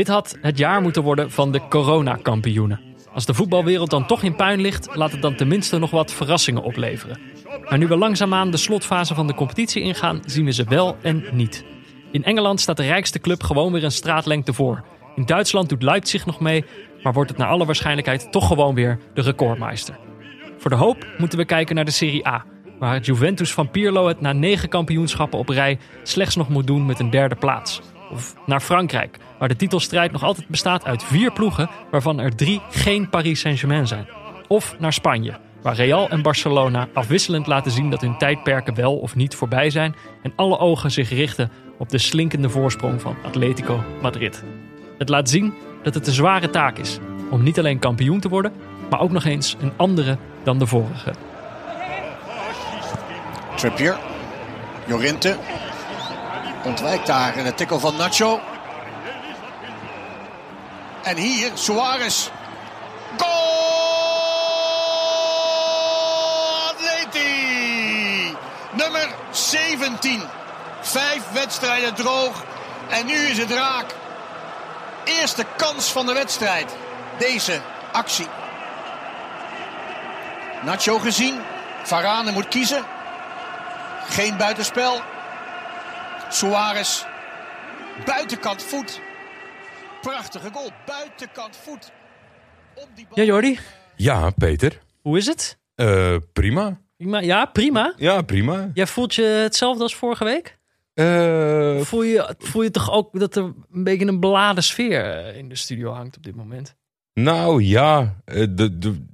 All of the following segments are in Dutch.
Dit had het jaar moeten worden van de coronakampioenen. Als de voetbalwereld dan toch in puin ligt, laat het dan tenminste nog wat verrassingen opleveren. Maar nu we langzaamaan de slotfase van de competitie ingaan, zien we ze wel en niet. In Engeland staat de rijkste club gewoon weer een straatlengte voor. In Duitsland doet Leipzig nog mee, maar wordt het naar alle waarschijnlijkheid toch gewoon weer de recordmeister. Voor de hoop moeten we kijken naar de Serie A, waar het Juventus van Pirlo het na negen kampioenschappen op rij slechts nog moet doen met een derde plaats. Of naar Frankrijk, waar de titelstrijd nog altijd bestaat uit vier ploegen, waarvan er drie geen Paris Saint-Germain zijn. Of naar Spanje, waar Real en Barcelona afwisselend laten zien dat hun tijdperken wel of niet voorbij zijn en alle ogen zich richten op de slinkende voorsprong van Atletico Madrid. Het laat zien dat het een zware taak is om niet alleen kampioen te worden, maar ook nog eens een andere dan de vorige. Trippier. Jorinte. Ontwijkt daar de tikkel van Nacho. En hier Suarez. Goal! Atleti! Nummer 17. Vijf wedstrijden droog. En nu is het raak. Eerste kans van de wedstrijd. Deze actie. Nacho gezien. Varane moet kiezen. Geen buitenspel. Suarez. Buitenkant voet. Prachtige goal. Buitenkant voet. Op die bal. Ja, Jordi, Ja, Peter. hoe is het? Eh, prima. Prima. Ja, prima. Ja, prima. Jij voelt je hetzelfde als vorige week? Eh, Voel je, voel je toch ook dat er een beetje een beladen sfeer eh, in de studio hangt op dit moment? nou ja, de, de,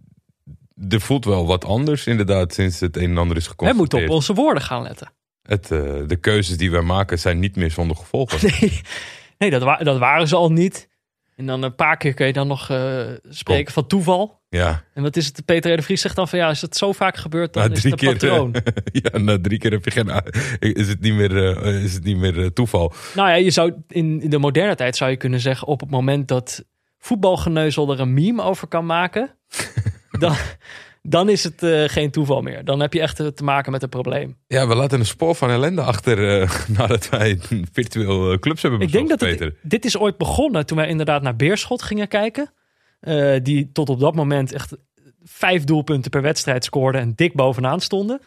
er voelt wel wat anders inderdaad sinds het een en ander is We geconstateerd. moeten op onze woorden gaan letten. Het, eh, de keuzes die wij maken zijn niet meer zonder gevolgen. Nee, nee dat, wa- dat waren ze al niet. En dan een paar keer kun je dan nog eh, spreken van toeval. Ja, En wat is het? Peter de Vries zegt dan van ja, als het zo vaak gebeurt, dan na is het een patroon. eh, ja, na drie keer heb je geen, is het niet meer, is het niet meer toeval. Nou ja, je zou in, in de moderne tijd zou je kunnen zeggen op het moment dat voetbalgeneuzel er een meme over kan maken, dan, dan is het eh, geen toeval meer. Dan heb je echt eh, te maken met een probleem. Ja, we laten een spoor van ellende achter eh, nadat wij virtueel clubs hebben Ik denk bezocht, dat het, dit is ooit begonnen toen wij inderdaad naar Beerschot gingen kijken. Die tot op dat moment echt vijf doelpunten per wedstrijd scoorden en dik bovenaan stonden.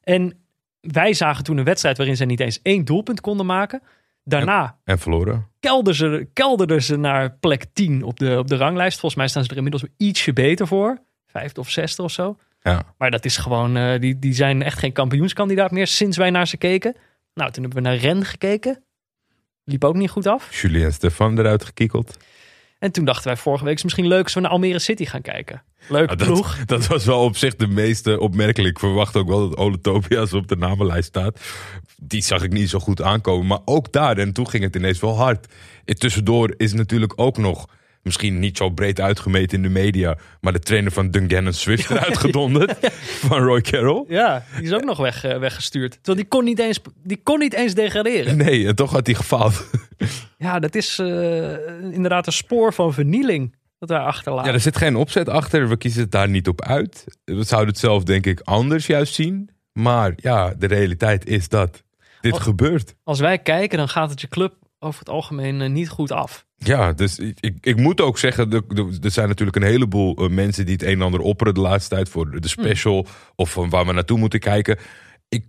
En wij zagen toen een wedstrijd waarin ze niet eens één doelpunt konden maken. Daarna En verloren. kelderden ze, kelderden ze naar plek 10 op de, op de ranglijst. Volgens mij staan ze er inmiddels ietsje beter voor. Vijfde of zesde of zo. Ja. Maar dat is gewoon, eh, die, die zijn echt geen kampioenskandidaat meer sinds wij naar ze keken. Nou, toen hebben we naar Ren gekeken. Liep ook niet goed af. Julien Stefan eruit gekiekeld. En toen dachten wij vorige week is het misschien leuk als we naar Almere City gaan kijken. Leuk ploeg. dat, dat was wel op zich de meeste opmerkelijk. Ik verwacht ook wel dat Ole Tobias op de namenlijst staat. Die zag ik niet zo goed aankomen. Maar ook daar, en toen ging het ineens wel hard. En tussendoor is natuurlijk ook nog, misschien niet zo breed uitgemeten in de media, maar de trainer van Dungannon Swift eruit gedonderd. Van Roy Carroll. Ja, die is ook nog weg, eh, weggestuurd. Terwijl die kon, niet eens, die kon niet eens degraderen. Nee, en toch had hij gefaald. Ja, dat is eh, inderdaad een spoor van vernieling dat daar achterlaat. Ja, er zit geen opzet achter. We kiezen het daar niet op uit. We zouden het zelf denk ik anders juist zien. Maar ja, de realiteit is dat dit gebeurt. Als wij kijken, dan gaat het je club over het algemeen eh, niet goed af. Ja, dus ik, ik, ik moet ook zeggen, er, er- zijn natuurlijk een heleboel eh, mensen die het een en ander opperen de laatste tijd voor de special of van waar we naartoe moeten kijken. Ik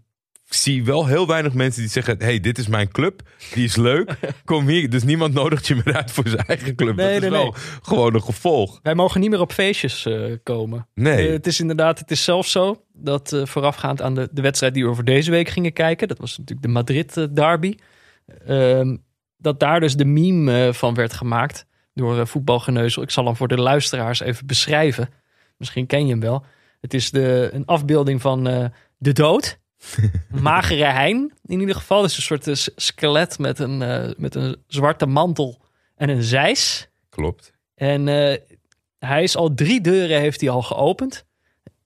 zie wel heel weinig mensen die zeggen, hey, dit is mijn club, die is leuk, kom hier. Dus niemand nodigt je meer uit voor zijn eigen club. Nee, dat is nee, wel gewoon een gevolg. Wij mogen niet meer op feestjes eh, komen. Nee. Eh, het is inderdaad, het is zelfs zo dat voorafgaand aan de, de wedstrijd die we voor deze week gingen kijken, dat was natuurlijk de Madrid derby, ehm, dat daar dus de meme eh, van werd gemaakt door eh, voetbalgeneuzel. Ik zal hem voor de luisteraars even beschrijven. Misschien ken je hem wel. Het is de, een afbeelding van eh, de dood. Magere hein in ieder geval. Dus een soort skelet met een, met een zwarte mantel en een zeis. Klopt. En hij is al drie deuren heeft hij al geopend.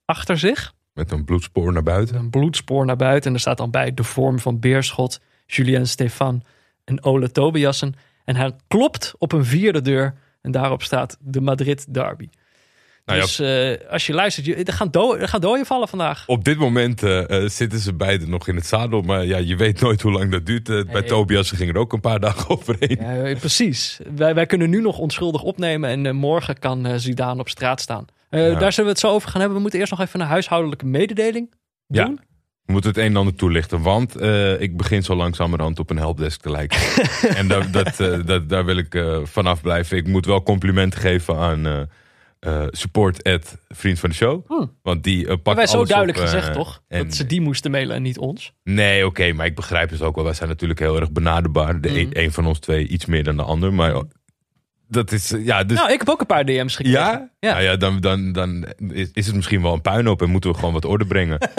Achter zich. Met een bloedspoor naar buiten. Een bloedspoor naar buiten. En er staat dan bij de vorm van Beerschot, Julien Stefan en Ole Tobiassen. En hij klopt op een vierde deur. En daarop staat de Madrid Derby. Nou ja. dus eh, als je luistert, je, er, gaan do er gaan dooien vallen vandaag. Op dit moment eh, eh, zitten ze beiden nog in het zadel. Maar ja, je weet nooit hoe lang dat duurt. Bij. Tobias ze gingen er ook een paar dagen overheen. Ja, precies. Wij, wij kunnen nu nog onschuldig opnemen en morgen kan Zidane op straat staan. Ja. Daar zullen we het zo over gaan hebben. We moeten eerst nog even een huishoudelijke mededeling Ja. doen. We moeten het een en ander toelichten. Want eh, ik begin zo langzamerhand op een helpdesk te lijken. en daar, dat, eh, dat, daar wil ik eh, vanaf blijven. Ik moet wel complimenten geven aan eh, eh, support at vriend van de show. Hmm. Want die uh, pakt wij zo duidelijk op, gezegd, toch? en- dat ze die moesten mailen en niet ons. Nee, oké, maar ik begrijp het ook wel. Wij zijn natuurlijk heel erg benaderbaar. De Mhm. een, een van ons twee iets meer dan de ander. Maar dat is, ja, dus... Nou, ik heb ook een paar DM's gekregen. ja? Ja. Nou ja, dan, dan, dan is, is het misschien wel een puinhoop en moeten we gewoon wat orde brengen.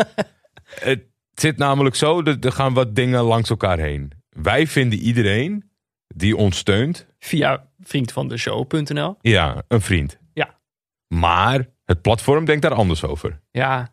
het zit namelijk zo, er gaan wat dingen langs elkaar heen. Wij vinden iedereen die ons steunt, Via vriendvandeshow.nl. ja, een vriend. Ja. Maar het platform denkt daar anders over. Ja,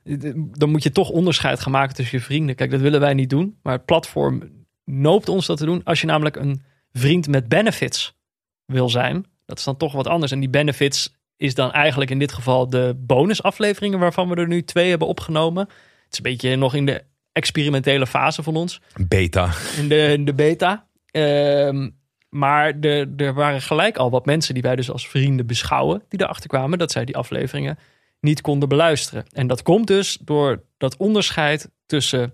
dan moet je toch onderscheid gaan maken tussen je vrienden. Kijk, dat willen wij niet doen. Maar het platform noopt ons dat te doen. Als je namelijk een vriend met benefits wil zijn, dat is dan toch wat anders. En die benefits is dan eigenlijk in dit geval de bonusafleveringen waarvan we er nu twee hebben opgenomen. Het is een beetje nog in de experimentele fase van ons. Beta. in de, in de beta. Ehm, maar de, er waren gelijk al wat mensen die wij dus als vrienden beschouwen, die erachter kwamen dat zij die afleveringen niet konden beluisteren. En dat komt dus door dat onderscheid tussen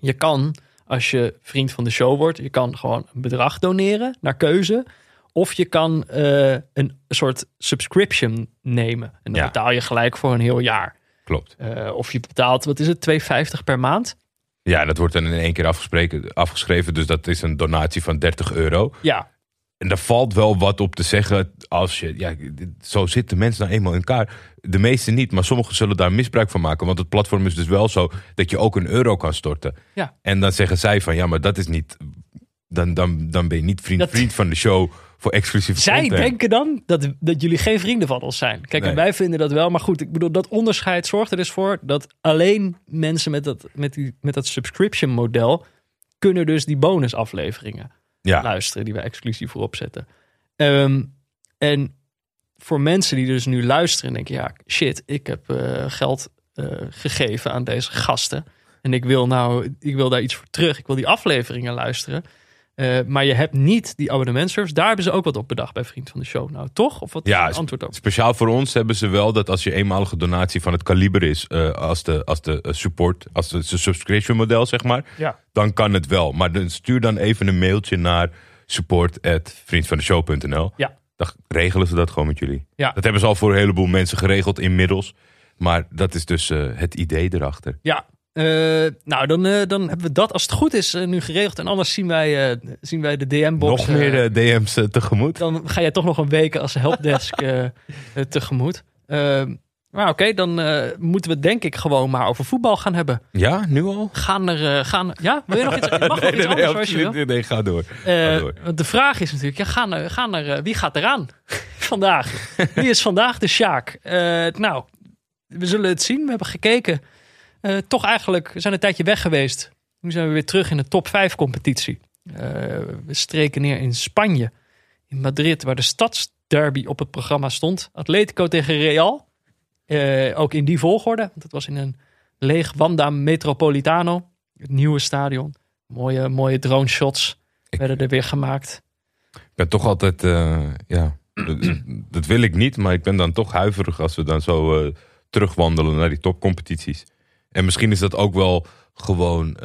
je kan, als je vriend van de show wordt, je kan gewoon een bedrag doneren naar keuze. Of je kan eh, een soort subscription nemen. En dan Ja. betaal je gelijk voor een heel jaar. Klopt. Eh, of je betaalt, wat is het, 2,50 per maand? Ja, dat wordt dan in één keer afgeschreven. Dus dat is een donatie van 30 euro. Ja, En daar valt wel wat op te zeggen als je, ja, zo zitten mensen nou eenmaal in elkaar. De meeste niet, maar sommigen zullen daar misbruik van maken. Want het platform is dus wel zo dat je ook een euro kan storten. Ja. En dan zeggen zij van, ja, maar dat is niet, dan, dan, dan ben je niet vriend, Dat- vriend van de show voor exclusieve Zij content. denken dan dat, dat jullie geen vrienden van ons zijn. Kijk, en wij vinden dat wel. Maar goed, ik bedoel, dat onderscheid zorgt er dus voor dat alleen mensen met dat, met die, met dat subscription model kunnen dus die bonusafleveringen Ja, luisteren die wij exclusief voorop zetten. Ehm, en voor mensen die dus nu luisteren en denken, ja, shit, ik heb eh, geld eh, gegeven aan deze gasten. En ik wil nou, ik wil daar iets voor terug. Ik wil die afleveringen luisteren. Eh, maar je hebt niet die abonnementservice. Daar hebben ze ook wat op bedacht bij Vriend van de Show. Nou, toch? Of wat is Ja, het antwoord op? speciaal voor ons hebben ze wel dat als je eenmalige donatie van het kaliber is, eh, als de, als de eh, support, als de, de subscription model, zeg maar, Ja. dan kan het wel. Maar dan stuur dan even een mailtje naar support@vriendvandeshow.nl. Ja. Dan regelen ze dat gewoon met jullie. Ja. Dat hebben ze al voor een heleboel mensen geregeld inmiddels. Maar dat is dus eh, het idee erachter. Ja. Eh, nou, dan, eh, dan hebben we dat als het goed is eh, nu geregeld. En anders zien wij, zien wij de DM-box. Nog meer DM's tegemoet. dan ga jij toch nog een week als helpdesk tegemoet. Eh, maar oké, dan moeten we denk ik gewoon maar over voetbal gaan hebben. Ja, nu al? Gaan er, gaan, ja, wil je nog iets? Mag nog iets anders absoluut niet. Nee, ga door. Ga door. want de vraag is natuurlijk, ja, gaan er, gaan er, wie gaat eraan vandaag? Wie is vandaag de Sjaak? Nou, we zullen het zien. We hebben gekeken. Eh, toch eigenlijk, we zijn een tijdje weg geweest. Nu zijn we weer terug in de top 5 competitie. Eh, we streken neer in Spanje. In Madrid, waar de stadsderby op het programma stond. Atletico tegen Real. Eh, ook in die volgorde. Want het was in een leeg Wanda Metropolitano. Het nieuwe stadion. Mooie, mooie drone shots Ik- werden er weer gemaakt. Ik ben toch altijd, ja, dat, wil ik niet, maar ik ben dan toch huiverig als we dan zo terugwandelen naar die topcompetities. En misschien is dat ook wel gewoon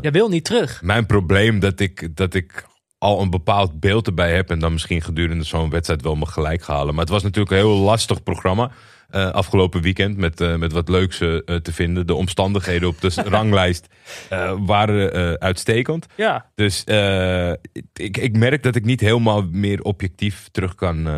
Jij wil niet terug. mijn probleem dat ik, dat ik al een bepaald beeld erbij heb en dan misschien gedurende zo'n wedstrijd wel me gelijk halen. Maar het was natuurlijk een heel lastig programma. eh, afgelopen weekend met, eh, met wat leuks te vinden. De omstandigheden op de ranglijst waren uitstekend. Ja, Dus ik, ik merk dat ik niet helemaal meer objectief terug kan,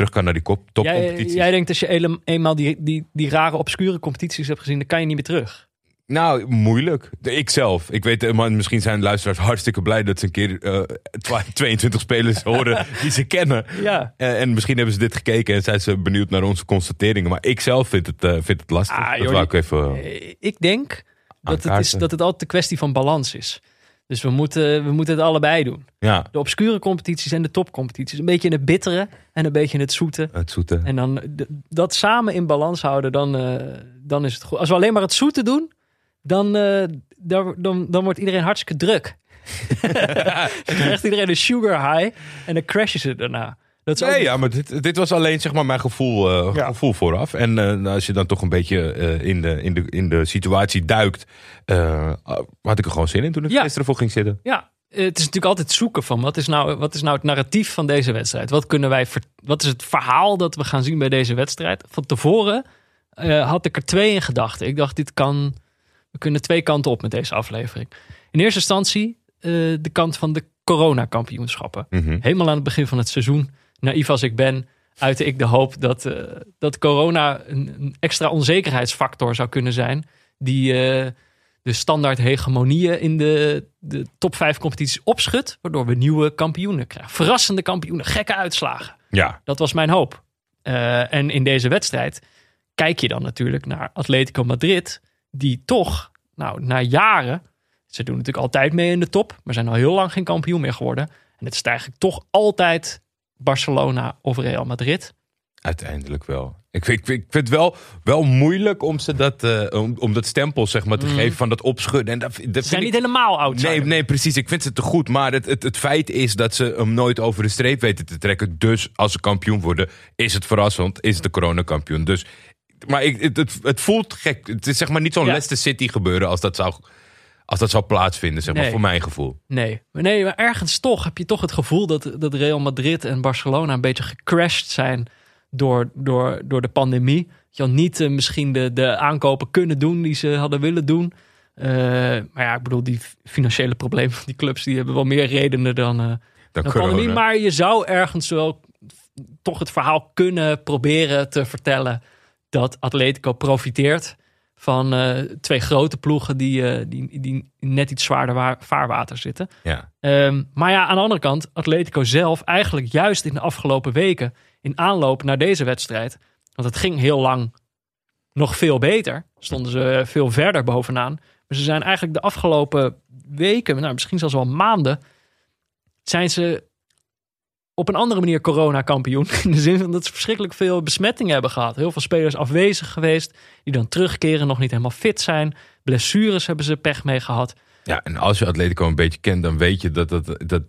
terug kan naar die kop, topcompetities. jij denkt als je eenmaal die, die, die rare obscure competities hebt gezien, dan kan je niet meer terug. Nou, moeilijk. De- Ik zelf. Ik weet, eh, maar misschien zijn luisteraars hartstikke blij dat ze een keer eh, twa- 22 spelers horen die ze kennen. Ja. Eh, en misschien hebben ze dit gekeken en zijn ze benieuwd naar onze constateringen. Maar ik zelf vind het, eh, vind het lastig. Ah, dat joh, wou ik even... Eh, Ik denk dat het, is, dat het altijd een kwestie van balans is. Dus we moeten, we moeten het allebei doen. Ja, De obscure competities en de topcompetities. Een beetje in het bittere en een beetje in het zoete. het zoete. En dan dat samen in balans houden, dan, eh, dan is het goed. Als we alleen maar het zoete doen, dan, eh, dan, dan, dan wordt iedereen hartstikke druk. dan krijgt iedereen een sugar high en dan crashen ze daarna. Dat is ook Nee, ja, maar dit, dit was alleen zeg maar mijn gevoel, eh, Ja. gevoel vooraf. En eh, als je dan toch een beetje eh, in, de, in, de, in de situatie duikt, had ik er gewoon zin in toen ik Ja. gisteren voor ging zitten. Ja, het is natuurlijk altijd zoeken van wat is, nou, wat is nou het narratief van deze wedstrijd? Wat, kunnen wij wat is het verhaal dat we gaan zien bij deze wedstrijd? Van tevoren had ik er twee in gedachten. Ik dacht, dit kan, we kunnen twee kanten op met deze aflevering. In eerste instantie de kant van de coronakampioenschappen. Mhm. Helemaal aan het begin van het seizoen, naïef als ik ben, uitte ik de hoop dat, eh, dat corona een, een extra onzekerheidsfactor zou kunnen zijn. Die eh, de standaard hegemonieën in de, de top 5 competities opschudt. Waardoor we nieuwe kampioenen krijgen. Verrassende kampioenen, gekke uitslagen. Ja, Dat was mijn hoop. Eh, en in deze wedstrijd kijk je dan natuurlijk naar Atletico Madrid. Die toch, nou, na jaren. Ze doen natuurlijk altijd mee in de top. Maar zijn al heel lang geen kampioen meer geworden. En het is eigenlijk toch altijd Barcelona of Real Madrid. uiteindelijk wel. Ik, vind- ik, vind- ik vind het wel, wel moeilijk om, ze dat, eh, om, om dat stempel zeg maar, te geven van dat opschudden. En dat, dat Ze zijn ik- niet helemaal oud. Nee, nee, precies. Ik vind ze te goed. Maar het, het, het feit is dat ze hem nooit over de streep weten te trekken. Dus als ze kampioen worden, is het verrassend. Is de coronakampioen. Dus, maar ik, het, het, het voelt gek. Het is zeg maar niet zo'n Ja. Leicester City gebeuren als dat zou, als dat zou plaatsvinden. Zeg maar, Nee. voor mijn gevoel. Nee. Maar nee, maar ergens toch heb je toch het gevoel dat, dat Real Madrid en Barcelona een beetje gecrashed zijn door, door, door de pandemie. Dat je al niet eh, misschien de, de aankopen kunnen doen die ze hadden willen doen. Eh, maar ja, ik bedoel, die financiële problemen van die clubs die hebben wel meer redenen dan, eh, Dan pandemie. Maar je zou ergens wel toch het verhaal kunnen proberen te vertellen dat Atletico profiteert van eh, twee grote ploegen die, eh, die, die net iets zwaarder wa- vaarwater zitten. Ja. Ehm, maar ja, aan de andere kant, Atletico zelf eigenlijk juist in de afgelopen weken in aanloop naar deze wedstrijd. Want het ging heel lang nog veel beter. Stonden ze eh, veel verder bovenaan. Maar ze zijn eigenlijk de afgelopen weken, nou, misschien zelfs wel maanden, zijn ze op een andere manier corona-kampioen. In de zin van dat ze verschrikkelijk veel besmettingen hebben gehad. Heel veel spelers afwezig geweest, die dan terugkeren, nog niet helemaal fit zijn. Blessures hebben ze pech mee gehad. ja, en als je Atletico een beetje kent, dan weet je dat, dat, dat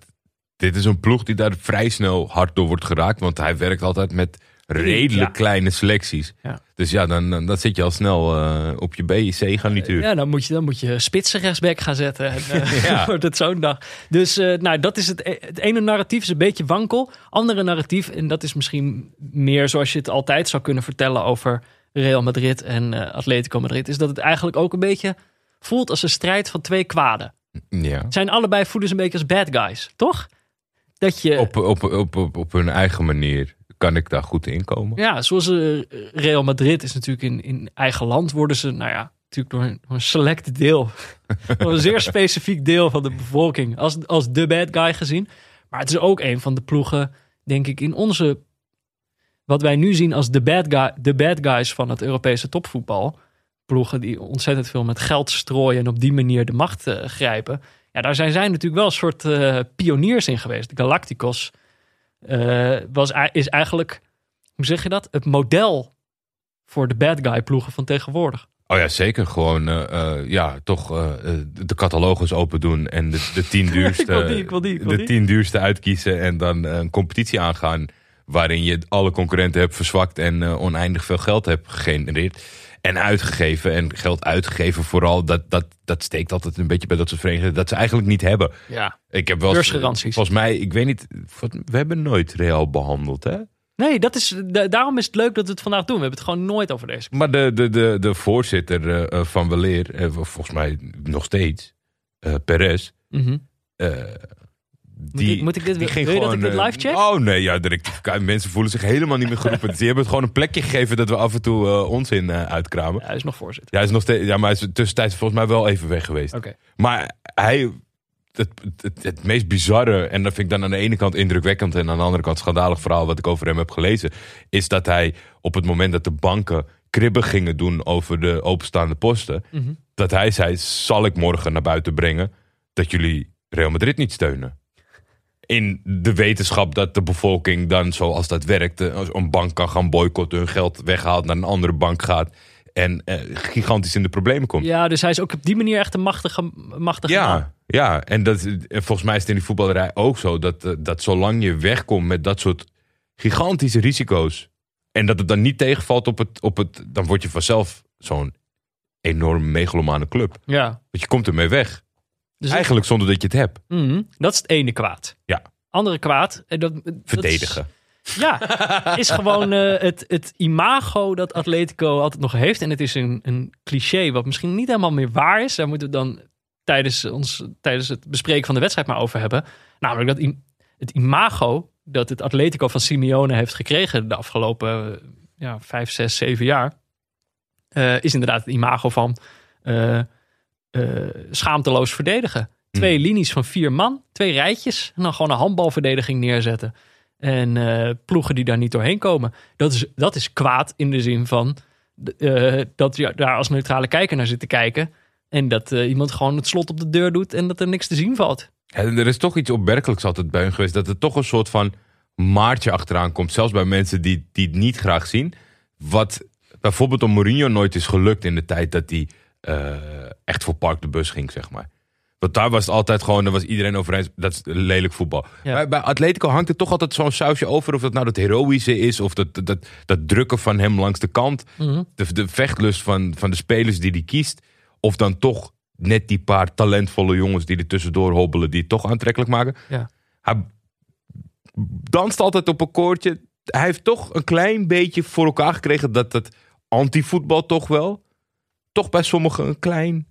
dit is een ploeg die daar vrij snel hard door wordt geraakt. Want hij werkt altijd met redelijk Ja. kleine selecties. Ja. Dus ja, dan, dan, dan zit je al snel eh, op je B, C gaan natuurlijk. Ja, dan moet je, dan moet je spitsen rechtsback gaan zetten. En, eh, Ja. wordt het zo'n dag. Dus eh, nou, dat is het, het ene narratief is een beetje wankel. Andere narratief, en dat is misschien meer zoals je het altijd zou kunnen vertellen over Real Madrid en eh, Atletico Madrid, is dat het eigenlijk ook een beetje voelt als een strijd van twee kwaden. Ja. Het zijn allebei voelen ze een beetje als bad guys, toch? Dat je, Op, op, op, op, op hun eigen manier kan ik daar goed in komen. ja, zoals eh, Real Madrid is natuurlijk in, in eigen land worden ze, nou ja, natuurlijk door een, een select deel, een zeer specifiek deel van de bevolking als, als de bad guy gezien. Maar het is ook een van de ploegen, denk ik, in onze, wat wij nu zien als de bad, guy, de bad guys van het Europese topvoetbal. Ploegen die ontzettend veel met geld strooien en op die manier de macht eh, grijpen. Ja, daar zijn zij natuurlijk wel een soort eh, pioniers in geweest. De Galacticos eh, was, is eigenlijk, hoe zeg je dat? Het model voor de bad guy ploegen van tegenwoordig. Oh ja, zeker. Gewoon, eh, eh, ja, toch de catalogus open doen en de, de tien duurste, Ik wil die, ik wil die, ik wil de tien duurste uitkiezen en dan een competitie aangaan waarin je alle concurrenten hebt verzwakt en oneindig veel geld hebt gegenereerd. En uitgegeven en geld uitgegeven vooral, dat, dat, dat steekt altijd een beetje bij dat soort verenigingen dat ze eigenlijk niet hebben. Ja. Ik heb wel Beursgaranties. Volgens mij, ik weet niet, we hebben nooit Real behandeld, hè? Nee, dat is, da- daarom is het leuk dat we het vandaag doen. We hebben het gewoon nooit over deze. Maar de, de, de, de voorzitter eh, eh, van Weleer, eh, volgens mij nog steeds, eh Perez, Mhm. Die, ik- moet ik dit- die ging wil je dat ik dit eh, live check? Oh nee, ja, de rectificatie. Mensen voelen zich helemaal niet meer geroepen. Dus die hebben het gewoon een plekje gegeven dat we af en toe eh, onzin eh, uitkramen. Ja, hij is nog voorzitter. Ja, hij is nog steeds, ja, maar hij is tussentijds volgens mij wel even weg geweest. Oké. Maar hij, het, het, het meest bizarre, en dat vind ik dan aan de ene kant indrukwekkend en aan de andere kant schandalig verhaal wat ik over hem heb gelezen, is dat hij op het moment dat de banken kribben gingen doen over de openstaande posten, Mhm. dat hij zei, zal ik morgen naar buiten brengen dat jullie Real Madrid niet steunen. In de wetenschap dat de bevolking dan, zoals dat werkt, eh, een bank kan gaan boycotten, hun geld weghaalt, naar een andere bank gaat en eh, gigantisch in de problemen komt. Ja, dus hij is ook op die manier echt een machtige, machtige man. Ja, ja, en dat, en volgens mij is het in die voetballerij ook zo dat, eh, dat zolang je wegkomt met dat soort gigantische risico's en dat het dan niet tegenvalt op het, op het dan word je vanzelf zo'n enorm megalomane club. Ja. Want je komt ermee weg. Dus Eigenlijk zonder dat je het hebt. Mhm, dat is het ene kwaad. Ja. Andere kwaad. en Dat, dat is- Verdedigen. ja, is gewoon eh, het, het imago dat Atletico altijd nog heeft. En het is een, een cliché wat misschien niet helemaal meer waar is. Daar moeten we dan tijdens, ons, tijdens het bespreken van de wedstrijd maar over hebben. Namelijk dat het imago dat het Atletico van Simeone heeft gekregen de afgelopen eh, ja, vijf, zes, zeven jaar. eh, is inderdaad het imago van eh, eh, schaamteloos verdedigen. Twee linies van vier man, twee rijtjes. En dan gewoon een handbalverdediging neerzetten. En eh, ploegen die daar niet doorheen komen. Dat is, dat is kwaad in de zin van eh, dat je daar als neutrale kijker naar zit te kijken. En dat iemand gewoon het slot op de deur doet en dat er niks te zien valt. Ja, er is toch iets opmerkelijks altijd bij hun geweest. Dat er toch een soort van maartje achteraan komt. Zelfs bij mensen die, die het niet graag zien. Wat bijvoorbeeld om Mourinho nooit is gelukt in de tijd dat hij eh, echt voor Park de Bus ging, zeg maar. Want daar was het altijd gewoon, daar was iedereen over eens. Dat is lelijk voetbal. Ja. Bij, bij Atletico hangt er toch altijd zo'n sausje over. Of dat nou dat heroïsche is. Of dat, dat, dat, dat drukken van hem langs de kant. de, de vechtlust van, van de spelers die hij kiest. Of dan toch net die paar talentvolle jongens die er tussendoor hobbelen. Die het toch aantrekkelijk maken. Ja. Hij danst altijd op een koordje. Hij heeft toch een klein beetje voor elkaar gekregen dat het anti-voetbal toch wel. Toch bij sommigen een klein,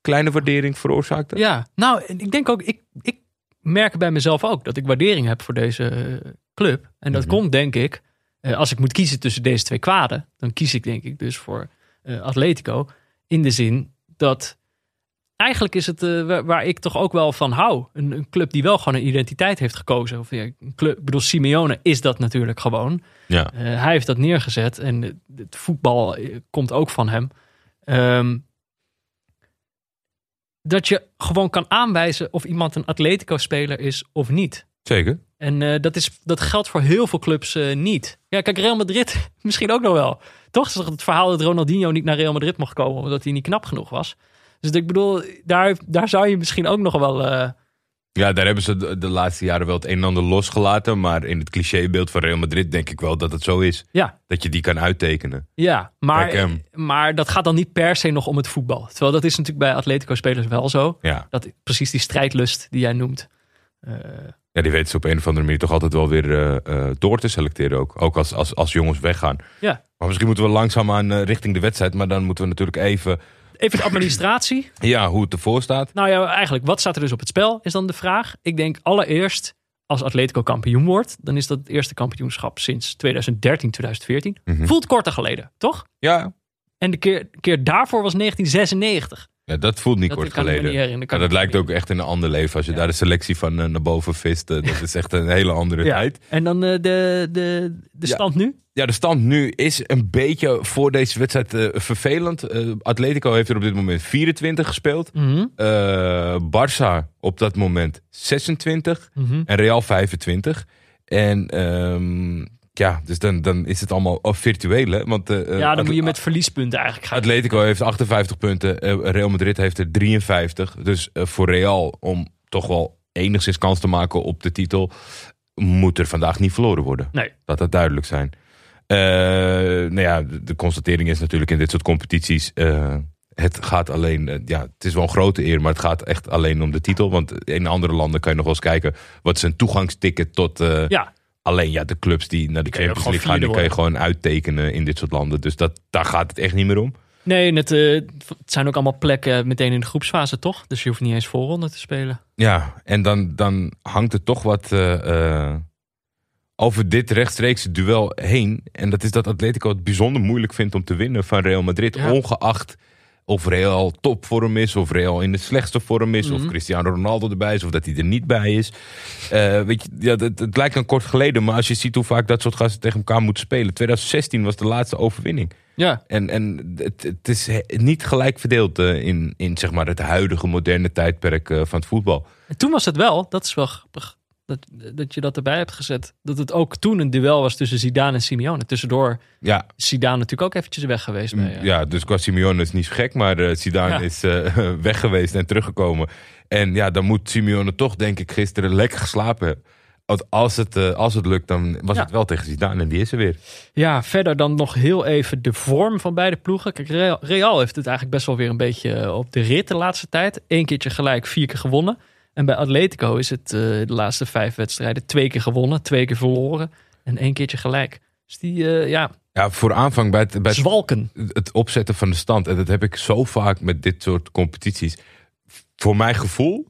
kleine waardering veroorzaakte. Ja, nou, ik denk ook, ik, ik merk bij mezelf ook dat ik waardering heb voor deze eh, club. En dat Mhm. komt, denk ik, eh, als ik moet kiezen tussen deze twee kwaden, dan kies ik denk ik dus voor eh, Atletico. In de zin dat eigenlijk is het waar, waar ik toch ook wel van hou. Een, een club die wel gewoon een identiteit heeft gekozen. Of ja, een club, ik bedoel, Simeone is dat natuurlijk gewoon. Ja. Hij heeft dat neergezet en het, voetbal komt ook van hem. Ehm, dat je gewoon kan aanwijzen of iemand een Atletico-speler is of niet. Zeker. En eh, dat, is, dat geldt voor heel veel clubs eh, niet. Ja, kijk, Real Madrid misschien ook nog wel. Toch is het verhaal dat Ronaldinho niet naar Real Madrid mocht komen omdat hij niet knap genoeg was. Dus ik bedoel, daar, daar zou je misschien ook nog wel. eh, Ja, daar hebben ze de, de laatste jaren wel het een en ander losgelaten. Maar in het clichébeeld van Real Madrid denk ik wel dat het zo is. ja, Dat je die kan uittekenen. Ja, maar, Kijk hem. maar dat gaat dan niet per se nog om het voetbal. Terwijl dat is natuurlijk bij Atletico-spelers wel zo. Ja. Dat precies die strijdlust die jij noemt. Eh, ja, die weten ze op een of andere manier toch altijd wel weer eh, eh, door te selecteren ook. Ook als, als, als jongens weggaan. ja. Maar misschien moeten we langzaam aan eh, richting de wedstrijd. Maar dan moeten we natuurlijk even, Even de administratie. ja, hoe het ervoor staat. nou ja, eigenlijk, wat staat er dus op het spel, is dan de vraag. Ik denk allereerst, als Atletico kampioen wordt, dan is dat het eerste kampioenschap sinds 2013, 2014. Mhm. Voelt korter geleden, toch? Ja, En de keer, keer daarvoor was 1996. Ja dat voelt niet Dat kort geleden. herinneren. Dat lijkt ook echt in een ander leven. Als je Ja. daar de selectie van eh, naar boven vist. eh, dat is echt een hele andere Ja. tijd. En dan eh, de, de, de Ja. stand nu? Ja, de stand nu is een beetje voor deze wedstrijd eh, vervelend. Eh, Atletico heeft er op dit moment 24 gespeeld. Eh Barça op dat moment 26. Mhm. En Real 25. En ehm, ja, dus dan, dan is het allemaal oh, virtueel. Hè? Want, eh, eh, Ja, dan moet je met verliespunten eigenlijk gaan. Atletico heeft 58 punten. eh, Real Madrid heeft er 53. Dus voor Real om toch wel enigszins kans te maken op de titel... moet er vandaag niet verloren worden. Nee. Dat dat duidelijk zijn. Nou ja, de, de constatering is natuurlijk in dit soort competities... het gaat alleen, ja, het is wel een grote eer, maar het gaat echt alleen om de titel. Want in andere landen kan je nog wel eens kijken wat is een toegangsticket tot Ja, alleen ja, de clubs die naar de ook Champions League gaan, die kan je gewoon uittekenen in dit soort landen. Dus dat, daar gaat het echt niet meer om. nee, eh, het zijn ook allemaal plekken meteen in de groepsfase, toch? Dus je hoeft niet eens voorronde te spelen. Ja, en dan, dan hangt er toch wat eh, eh, over dit rechtstreekse duel heen. En dat is dat Atletico het bijzonder moeilijk vindt om te winnen van Real Madrid. Ja. Ongeacht of Real topvorm is, of Real in de slechtste vorm is, of Mhm. Cristiano Ronaldo erbij is, of dat hij er niet bij is. Eh, weet je, ja, het, het lijkt een kort geleden, maar als je ziet hoe vaak dat soort gasten tegen elkaar moeten spelen. 2016 was de laatste overwinning. Ja, En, en het, het is niet gelijk verdeeld eh, in, in zeg maar het huidige moderne tijdperk eh, van het voetbal. en toen was het wel, dat is wel grappig, dat, dat je dat erbij hebt gezet. Dat het ook toen een duel was tussen Zidane en Simeone. Tussendoor Ja, Zidane natuurlijk ook eventjes weg geweest. Bij, eh, ja dus qua Simeone is niet zo gek, maar eh Zidane Ja. is eh, weg geweest en teruggekomen. En ja, dan moet Simeone toch denk ik gisteren lekker geslapen hebben. Want als het, als het lukt, dan was Ja. het wel tegen Zidane en die is er weer. Ja, verder dan nog heel even de vorm van beide ploegen. Kijk, Real, Real heeft het eigenlijk best wel weer een beetje op de rit de laatste tijd. Eén keertje gelijk, vier keer gewonnen. En bij Atletico is het eh, de laatste vijf wedstrijden twee keer gewonnen, twee keer verloren en één keertje gelijk. Dus die, eh, ja, Ja, voor aanvang bij het, bij zwalken. het opzetten van de stand. En dat heb ik zo vaak met dit soort competities. Voor mijn gevoel.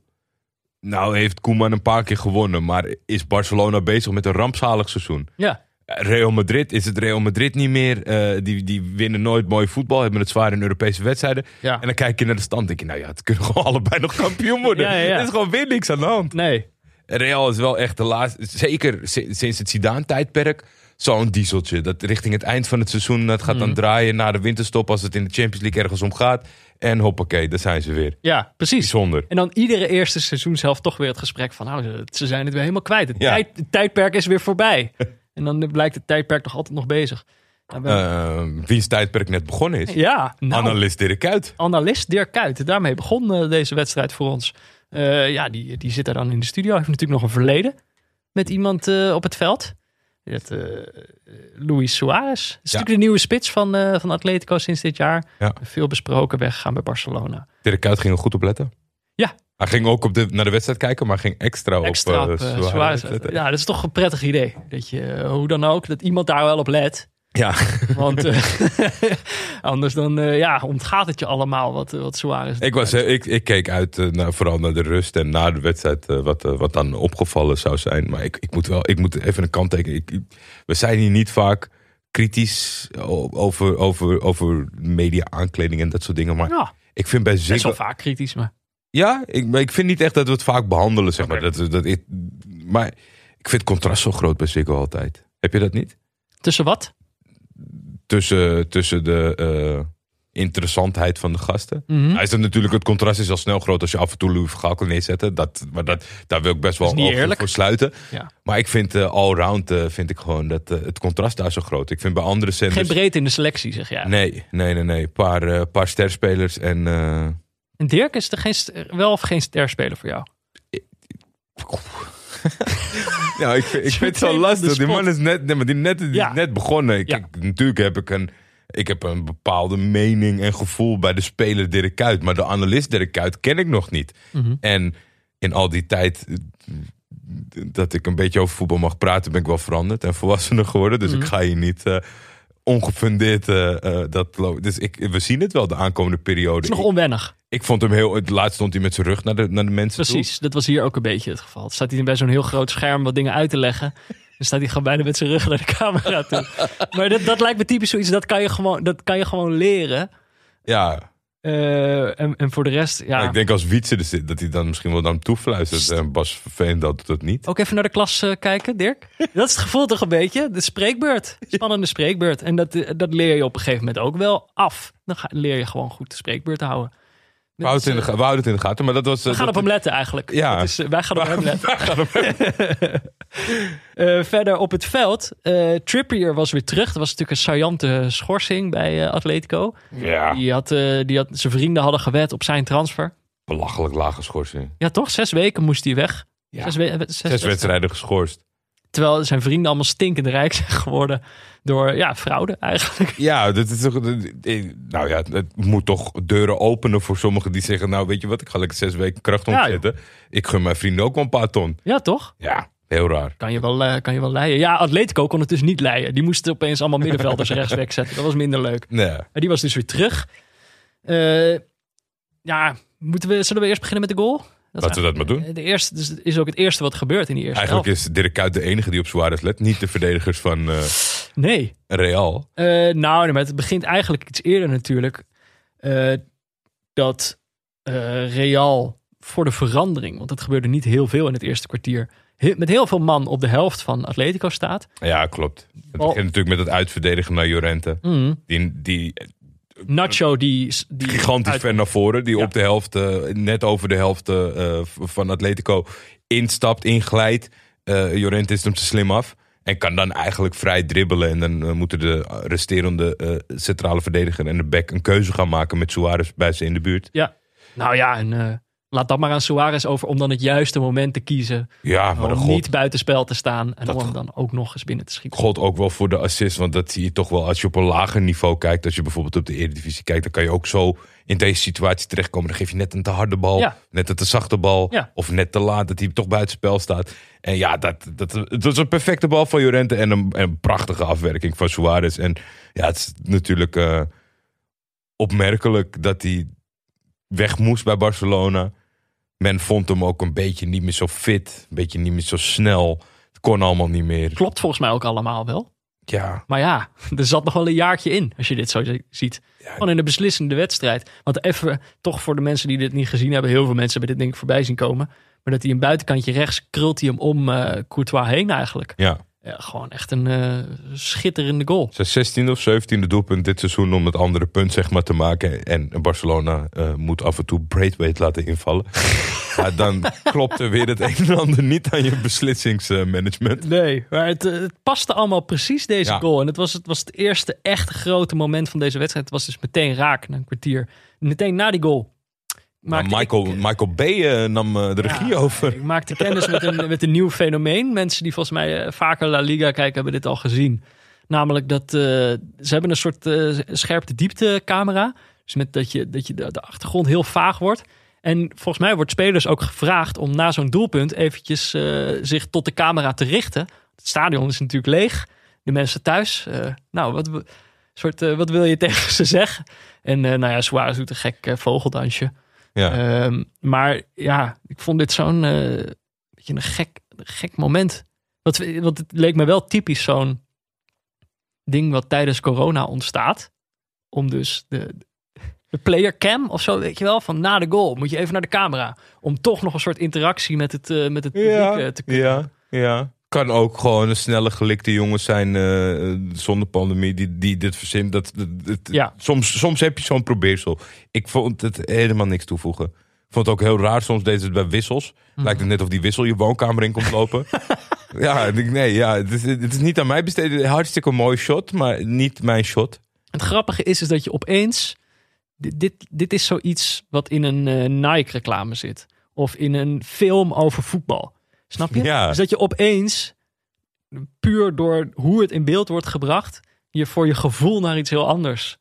Nou heeft Koeman een paar keer gewonnen. Maar is Barcelona bezig met een rampzalig seizoen. Ja, Real Madrid is het Real Madrid niet meer. Eh, die, die winnen nooit mooi voetbal. Hebben het zwaar in Europese wedstrijden. ja. En dan kijk je naar de stand. denk je, nou ja, het kunnen gewoon allebei nog kampioen worden. Ja. Er is gewoon weer niks aan de hand. Nee, Real is wel echt de laatste, zeker si- sinds het Zidane-tijdperk, zo'n dieseltje. Dat richting het eind van het seizoen, dat gaat Mhm. dan draaien na de winterstop als het in de Champions League ergens om gaat. En hoppakee, daar zijn ze weer. ja, precies. Bijzonder. En dan iedere eerste seizoen zelf toch weer het gesprek van... nou, ze- zijn het weer helemaal kwijt. Het, Ja. tijd, het tijdperk is weer voorbij. en dan blijkt het tijdperk nog altijd nog bezig. Nou, we- Eh, wiens tijdperk net begonnen is. ja, nou, Analist Dirk Kuyt. analist Dirk Kuyt. Daarmee begon eh, deze wedstrijd voor ons. Eh, ja, die, die zit daar dan in de studio. Hij heeft natuurlijk nog een verleden met iemand eh, op het veld. Dat, Luis Suarez. Dat is natuurlijk de nieuwe spits van, van Atletico sinds dit jaar. Ja. Veel besproken, weggegaan bij Barcelona. Dirk Kuyt ging er goed op letten. Hij ging ook op de, naar de wedstrijd kijken, maar ging extra, Extra op, op eh, eh, Suarez. Ja, dat is toch een prettig idee. Dat je, eh, hoe dan ook, dat iemand daar wel op let. Ja. Want eh, anders dan eh, ja, ontgaat het je allemaal wat, wat Suarez Ik, was, eh, ik, ik keek uit eh, naar, vooral naar de rust en na de wedstrijd eh, wat, eh, wat dan opgevallen zou zijn. Maar ik, ik moet wel ik moet even een kant tekenen. We zijn hier niet vaak kritisch over, over, over media aankleding en dat soort dingen. Maar Ja, ik vind bij best wel Ziggo... vaak kritisch, maar... Ja, ik, maar ik vind niet echt dat we het vaak behandelen, zeg maar. Dat, dat ik, maar ik vind het contrast zo groot bij Ziggo altijd. Heb je dat niet? Tussen wat? Tussen, tussen de eh, interessantheid van de gasten. Mhm. Hij is natuurlijk, het contrast is al snel groot als je af en toe Louis Vergaal kan neerzetten. Dat, maar dat, daar wil ik best wel Dat is niet ogen eerlijk. voor sluiten. Ja. Maar ik vind uh, allround eh, vind ik gewoon dat eh, het contrast daar zo groot. Ik vind bij andere Geen zenders... breedte in de selectie, zeg jij. Nee, nee, nee, nee. Een paar, eh, paar sterspelers en... eh, En Dirk, is er geen, wel of geen sterspeler voor jou? Ja, ik, vind- ik vind het zo lastig. Die man is net, nee, maar die net, die is net begonnen. Ja. natuurlijk heb ik een, ik heb een bepaalde mening en gevoel bij de speler Dirk Kuyt. Maar de analist Dirk Kuyt ken ik nog niet. Mhm. En in al die tijd eh, dat ik een beetje over voetbal mag praten, ben ik wel veranderd en volwassener geworden. Dus Mhm. ik ga hier niet eh, ongefundeerd eh, eh, dat Dus ik, we zien het wel de aankomende periode. Het is nog onwennig. ik vond hem heel. Het laatst stond hij met zijn rug naar de, naar de mensen toe. Precies, dat was hier ook een beetje het geval. Staat hij bij zo'n heel groot scherm wat dingen uit te leggen. Dan staat hij gewoon bijna met zijn rug naar de camera toe. maar dat, dat lijkt me typisch zoiets, dat kan je gewoon, dat kan je gewoon leren. Ja, Eh, en, en voor de rest, ja. Ik denk als Wietse er zit, dat hij dan misschien wel naar hem toefluistert. En Bas Verveen dat doet dat niet. Ook even naar de klas eh, kijken, Dirk. Dat is het gevoel toch een beetje? De spreekbeurt. Spannende spreekbeurt. En dat, eh, dat leer je op een gegeven moment ook wel af. Dan ga, leer je gewoon goed de spreekbeurt te houden. We houden, het in de, ga- we houden het in de gaten, maar dat was... We gaan op hem letten eigenlijk. Ja. Is, eh, wij gaan op hem letten. Eh, verder op het veld. eh, Trippier was weer terug. Dat was natuurlijk een saillante schorsing bij eh, Atletico. Ja, Die had, eh, die had, zijn vrienden hadden gewet op zijn transfer. belachelijk lage schorsing. Ja, toch? Zes weken moest hij weg. Ja. Zes, we- zes, Zes wedstrijden. wedstrijden geschorst. Terwijl zijn vrienden allemaal stinkend rijk zijn geworden door ja, fraude eigenlijk. Ja, dat is toch, nou ja, het moet toch deuren openen voor sommigen die zeggen... nou, weet je wat, ik ga lekker zes weken kracht Ja, omzetten. ik gun mijn vrienden ook wel een paar ton. Ja, toch? Ja, heel raar. Kan je wel, eh, kan je wel leiden. Ja, Atletico kon het dus niet leiden. Die moesten opeens allemaal middenvelders rechts wegzetten. Dat was minder leuk. Nee. Maar die was dus weer terug. Eh, ja, moeten we, zullen we eerst beginnen met de goal? Dat Laten we dat maar doen. De eerste dus het is ook het eerste wat gebeurt in die eerste Eigenlijk is Dirk Kuyt de enige die op Suarez let. Niet de verdedigers van eh, Nee. Real. Eh, nou, nee, maar het begint eigenlijk iets eerder natuurlijk. eh, dat Real voor de verandering, want dat gebeurde niet heel veel in het eerste kwartier, he- met heel veel man op de helft van Atletico staat. Ja, klopt. Het begint natuurlijk met het uitverdedigen naar Jorente. Die, die Nacho die... die gigantisch uit- ver naar voren. Die Ja. op de helft, eh, net over de helft eh, v- van Atletico instapt, inglijdt. Eh Jorente is hem te slim af. En kan dan eigenlijk vrij dribbelen. En dan eh, moeten de resterende eh, centrale verdediger en de back een keuze gaan maken met Suarez bij ze in de buurt. Ja, nou ja, en eh, laat dat maar aan Suarez over om dan het juiste moment te kiezen. Ja, maar om niet buitenspel te staan en Dat- om hem dan ook nog eens binnen te schieten. god ook wel voor de assist. Want dat zie je toch wel als je op een lager niveau kijkt. Als je bijvoorbeeld op de Eredivisie kijkt. Dan kan je ook zo in deze situatie terechtkomen. Dan geef je net een te harde bal. Ja. Net een te zachte bal. Ja. Of net te laat dat hij toch buitenspel staat. En ja, dat, dat, was een perfecte bal van Jorente. En een, en een prachtige afwerking van Suarez. En ja, het is natuurlijk eh, opmerkelijk dat hij weg moest bij Barcelona. Men vond hem ook een beetje niet meer zo fit. Een beetje niet meer zo snel. Het kon allemaal niet meer. Klopt volgens mij ook allemaal wel. Ja, Maar ja, er zat nog wel een jaartje in als je dit zo zi- ziet. Gewoon in de beslissende wedstrijd. Want even, toch voor de mensen die dit niet gezien hebben. Heel veel mensen hebben dit denk ik voorbij zien komen. Maar dat hij een buitenkantje rechts krult hij hem om eh, Courtois heen eigenlijk. ja. Ja, gewoon echt een eh, schitterende goal. Zijn 16e of 17e doelpunt dit seizoen om het andere punt zeg maar, te maken. En Barcelona eh, moet af en toe Braithwaite laten invallen. ja, dan klopt er weer het een en ander niet aan je beslissingsmanagement. Nee, maar het, eh, het paste allemaal precies deze Ja. goal. En het was, het was het eerste echte grote moment van deze wedstrijd. Het was dus meteen raak na een kwartier. Meteen na die goal. Maar maakte Michael, ik, Michael B. eh, nam eh, de regie Ja, over. Ik maakte kennis met een, met een nieuw fenomeen. Mensen die volgens mij eh, vaker La Liga kijken, hebben dit al gezien. Namelijk dat ze hebben een soort scherpte diepte camera. Dus met dat je, dat je de, de achtergrond heel vaag wordt. En volgens mij wordt spelers ook gevraagd om na zo'n doelpunt eventjes zich tot de camera te richten. Het stadion is natuurlijk leeg. De mensen thuis. nou, wat, soort, wat wil je tegen ze zeggen? En nou ja, Suarez doet een gek vogeldansje. Ja. Ehm, maar ja, ik vond dit zo'n eh, beetje een gek, gek moment. Want, want het leek me wel typisch zo'n ding wat tijdens corona ontstaat. Om dus de, de player cam of zo, weet je wel, van na de goal moet je even naar de camera. Om toch nog een soort interactie met het, eh, met het publiek eh, te kunnen. ja, ja. Kan ook gewoon een snelle gelikte jongen zijn eh, zonder pandemie die, die dit verzint. Dat, dat, dat- Ja. soms, soms heb je zo'n probeersel. Ik vond het helemaal niks toevoegen. Ik vond het ook heel raar. Soms deed het bij wissels. Mhm. Lijkt het net of die wissel je woonkamer in komt lopen. ja, nee, ja, het is, het is niet aan mij besteed. Hartstikke mooi shot, maar niet mijn shot. Het grappige is, is dat je opeens. Dit, dit, dit is zoiets wat in een eh, Nike-reclame zit. Of in een film over voetbal. Snap je? Ja. Dus dat je opeens, puur door hoe het in beeld wordt gebracht, je voor je gevoel naar iets heel anders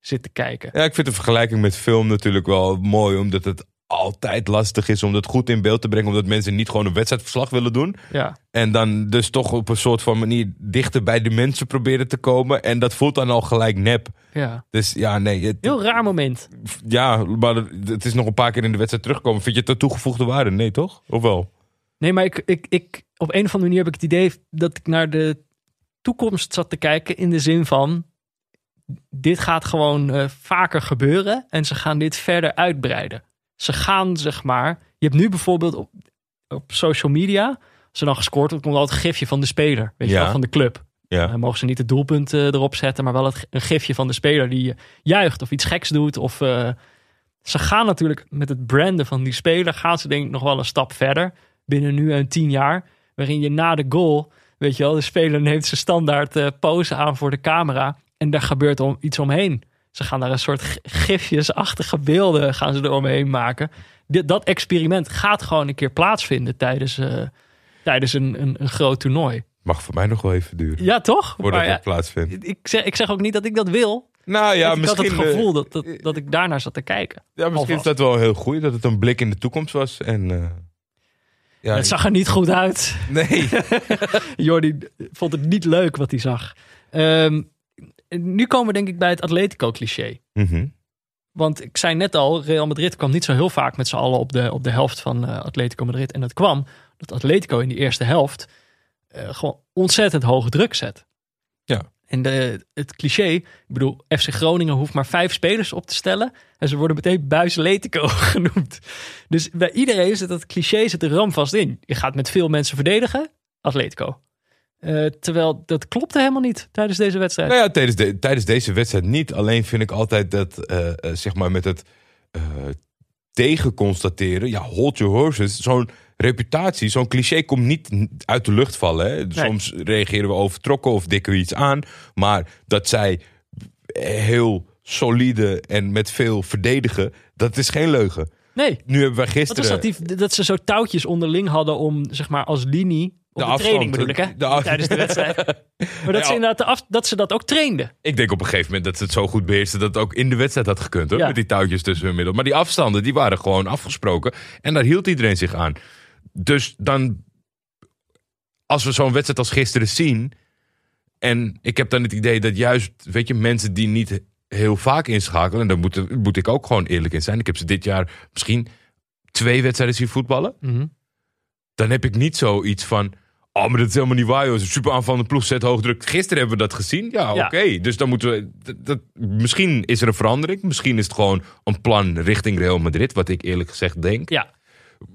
zit te kijken. Ja, ik vind de vergelijking met film natuurlijk wel mooi, omdat het altijd lastig is om dat goed in beeld te brengen, omdat mensen niet gewoon een wedstrijdverslag willen doen. Ja, En dan dus toch op een soort van manier dichter bij de mensen proberen te komen. En dat voelt dan al gelijk nep. ja. Dus ja, nee. Het, Heel raar moment. ja, maar het is nog een paar keer in de wedstrijd teruggekomen. Vind je het een toegevoegde waarde? Nee, toch? Of wel? Nee, maar ik, ik, ik, op een of andere manier heb ik het idee dat ik naar de toekomst zat te kijken. In de zin van, dit gaat gewoon eh, vaker gebeuren. En ze gaan dit verder uitbreiden. Ze gaan, zeg maar... Je hebt nu bijvoorbeeld op, op social media... Als er dan gescoord wordt, komt altijd een gifje van de speler. Weet je wel, van de club. Ja. Dan mogen ze niet het doelpunt eh, erop zetten, maar wel het, een gifje van de speler die eh, juicht of iets geks doet. Of, ze gaan natuurlijk met het branden van die speler, gaan ze denk ik nog wel een stap verder. Binnen nu en tien jaar, waarin je na de goal, weet je wel, de speler neemt zijn standaard eh, pose aan voor de camera. En daar gebeurt om, iets omheen. Ze gaan daar een soort gifjesachtige beelden gaan ze er omheen maken. Dat experiment gaat gewoon een keer plaatsvinden tijdens, eh, tijdens een, een, een groot toernooi. Mag voor mij nog wel even duren. Ja, toch? Voordat Maar ja, het plaatsvindt. ik, zeg, ik zeg ook niet dat ik dat wil. Nou ja, ik misschien, had het gevoel eh, dat, dat, dat ik daarnaar zat te kijken. ja, misschien is dat wel heel goed. Dat het een blik in de toekomst was. En, ja, het zag er niet goed uit. Nee. Jordi vond het niet leuk wat hij zag. Ehm, nu komen we denk ik bij het Atletico-cliché. Mhm. Want ik zei net al, Real Madrid kwam niet zo heel vaak met z'n allen op de, op de helft van eh, Atletico Madrid. En dat kwam dat Atletico in die eerste helft eh, gewoon ontzettend hoge druk zet. Ja. En het cliché, ik bedoel, FC Groningen hoeft maar vijf spelers op te stellen. En ze worden meteen buisletico genoemd. Dus bij iedereen zit dat cliché zit er ramvast in. Je gaat met veel mensen verdedigen, Atletico. Uh, terwijl dat klopte helemaal niet tijdens deze wedstrijd. Nou ja, tijdens, de, tijdens deze wedstrijd niet. Alleen vind ik altijd dat, uh, uh, zeg maar, met het tegenconstateren. Ja, hold your horses. Zo'n reputatie, zo'n cliché komt niet uit de lucht vallen. Hè? Soms reageren we overtrokken of dikken we iets aan. Maar dat zij heel solide en met veel verdedigen, dat is geen leugen. Nee. Nu hebben wij gisteren... Dat, was dat, die, dat ze zo touwtjes onderling hadden om, zeg maar, als linie... Op de, de training bedoel ik, hè? De Tijdens de wedstrijd. maar dat, ze inderdaad af, dat ze dat ook trainden. Ik denk op een gegeven moment dat ze het zo goed beheersten... dat het ook in de wedstrijd had gekund, hoor. Met die touwtjes tussen hun middel. Maar die afstanden, die waren gewoon afgesproken. En daar hield iedereen zich aan. Dus dan, als we zo'n wedstrijd als gisteren zien. En ik heb dan het idee dat juist, weet je, mensen die niet heel vaak inschakelen. En daar moet, moet ik ook gewoon eerlijk in zijn. Ik heb ze dit jaar misschien twee wedstrijden zien voetballen. Mhm. Dan heb ik niet zoiets van. Oh, maar dat is helemaal niet waar, joh. Super aanvallende ploeg, zet hoog druk. Gisteren hebben we dat gezien. Ja, oké. Dus dan moeten we... Dat, misschien is er een verandering. Misschien is het gewoon een plan richting Real Madrid. Wat ik eerlijk gezegd denk. Ja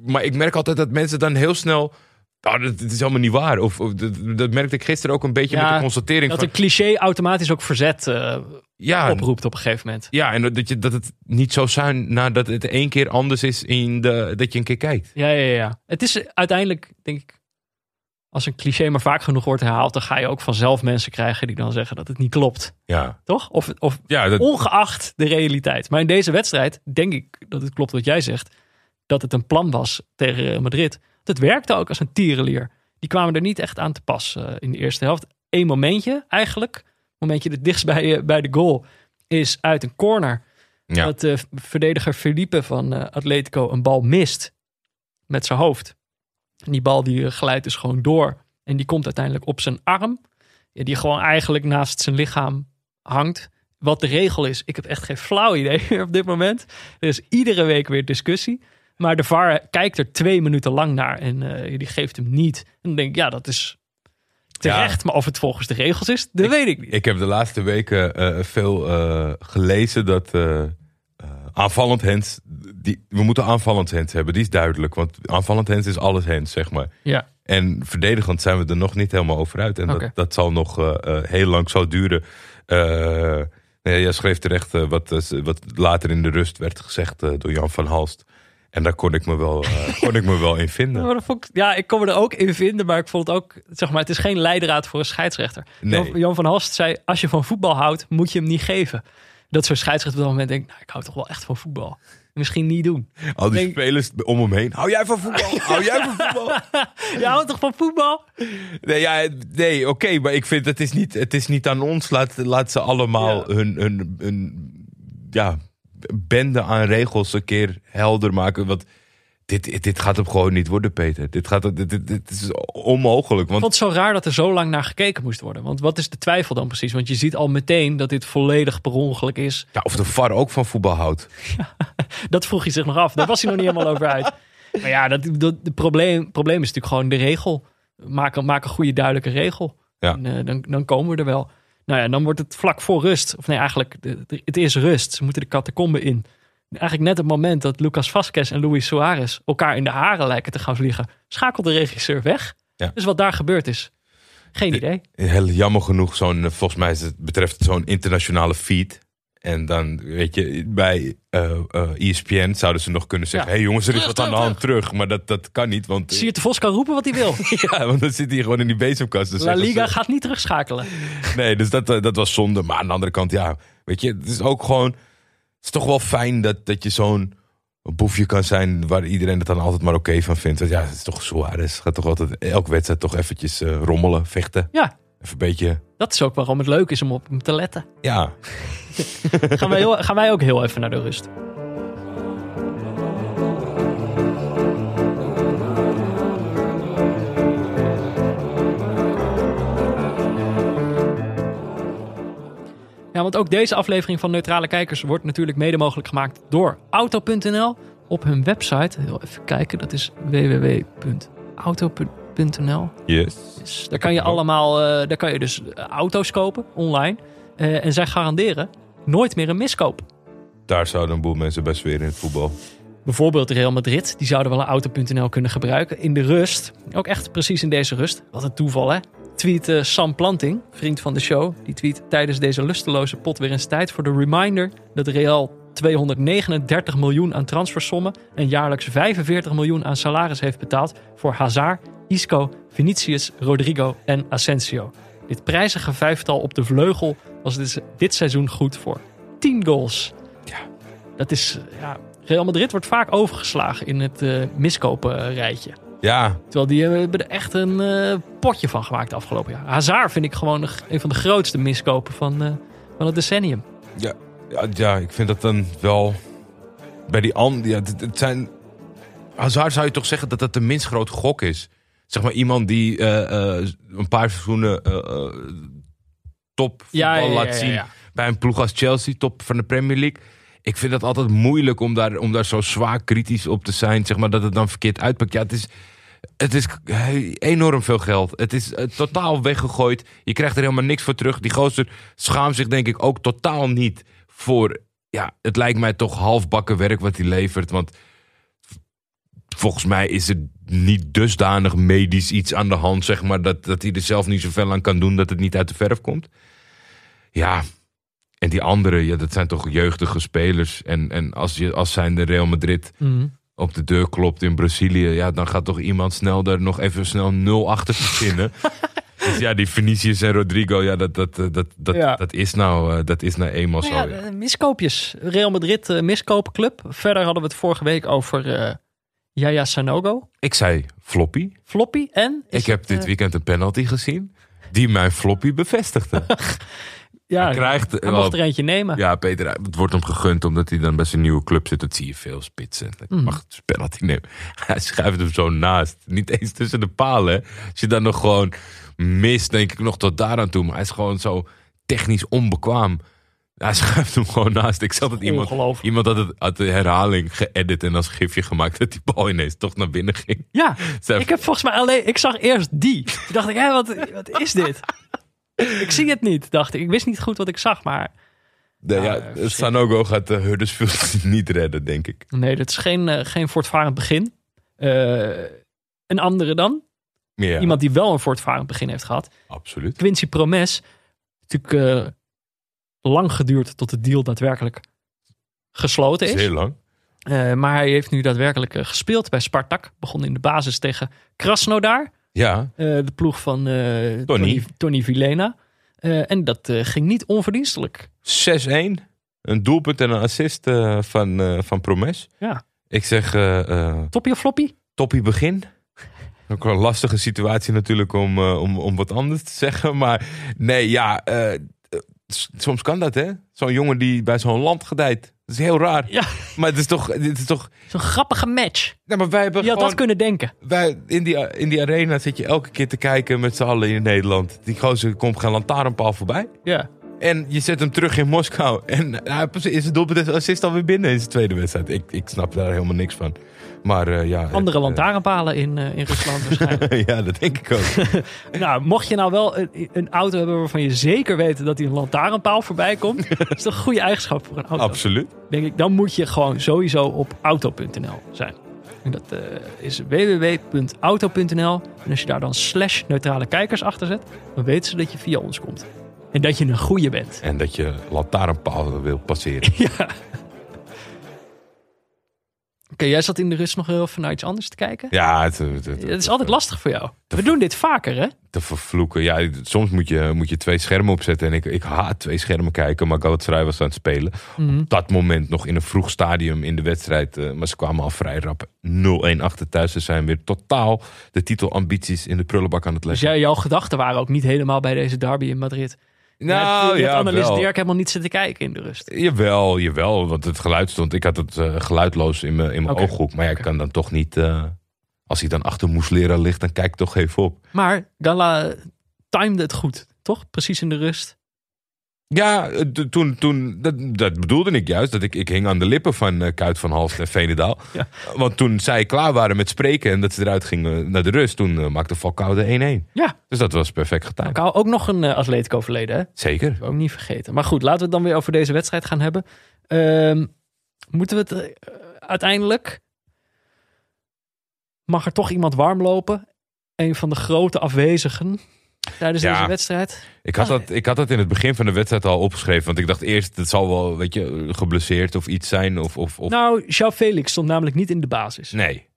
maar ik merk altijd dat mensen dan heel snel. Oh, dat, is helemaal niet waar. Of, dat, dat, merkte ik gisteren ook een beetje met de constatering. Dat een cliché automatisch ook verzet uh, ja, oproept op een gegeven moment. Ja, en dat, je, dat het niet zo zijn nadat het één keer anders is in de, dat je een keer kijkt. Ja, ja, ja. Het is uiteindelijk, denk ik, als een cliché maar vaak genoeg wordt herhaald, dan ga je ook vanzelf mensen krijgen die dan zeggen dat het niet klopt. Ja. Toch? Of, of ja, ongeacht de realiteit. Maar in deze wedstrijd denk ik dat het klopt wat jij zegt dat het een plan was tegen Real Madrid. Dat werkte ook als een tierenlier. Die kwamen er niet echt aan te pas uh, in de eerste helft. Eén momentje eigenlijk, momentje het dichtst bij, uh, bij de goal, is uit een corner. Ja. Dat de verdediger Felipe van uh, Atletico een bal mist met zijn hoofd. En die bal die glijdt dus gewoon door. En die komt uiteindelijk op zijn arm. Die gewoon eigenlijk naast zijn lichaam hangt. Wat de regel is, ik heb echt geen flauw idee op dit moment. Er is iedere week weer discussie. Maar de VAR kijkt er twee minuten lang naar en uh, die geeft hem niet. En dan denk ik, ja, dat is terecht. Maar of het volgens de regels is, dat weet ik niet. Ik heb de laatste weken uh, veel uh, gelezen dat aanvallend hands... Die, we moeten aanvallend hands hebben, die is duidelijk. Want aanvallend hands is alles hands, zeg maar. Ja. En verdedigend zijn we er nog niet helemaal over uit. En okay. dat, dat zal nog heel lang zo duren. Nee, jij schreef terecht wat, wat later in de rust werd gezegd door Jan van Halst. En daar kon ik me wel, uh, kon ik me wel in vinden. Ja, ik, ja, ik kon me er ook in vinden, maar ik vond het ook, zeg maar, het is geen leidraad voor een scheidsrechter. Nee. Jan, van Halst zei, als je van voetbal houdt, moet je hem niet geven. Dat zo'n scheidsrechter op dat moment denkt, nou, ik hou toch wel echt van voetbal. Misschien niet doen. Al die denk, spelers om hem heen. Hou jij van voetbal? Hou jij van voetbal? je houdt toch van voetbal? Nee, ja, nee oké, okay, maar ik vind het is niet, het is niet aan ons. Laat, laat ze allemaal ja. hun, hun, hun, ja, bende aan regels een keer helder maken. Want dit, dit gaat hem gewoon niet worden, Peter. Dit, gaat, dit, dit, dit is onmogelijk. Want... Ik vond het zo raar dat er zo lang naar gekeken moest worden. Want wat is de twijfel dan precies? Want je ziet al meteen dat dit volledig per ongeluk is. Ja, of de VAR ook van voetbal houdt. Ja, dat vroeg hij zich nog af. Daar was hij nog niet helemaal over uit. Maar ja, dat, dat, het probleem, probleem is natuurlijk gewoon de regel. Maak, maak een goede, duidelijke regel. Ja. En, uh, dan, dan komen we er wel. Nou ja, dan wordt het vlak voor rust. Of nee, eigenlijk, het is rust. Ze moeten de catacombe in. Eigenlijk net het moment dat Lucas Vasquez en Luis Suarez elkaar in de haren lijken te gaan vliegen, schakelt de regisseur weg. Ja. Dus wat daar gebeurd is, geen idee. Heel jammer genoeg, zo'n, volgens mij betreft het zo'n internationale feed. En dan, weet je, bij uh, uh, ESPN zouden ze nog kunnen zeggen... Ja. hé hey jongens, er is wat aan de hand terug. Maar dat, dat kan niet, want... Siert de Vos kan roepen wat hij wil. ja, want dan zit hij gewoon in die bezemkast. Dus La Liga ze... gaat niet terugschakelen. nee, dus dat, dat was zonde. Maar aan de andere kant, ja, weet je, het is ook gewoon... Het is toch wel fijn dat, dat je zo'n boefje kan zijn... waar iedereen het dan altijd maar oké okay van vindt. Want ja, het is toch zwaar. Het gaat toch altijd elke wedstrijd toch eventjes rommelen, vechten. Ja. Even een beetje... Dat is ook waarom het leuk is om op hem te letten. Ja. gaan, wij heel, gaan wij ook heel even naar de rust. Ja, want ook deze aflevering van Neutrale Kijkers wordt natuurlijk mede mogelijk gemaakt door Auto.nl. Op hun website, heel even kijken, dat is www.auto.nl Yes. Dus daar kan je allemaal, eh, daar kan je dus eh, auto's kopen online. Eh, en zij garanderen nooit meer een miskoop. Daar zouden een boel mensen best weer in het voetbal. Bijvoorbeeld Real Madrid, die zouden wel een auto.nl kunnen gebruiken in de rust. Ook echt precies in deze rust. Wat een toeval hè. Tweet Sam Planting, vriend van de show. Die tweet tijdens deze lusteloze pot weer eens tijd voor de reminder dat Real 239 miljoen aan transfersommen en jaarlijks 45 miljoen aan salaris heeft betaald voor Hazard, Isco, Vinicius, Rodrigo en Asensio. Dit prijzige vijftal op de vleugel was dit, dit seizoen goed voor 10 goals. Ja. Dat is, eh, ja, Real Madrid wordt vaak overgeslagen in het eh miskopen rijtje. Ja, Terwijl die hebben er echt een eh, potje van gemaakt afgelopen jaar. Hazard vind ik gewoon de- een van de grootste miskopen van, eh, van het decennium. ja, ja, ja, ik vind dat dan wel... Bij die andere... Ja, het, het zijn... Hazard zou je toch zeggen dat dat de minst grote gok is. Zeg maar iemand die eh, eh, een paar seizoenen eh, eh, top voetbal laat zien. bij een ploeg als Chelsea, top van de Premier League. Ik vind het altijd moeilijk om daar, om daar zo zwaar kritisch op te zijn. Zeg maar dat het dan verkeerd uitpakt. Ja, het is, het is enorm veel geld. Het is totaal weggegooid. Je krijgt er helemaal niks voor terug. Die gozer schaamt zich denk ik ook totaal niet voor... Ja, het lijkt mij toch halfbakken werk wat hij levert. Want volgens mij is er niet dusdanig medisch iets aan de hand, zeg maar, dat, dat hij er zelf niet zoveel aan kan doen dat het niet uit de verf komt. Ja, en die anderen, ja, dat zijn toch jeugdige spelers. En, en als, je, als zijn de Real Madrid Mhm. op de deur klopt in Brazilië, ja, dan gaat toch iemand snel daar nog even snel nul achter verzinnen. dus ja, die Vinicius en Rodrigo, ja, dat, dat, dat, dat, Ja. dat, is, nou, eh, dat is nou eenmaal Nou zo. ja, ja. eh, miskoopjes. Real Madrid eh, miskoopclub. Verder hadden we het vorige week over eh Yaya Sanogo. Ik zei floppy. Floppy en... Ik heb dit eh, weekend een penalty gezien die mijn floppy bevestigde. Ja, Hij krijgt, hij wel- mocht er eentje nemen. Ja, Peter, het wordt hem gegund omdat hij dan bij zijn nieuwe club zit. Dat zie je veel spitsen. Dat Mhm. mag het penalty nemen. Hij schuift hem zo naast. Niet eens tussen de palen. Als je dan nog gewoon mist, denk ik nog tot daar aan toe. Maar hij is gewoon zo technisch onbekwaam. Hij schuift hem gewoon naast. Ik zat het iemand, iemand had, het, had de herhaling geëdit en als gifje gemaakt dat die bal ineens toch naar binnen ging. Ja, Zij- ik heb volgens mij alleen... Ik zag eerst die. Toen dacht ik, hé, wat, wat is dit? ik zie het niet, dacht ik. Ik wist niet goed wat ik zag, maar... De, ja, verschrikkelijk. Sanogo gaat de Huddersfield niet redden, denk ik. Nee, dat is geen, eh, geen voortvarend begin. Eh, een andere dan. Ja, Iemand die wel een voortvarend begin heeft gehad. absoluut. Quincy Promes. Natuurlijk eh, lang geduurd tot de deal daadwerkelijk gesloten is. is heel lang. Eh, maar hij heeft nu daadwerkelijk eh, gespeeld bij Spartak. Begon in de basis tegen Krasnodar. Ja, eh, de ploeg van eh Tony, Tony Vilena. En dat ging niet onverdienstelijk. 6-1. Een doelpunt en een assist van, van Promes. Ja. Ik zeg Toppie of floppy? toppie begin. Ook wel een lastige situatie natuurlijk om, om, om wat anders te zeggen. Maar nee, ja, soms kan dat hè. Zo'n jongen die bij zo'n land gedijt. Dat is heel raar. Ja. Maar het is toch... Het is toch Zo'n grappige match. nee, maar wij hebben Je had dat kunnen denken. wij, in, die, in die arena zit je elke keer te kijken met z'n allen in Nederland. Die gozer komt geen lantaarnpaal voorbij. Ja. En je zet hem terug in Moskou. En hij is het doelpunt assist alweer binnen in zijn tweede wedstrijd. Ik, ik snap daar helemaal niks van. Maar eh, ja. Andere eh, lantaarnpalen in, eh, in Rusland waarschijnlijk. ja, dat denk ik ook. nou, mocht je nou wel een, een auto hebben waarvan je zeker weet dat die een lantaarnpaal voorbij komt. dat is toch een goede eigenschap voor een auto. Absoluut. Denk ik, dan moet je gewoon sowieso op auto.nl zijn. En dat is www.auto.nl. En als je daar dan slash neutrale kijkers achter zet, dan weten ze dat je via ons komt. En dat je een goeie bent. En dat je lantaarnpaal wil passeren. Ja. Oké, jij zat in de rust nog heel even naar iets anders te kijken. Ja, het, het, het- Het is altijd lastig voor jou. We doen dit vaker, hè? te vervloeken. Ja, soms moet je, moet je twee schermen opzetten. En ik, ik haat twee schermen kijken. Maar Galatasaray was aan het spelen. Mhm. Op dat moment nog in een vroeg stadium in de wedstrijd. eh, maar ze kwamen al vrij rap 0-1 achter thuis. Ze zijn weer totaal de titelambities in de prullenbak aan het Dus leggen. jij, jouw gedachten waren ook niet helemaal bij deze derby in Madrid. Nou, je ja, hebt analist wel. Dirk helemaal niet zitten kijken in de rust. Jawel, jawel. Want het geluid stond... Ik had het eh, geluidloos in mijn in mijn ooghoek. Maar ja, ik kan dan toch niet... eh, als hij dan achter Moeslera ligt, dan kijk ik toch even op. Maar Gala timede het goed, toch? Precies in de rust. Ja, eh, toen, toen dat, dat bedoelde ik juist. Dat ik, ik hing aan de lippen van eh, Kuit van Halst en Veenendaal. Ja. Want toen zij klaar waren met spreken en dat ze eruit gingen naar de rust, toen eh, maakte Falcao de 1-1. Ja, Dus dat was perfect getimed. ik hou ook nog een uh, Atletico verleden, hè? Zeker. Ook niet vergeten. Maar goed, laten we het dan weer over deze wedstrijd gaan hebben. Ehm, moeten we het eh, uiteindelijk... Mag er toch iemand warm lopen? Een van de grote afwezigen tijdens Ja. deze wedstrijd. Ik had, Ah. dat, ik had dat in het begin van de wedstrijd al opgeschreven. Want ik dacht eerst, het zal wel, weet je, geblesseerd of iets zijn. Of, of, of... Nou, João Felix stond namelijk niet in de basis. Nee.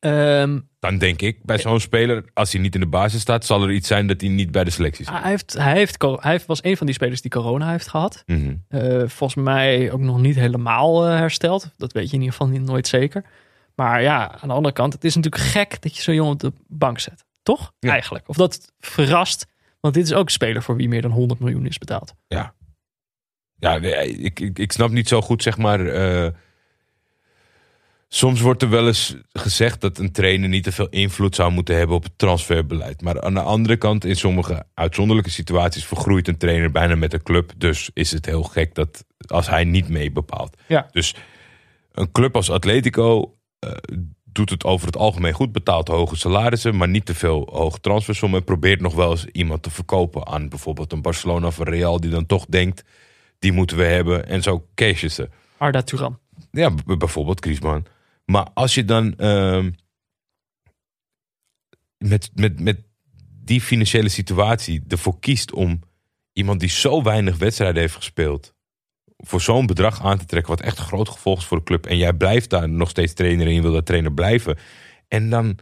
Ehm, Dan denk ik, bij zo'n speler, als hij niet in de basis staat, zal er iets zijn dat hij niet bij de selectie zit. hij, heeft, hij, heeft, hij was een van die spelers die corona heeft gehad. Mhm. Eh, volgens mij ook nog niet helemaal eh, hersteld. Dat weet je in ieder geval niet, nooit zeker. Maar ja, aan de andere kant, het is natuurlijk gek dat je zo'n jongen op de bank zet. Toch? Ja. Eigenlijk. Of dat verrast. Want dit is ook een speler voor wie meer dan 100 miljoen is betaald. Ja, nee, ik, ik, ik snap niet zo goed, zeg maar. eh, soms wordt er wel eens gezegd dat een trainer niet te veel invloed zou moeten hebben op het transferbeleid. Maar aan de andere kant, in sommige uitzonderlijke situaties vergroeit een trainer bijna met een club. Dus is het heel gek dat als hij niet mee bepaalt. Ja. Dus een club als Atletico eh, doet het over het algemeen goed, betaalt hoge salarissen, maar niet te veel hoge transfersommen. En probeert nog wel eens iemand te verkopen aan bijvoorbeeld een Barcelona of een Real, die dan toch denkt, die moeten we hebben. En zo cashen ze. Arda Turan. Ja, bijvoorbeeld Griezmann. Maar als je dan ehm, met, met, met die financiële situatie ervoor kiest om iemand die zo weinig wedstrijden heeft gespeeld, voor zo'n bedrag aan te trekken, wat echt groot gevolg is voor de club. En jij blijft daar nog steeds trainer en je wil dat trainer blijven. En dan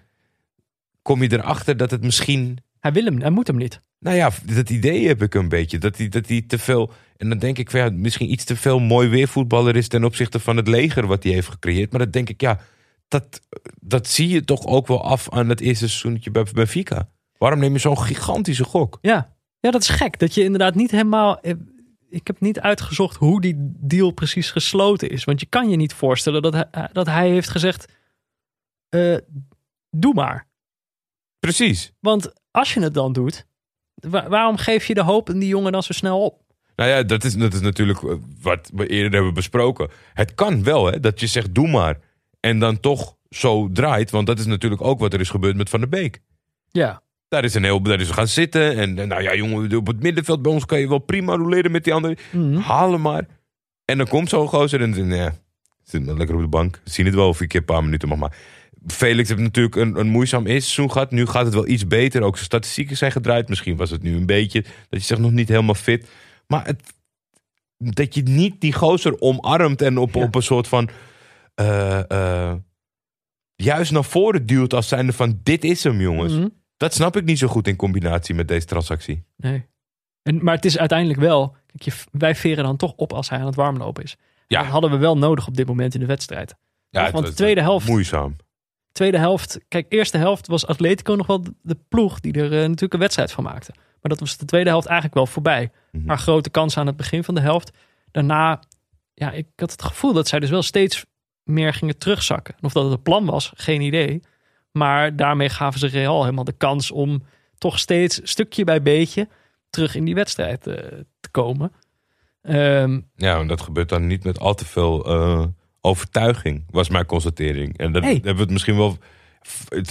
kom je erachter dat het misschien Hij wil hem, hij moet hem niet. nou ja, dat idee heb ik een beetje. Dat hij, dat hij te veel. En dan denk ik van ja, misschien iets te veel mooi weervoetballer is ten opzichte van het leger wat hij heeft gecreëerd. Maar dan denk ik, ja, dat, dat zie je toch ook wel af aan het eerste seizoentje bij Benfica. Waarom neem je zo'n gigantische gok? Ja. ja, dat is gek. Dat je inderdaad niet helemaal... Ik heb niet uitgezocht hoe die deal precies gesloten is. Want je kan je niet voorstellen dat hij, dat hij heeft gezegd... eh, doe maar. Precies. Want als je het dan doet, wa- waarom geef je de hoop in die jongen dan zo snel op? Nou ja, dat is, dat is natuurlijk eh, wat we eerder hebben besproken. Het kan wel, hè, dat je zegt doe maar. En dan toch zo draait. Want dat is natuurlijk ook wat er is gebeurd met Van der Beek. Ja, Daar is een heel, daar is gaan zitten. En nou ja, jongen, op het middenveld bij ons kan je wel prima roleren met die anderen. Mhm. Haal hem maar. En dan komt zo'n gozer en dan ja, zit maar lekker op de bank. Zien het wel of ik een paar minuten mag maar. Felix heeft natuurlijk een, een moeizaam eerste seizoen gehad. Nu gaat het wel iets beter. Ook zijn statistieken zijn gedraaid. Misschien was het nu een beetje dat je zegt nog niet helemaal fit. Maar het, dat je niet die gozer omarmt en op, Ja. op een soort van... eh, eh, juist naar voren duwt als zijnde van dit is hem jongens. Mhm. Dat snap ik niet zo goed in combinatie met deze transactie. nee. En, maar het is uiteindelijk wel, kijk, je, wij veren dan toch op als hij aan het warmlopen is. Ja. Dat hadden we wel nodig op dit moment in de wedstrijd. Ja, want het de tweede helft- Moeizaam. Tweede helft, kijk, eerste helft was Atletico nog wel de, ploeg die er eh, natuurlijk een wedstrijd van maakte. Maar dat was de tweede helft eigenlijk wel voorbij. Mhm. Maar grote kansen aan het begin van de helft. Daarna, ja, ik had het gevoel dat zij dus wel steeds meer gingen terugzakken. En of dat het een plan was, geen idee. Maar daarmee gaven ze Real helemaal de kans om toch steeds stukje bij beetje terug in die wedstrijd eh, te komen. Ehm, Ja, en dat gebeurt dan niet met al te veel eh, overtuiging, was mijn constatering. En dat Nee. hebben we het misschien wel,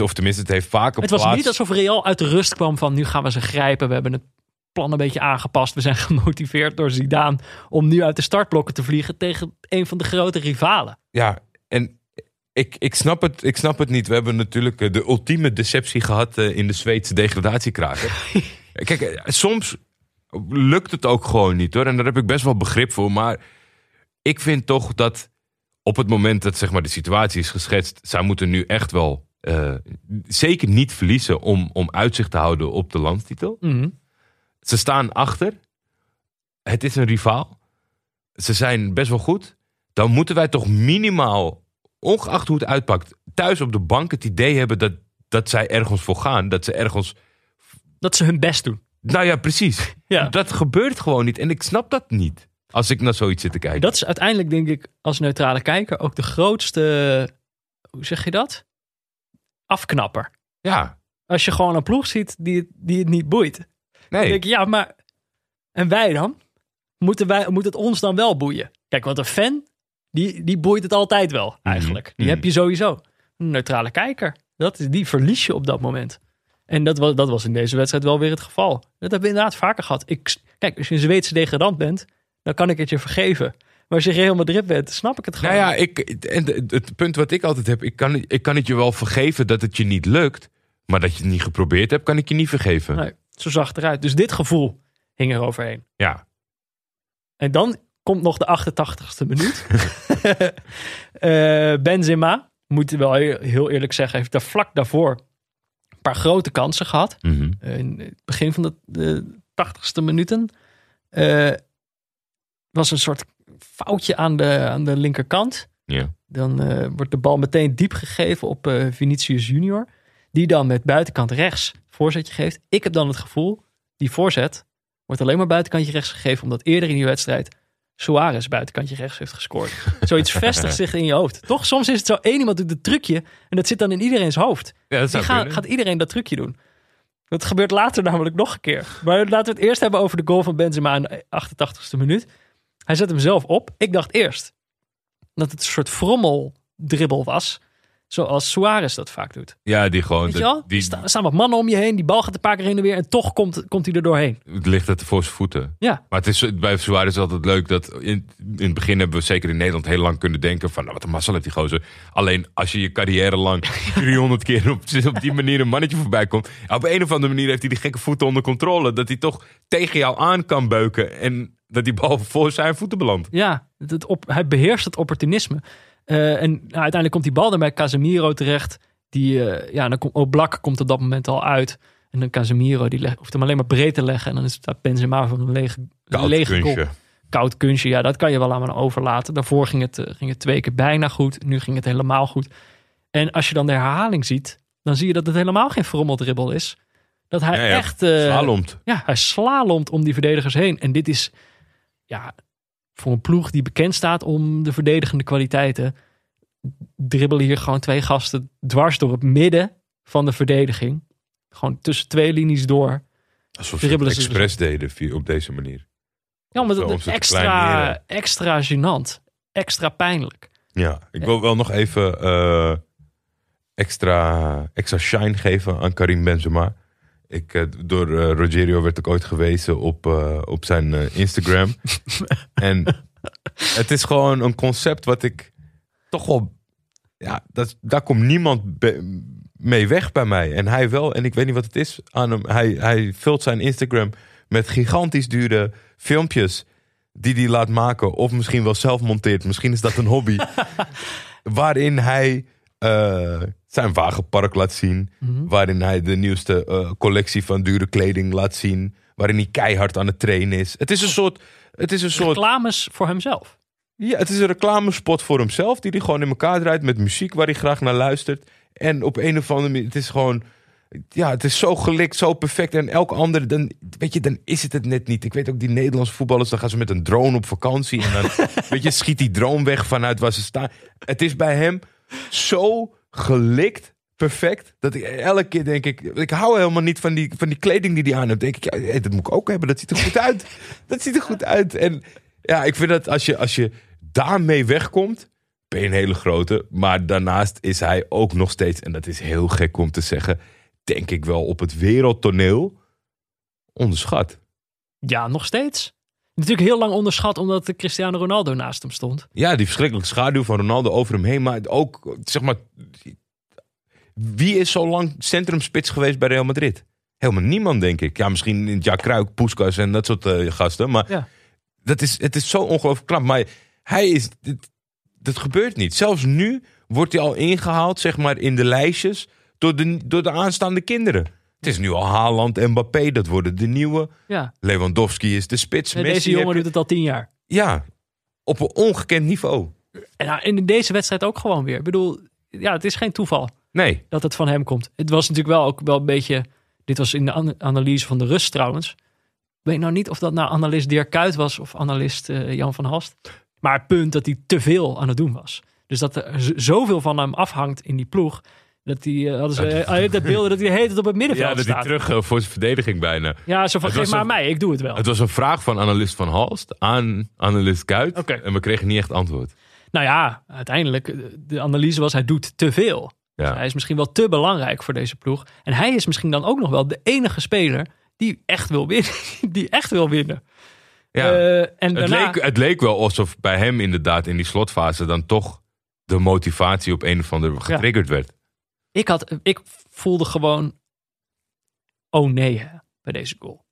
of tenminste, het heeft vaker het was plaats. niet alsof Real uit de rust kwam van nu gaan we ze grijpen. We hebben het plan een beetje aangepast. We zijn gemotiveerd door Zidane om nu uit de startblokken te vliegen tegen een van de grote rivalen. Ja, en ik, ik, snap het, ik snap het niet. We hebben natuurlijk eh, de ultieme deceptie gehad eh, in de Zweedse degradatiekraker. Kijk, eh, soms lukt het ook gewoon niet hoor. En daar heb ik best wel begrip voor. Maar ik vind toch dat op het moment dat zeg maar, de situatie is geschetst, zij moeten nu echt wel zeker niet verliezen om, om uitzicht te houden op de landstitel. Mhm. Ze staan achter. Het is een rivaal. Ze zijn best wel goed. Dan moeten wij toch minimaal, ongeacht hoe het uitpakt, thuis op de bank het idee hebben dat, dat zij ergens voor gaan. Dat ze ergens. Dat ze hun best doen. Nou ja, precies. Ja. Dat gebeurt gewoon niet. En ik snap dat niet. Als ik naar zoiets zit te kijken. Dat is uiteindelijk, denk ik, als neutrale kijker ook de grootste, hoe zeg je dat? Afknapper. Ja, Als je gewoon een ploeg ziet die, het- die het niet boeit. Dan nee. denk ja, maar. En wij dan? moeten wij, moet het ons dan wel boeien? Kijk, want een fan, die, die boeit het altijd wel eigenlijk. Die Mhm. heb je sowieso. Een neutrale kijker, dat, is- die verlies je op dat moment. En dat was, dat was in deze wedstrijd wel weer het geval. Dat hebben we inderdaad vaker gehad. Ik, kijk, als je een Zweedse degradant bent, dan kan ik het je vergeven. Maar als je Real Madrid bent, snap ik het gewoon. Nou ja, ik, en het, het punt wat ik altijd heb, ik kan, ik kan het je wel vergeven dat het je niet lukt. Maar dat je het niet geprobeerd hebt, kan ik je niet vergeven. Nee, zo zag het eruit. Dus dit gevoel hing er overheen. Ja, En dan komt nog de 88ste minuut. Eh, Benzema, moet wel heel, eerlijk zeggen, heeft daar vlak daarvoor een paar grote kansen gehad. Mhm. Eh, in het begin van de, de 80ste minuten eh, was een soort foutje aan de, aan de linkerkant. ja. Dan wordt de bal meteen diep gegeven op Vinicius Junior. Die dan met buitenkant rechts voorzetje geeft. Ik heb dan het gevoel, die voorzet wordt alleen maar buitenkantje rechts gegeven. Omdat eerder in die wedstrijd Suarez buitenkantje rechts heeft gescoord. Zoiets vestigt zich in je hoofd. Toch? Soms is het zo, één iemand doet het trucje. En dat zit dan in iedereen's hoofd. ja, dat Die zou gaan, kunnen. gaat iedereen dat trucje doen. Dat gebeurt later namelijk nog een keer. Maar laten we het eerst hebben over de goal van Benzema in de 88ste minuut. Hij zet hem zelf op. Ik dacht eerst dat het een soort frommeldribbel was. Zoals Suarez dat vaak doet. Ja, die gewoon. Weet je de- wel? die, Er staan, wat mannen om je heen. Die bal gaat een paar keer heen en weer. En toch komt, komt hij er doorheen. het ligt het voor zijn voeten. Ja, Maar het is bij Suarez altijd leuk dat in, in het begin hebben we zeker in Nederland heel lang kunnen denken van nou, wat een mazzel heeft die gozer. Alleen als je je carrière lang 300 keer op, op die manier een mannetje voorbij komt. Op een of andere manier heeft hij die gekke voeten onder controle. Dat hij toch tegen jou aan kan beuken en dat die bal voor zijn voeten belandt. ja het, het op, hij beheerst het opportunisme. Eh, en nou, uiteindelijk komt die bal dan bij Casemiro terecht. Die, eh, ja, dan komt Oblak komt op dat moment al uit. En dan Casemiro, die leg, hoeft hem alleen maar breed te leggen. En dan staat Benzema voor een lege, Koud lege kunstje. koud kunstje. Ja, dat kan je wel aan me overlaten. Daarvoor ging het, eh, ging het twee keer bijna goed. Nu ging het helemaal goed. En als je dan de herhaling ziet, dan zie je dat het helemaal geen frommeldribbel is. Dat hij Ja, ja, echt... Slalomt. ja, hij slalomt om die verdedigers heen. En dit is ja, voor een ploeg die bekend staat om de verdedigende kwaliteiten. Dribbelen hier gewoon twee gasten dwars door het midden van de verdediging. Gewoon tussen twee linies door. Alsof ze het expres deden op deze manier. Ja, maar dat is extra, extra gênant. Extra pijnlijk. Ja, ik wil wel nog even eh, extra, extra shine geven aan Karim Benzema. Ik, eh, door eh, Rogerio werd ik ooit gewezen op, eh, op zijn Instagram. en het is gewoon een concept wat ik toch wel... Ja, dat, daar komt niemand mee weg bij mij. En hij wel. En ik weet niet wat het is aan hem. Hij, hij vult zijn Instagram met gigantisch dure filmpjes die hij laat maken. Of misschien wel zelf monteert. Misschien is dat een hobby. waarin hij zijn wagenpark laat zien. Waarin hij de nieuwste eh, collectie van dure kleding laat zien. Waarin hij keihard aan het trainen is. Het is een soort... Het is een soort Reclames voor hemzelf. ja, het is een reclamespot voor hemzelf. Die hij gewoon in elkaar draait met muziek waar hij graag naar luistert. En op een of andere manier, het is gewoon... Ja, het is zo gelikt, zo perfect. En elk ander, dan, weet je, dan is het het net niet. Ik weet ook, die Nederlandse voetballers, dan gaan ze met een drone op vakantie. En dan, weet je, schiet die drone weg vanuit waar ze staan. Het is bij hem zo gelikt, perfect. Dat ik elke keer denk ik, ik hou helemaal niet van die, van die kleding die hij aan heeft. Denk ik, ja, hé, dat moet ik ook hebben. Dat ziet er goed uit. Dat ziet er goed uit. En ja, ik vind dat als je, als je daarmee wegkomt, ben je een hele grote. Maar daarnaast is hij ook nog steeds, en dat is heel gek om te zeggen, denk ik wel op het wereldtoneel onderschat. Ja, nog steeds. Natuurlijk heel lang onderschat omdat Cristiano Ronaldo naast hem stond. Ja, die verschrikkelijke schaduw van Ronaldo over hem heen. Maar ook, zeg maar, wie is zo lang centrumspits geweest bij Real Madrid? Helemaal niemand, denk ik. Ja, misschien in Jack Kruik, Puskas en dat soort eh, gasten. Maar Ja. dat is, het is zo ongelooflijk knap. Maar hij is, dit, dat gebeurt niet. Zelfs nu wordt hij al ingehaald, zeg maar, in de lijstjes door de, door de aanstaande kinderen. Het is nu al Haaland en Mbappé, dat worden de nieuwe. Ja, Lewandowski is de spits. Messi deze jongen doet het al tien jaar. Ja, op een ongekend niveau. En nou, in deze wedstrijd ook gewoon weer. Ik bedoel, ja, het is geen toeval Nee, dat het van hem komt. Het was natuurlijk wel ook wel een beetje... Dit was in de an- analyse van de rust trouwens. Ik weet nou niet of dat nou analist Dirk Kuyt was of analist eh, Jan van Hast. Maar het punt dat hij te veel aan het doen was. Dus dat er zoveel van hem afhangt in die ploeg. Dat die, eh, hadden ze, eh, dat beelden dat hij hele tijd op het middenveld Ja, dat hij staat. terug eh, voor zijn verdediging bijna. Ja, zo van, Het geef was maar een- mij, ik doe het wel. Het was een vraag van analist Van Halst aan analist Kuit. Oké. En we kregen niet echt antwoord. Nou ja, uiteindelijk, eh, de analyse was hij doet te veel. Dus Ja. hij is misschien wel te belangrijk voor deze ploeg. En hij is misschien dan ook nog wel de enige speler die echt wil winnen. Die echt wil winnen. Ja. Eh, en het, daarna, leek, het leek wel alsof bij hem inderdaad in die slotfase dan toch de motivatie op een of andere getriggerd werd. Ik, had, ik voelde gewoon, oh nee hè, bij deze goal.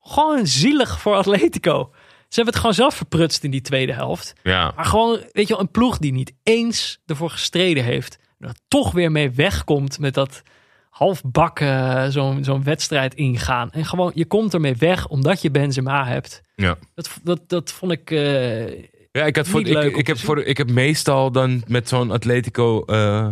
Gewoon zielig voor Atletico. Ze hebben het gewoon zelf verprutst in die tweede helft. Ja. Maar gewoon, weet je wel, een ploeg die niet eens ervoor gestreden heeft. En er toch weer mee wegkomt met dat halfbakken zo'n zo'n wedstrijd ingaan. En gewoon, je komt ermee weg omdat je Benzema hebt. Ja. Dat, dat, dat vond ik... eh, Ja, ik, had voor, ik, ik, heb voor, ik heb meestal dan met zo'n Atletico eh,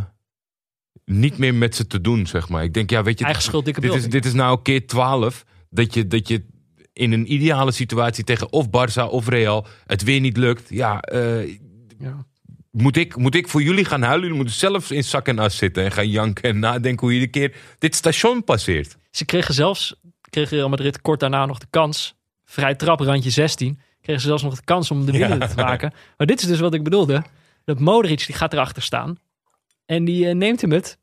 niet meer met ze te doen, zeg maar. Ik denk, ja, weet je, Eigen schuld, dikke dit, is, dit is nou keer 12 dat je, dat je in een ideale situatie tegen of Barça of Real het weer niet lukt. Ja, eh, ja. moet, ik, moet ik voor jullie gaan huilen? Jullie moeten zelf in zak en as zitten en gaan janken en nadenken hoe je de keer dit station passeert. Ze kregen zelfs, kreeg Real Madrid kort daarna nog de kans. Vrij trap, randje 16. Kregen ze zelfs nog de kans om de winnende te maken. Maar dit is dus wat ik bedoelde. Dat Modric, die gaat erachter staan. En die eh, neemt hem het.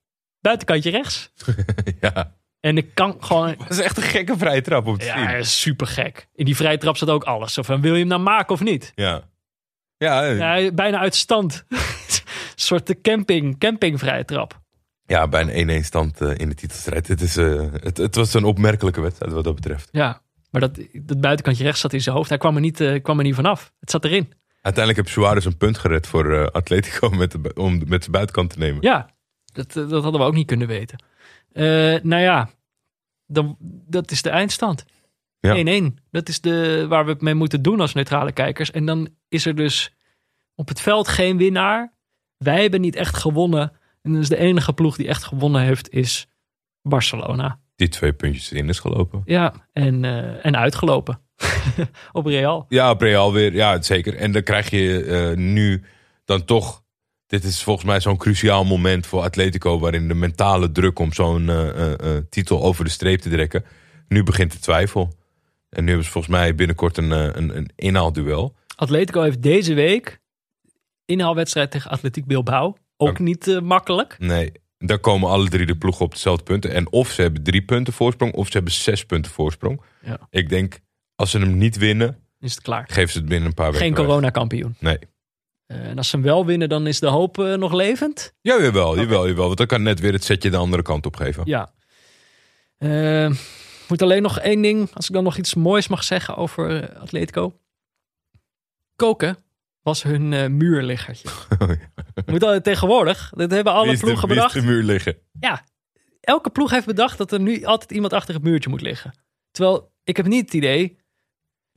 Buitenkantje rechts. ja, En ik kan gewoon... dat is echt een gekke vrije trap om te Ja, super gek. In die vrije trap zat ook alles. Zo van, wil je hem nou maken of niet? Ja. Ja, ja. Ja, bijna uit stand. een soort de camping, campingvrije trap. ja bijna 1-1 stand eh, in de titelstrijd. Het, is, eh, het, het was een opmerkelijke wedstrijd wat dat betreft. Ja, maar dat, dat buitenkantje rechts zat in zijn hoofd. Hij kwam er niet, eh, kwam er niet vanaf. Het zat erin. Uiteindelijk heb Suarez een punt gered voor eh, Atletico met de, om met zijn buitenkant te nemen. Ja, dat, eh, dat hadden we ook niet kunnen weten. Eh, nou ja, dan, dat is de eindstand. 1-1. Ja. Dat is de, waar we het mee moeten doen als neutrale kijkers. En dan is er dus op het veld geen winnaar. Wij hebben niet echt gewonnen. En dus de enige ploeg die echt gewonnen heeft is Barcelona. Die twee puntjes in is gelopen. Ja, en, eh, en uitgelopen. op Real. Ja, op Real weer. Ja, zeker. En dan krijg je nu dan toch... Dit is volgens mij zo'n cruciaal moment voor Atletico... waarin de mentale druk om zo'n eh, eh, eh, titel over de streep te trekken... nu begint de twijfel. En nu hebben ze volgens mij binnenkort een, een, een inhaalduel. Atletico heeft deze week inhaalwedstrijd tegen Atletiek Bilbao. Ook niet makkelijk. Nee, daar komen alle drie de ploegen op dezelfde punten. En of ze hebben drie punten voorsprong... of ze hebben zes punten voorsprong. Ja. Ik denk, als ze hem niet winnen... Is het klaar. geven ze het binnen een paar weken Geen coronakampioen. Nee. Eh, en als ze hem wel winnen, dan is de hoop eh, nog levend. Ja, jawel, jawel, jawel. Want dan kan net weer het setje de andere kant op geven. Ja. Eh, moet alleen nog één ding, als ik dan nog iets moois mag zeggen over Atletico. Koken was hun muurliggertje. Moet al, tegenwoordig, dat hebben alle de- ploegen bedacht. de muur liggen. Ja, elke ploeg heeft bedacht dat er nu altijd iemand achter het muurtje moet liggen. Terwijl ik heb niet het idee,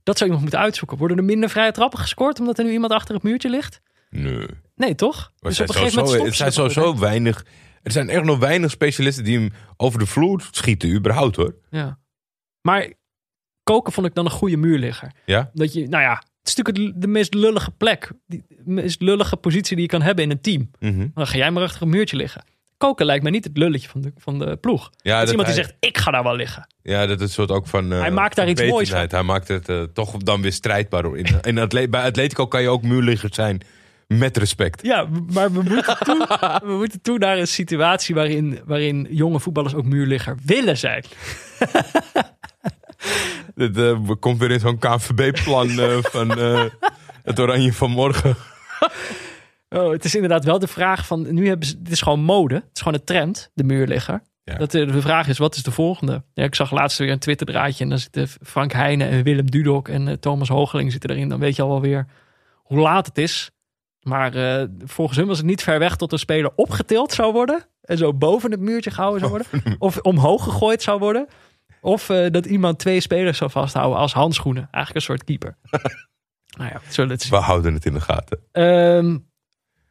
dat zou iemand moeten uitzoeken. Worden er minder vrije trappen gescoord omdat er nu iemand achter het muurtje ligt? Nee. Nee, toch? Maar Dus op zijn een gegeven moment het zijn sowieso weinig. Er zijn echt nog weinig specialisten die hem over de vloer schieten, überhaupt hoor. Ja. Maar koken vond ik dan een goede muurligger. Ja? Dat je, nou ja, het is natuurlijk de meest lullige plek. De meest lullige positie die je kan hebben in een team. Mhm. Dan ga jij maar achter een muurtje liggen. Koken lijkt mij niet het lulletje van de, van de ploeg. Ja, dat is iemand hij, die zegt, ik ga daar wel liggen. ja, dat is een soort ook van. eh, Hij maakt daar iets moois verwetenheid. Hij maakt het eh, toch dan weer strijdbaar. In, in atle- bij Atletico kan je ook muurligger zijn met respect. Ja, maar we moeten toe, we moeten toe naar een situatie waarin, waarin jonge voetballers ook muurligger willen zijn. Het eh, komt weer in zo'n KNVB-plan eh, van eh, het Oranje van morgen. Oh, het is inderdaad wel de vraag van, nu hebben ze, het is gewoon mode. Het is gewoon een trend, de muurligger. Ja. Dat eh, de vraag is, wat is de volgende? Ja, ik zag laatst weer een Twitter draadje en dan zitten Frank Heijnen en Willem Dudok en eh, Thomas Hoogeling zitten erin. Dan weet je al wel weer hoe laat het is. Maar eh, volgens hun was het niet ver weg tot een speler opgetild zou worden. En zo boven het muurtje gehouden zou worden. Of omhoog gegooid zou worden. Of dat iemand twee spelers zou vasthouden als handschoenen. Eigenlijk een soort keeper. nou ja, we zullen het zien. We houden het in de gaten. Ehm,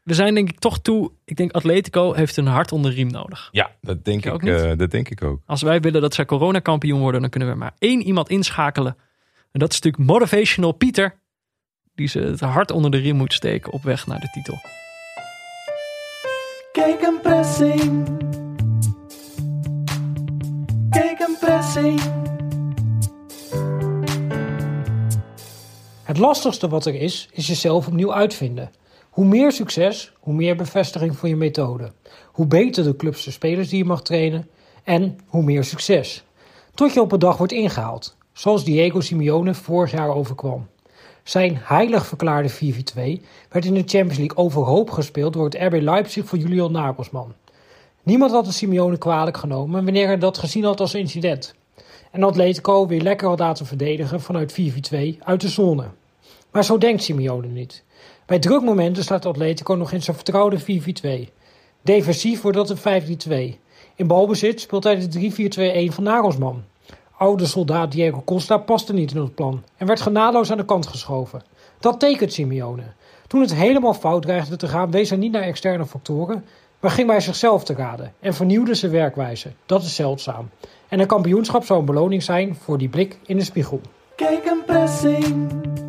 we zijn denk ik toch toe. Ik denk Atletico heeft een hart onder de riem nodig. Ja, dat denk, ik, uh, dat denk ik ook. Als wij willen dat zij coronakampioen worden, dan kunnen we maar één iemand inschakelen. En dat is natuurlijk Motivational Pieter. Die ze het hart onder de riem moet steken op weg naar de titel. Kijk een pressing. Kijk een pressing. Het lastigste wat er is, is jezelf opnieuw uitvinden. Hoe meer succes, hoe meer bevestiging van je methode. Hoe beter de clubs de spelers die je mag trainen en hoe meer succes. Tot je op een dag wordt ingehaald, zoals Diego Simeone vorig jaar overkwam. Zijn heilig verklaarde 4-4-2 werd in de Champions League overhoop gespeeld door het RB Leipzig voor Julian Nagelsman. Niemand had de Simeone kwalijk genomen wanneer hij dat gezien had als incident. En Atletico weer lekker had laten verdedigen vanuit 4-4-2 uit de zone. Maar zo denkt Simeone niet. Bij drukmomenten staat Atletico nog in zijn vertrouwde 4-4-2. Defensief wordt dat een 5-3-2. In balbezit speelt hij de 3-4-2-1 van Nagelsman. Oude soldaat Diego Costa paste niet in het plan en werd genadeloos aan de kant geschoven. Dat tekent Simeone. Toen het helemaal fout dreigde te gaan, wees hij niet naar externe factoren, maar ging bij zichzelf te raden en vernieuwde zijn werkwijze. Dat is zeldzaam. En een kampioenschap zou een beloning zijn voor die blik in de spiegel. Kijk een pressing.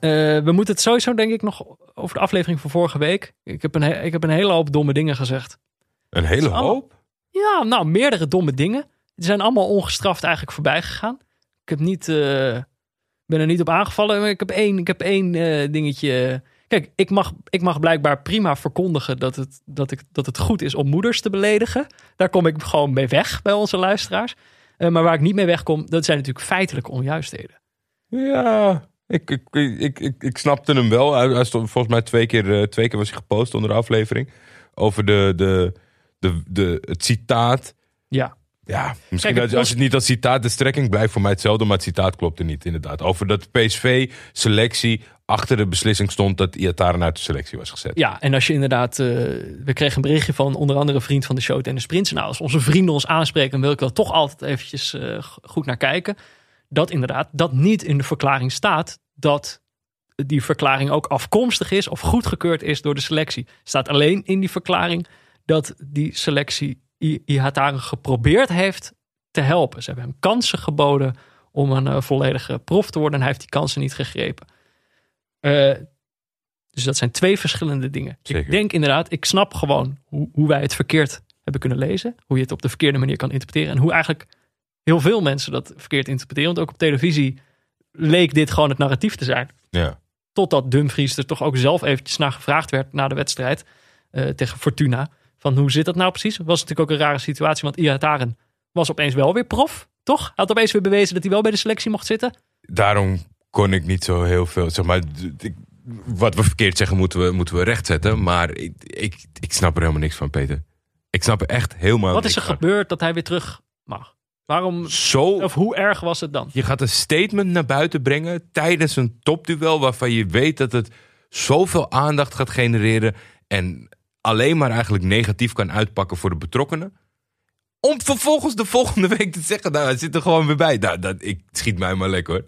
Eh, we moeten het sowieso denk ik nog over de aflevering van vorige week. Ik heb een, he- ik heb een hele hoop domme dingen gezegd. Een hele allemaal- hoop? Ja, nou, meerdere domme dingen. Die zijn allemaal ongestraft eigenlijk voorbij gegaan. Ik heb niet, eh, ben er niet op aangevallen. Maar ik heb één, ik heb één eh, dingetje. Kijk, ik mag, ik mag blijkbaar prima verkondigen dat het, dat, ik, dat het goed is om moeders te beledigen. Daar kom ik gewoon mee weg bij onze luisteraars. Eh, maar waar ik niet mee wegkom, dat zijn natuurlijk feitelijke onjuistheden. Ja, ik, ik, ik, ik, ik snapte hem wel. Hij, hij stond volgens mij twee keer, eh, twee keer was hij gepost onder de aflevering. Over de, de, de, de, het citaat. Ja, Ja, misschien Kijk, het als het niet als citaat, de strekking blijft voor mij hetzelfde, maar het citaat klopte niet inderdaad. Over dat PSV-selectie achter de beslissing stond dat Iataren uit de selectie was gezet. Ja, en als je inderdaad. eh, we kregen een berichtje van onder andere een vriend van de show, Dennis Prins. Nou, als onze vrienden ons aanspreken, wil ik wel toch altijd eventjes eh, goed naar kijken. Dat inderdaad, dat niet in de verklaring staat dat die verklaring ook afkomstig is of goedgekeurd is door de selectie. Staat alleen in die verklaring dat die selectie Ihataren geprobeerd heeft te helpen. Ze hebben hem kansen geboden om een eh, volledige prof te worden en hij heeft die kansen niet gegrepen. Eh, dus dat zijn twee verschillende dingen. Zeker. Ik denk inderdaad, ik snap gewoon hoe, hoe wij het verkeerd hebben kunnen lezen. Hoe je het op de verkeerde manier kan interpreteren. En hoe eigenlijk heel veel mensen dat verkeerd interpreteren. Want ook op televisie leek dit gewoon het narratief te zijn. Ja. Totdat Dumfries er toch ook zelf eventjes naar gevraagd werd na de wedstrijd eh, tegen Fortuna. Van hoe zit dat nou precies? Was natuurlijk ook een rare situatie. Want Ihataren was opeens wel weer prof. Toch? Hij had opeens weer bewezen dat hij wel bij de selectie mocht zitten. Daarom kon ik niet zo heel veel, zeg maar, ik- wat we verkeerd zeggen moeten we, moeten we rechtzetten. Maar ik, ik, ik snap er helemaal niks van, Peter. Ik snap er echt helemaal Wat is er van. gebeurd dat hij weer terug mag? Waarom, Zo of hoe erg was het dan? Je gaat een statement naar buiten brengen tijdens een topduel waarvan je weet dat het zoveel aandacht gaat genereren en alleen maar eigenlijk negatief kan uitpakken voor de betrokkenen. Om vervolgens de volgende week te zeggen, nou, hij zit er gewoon weer bij. Nou, dat, ik schiet mij maar lekker hoor.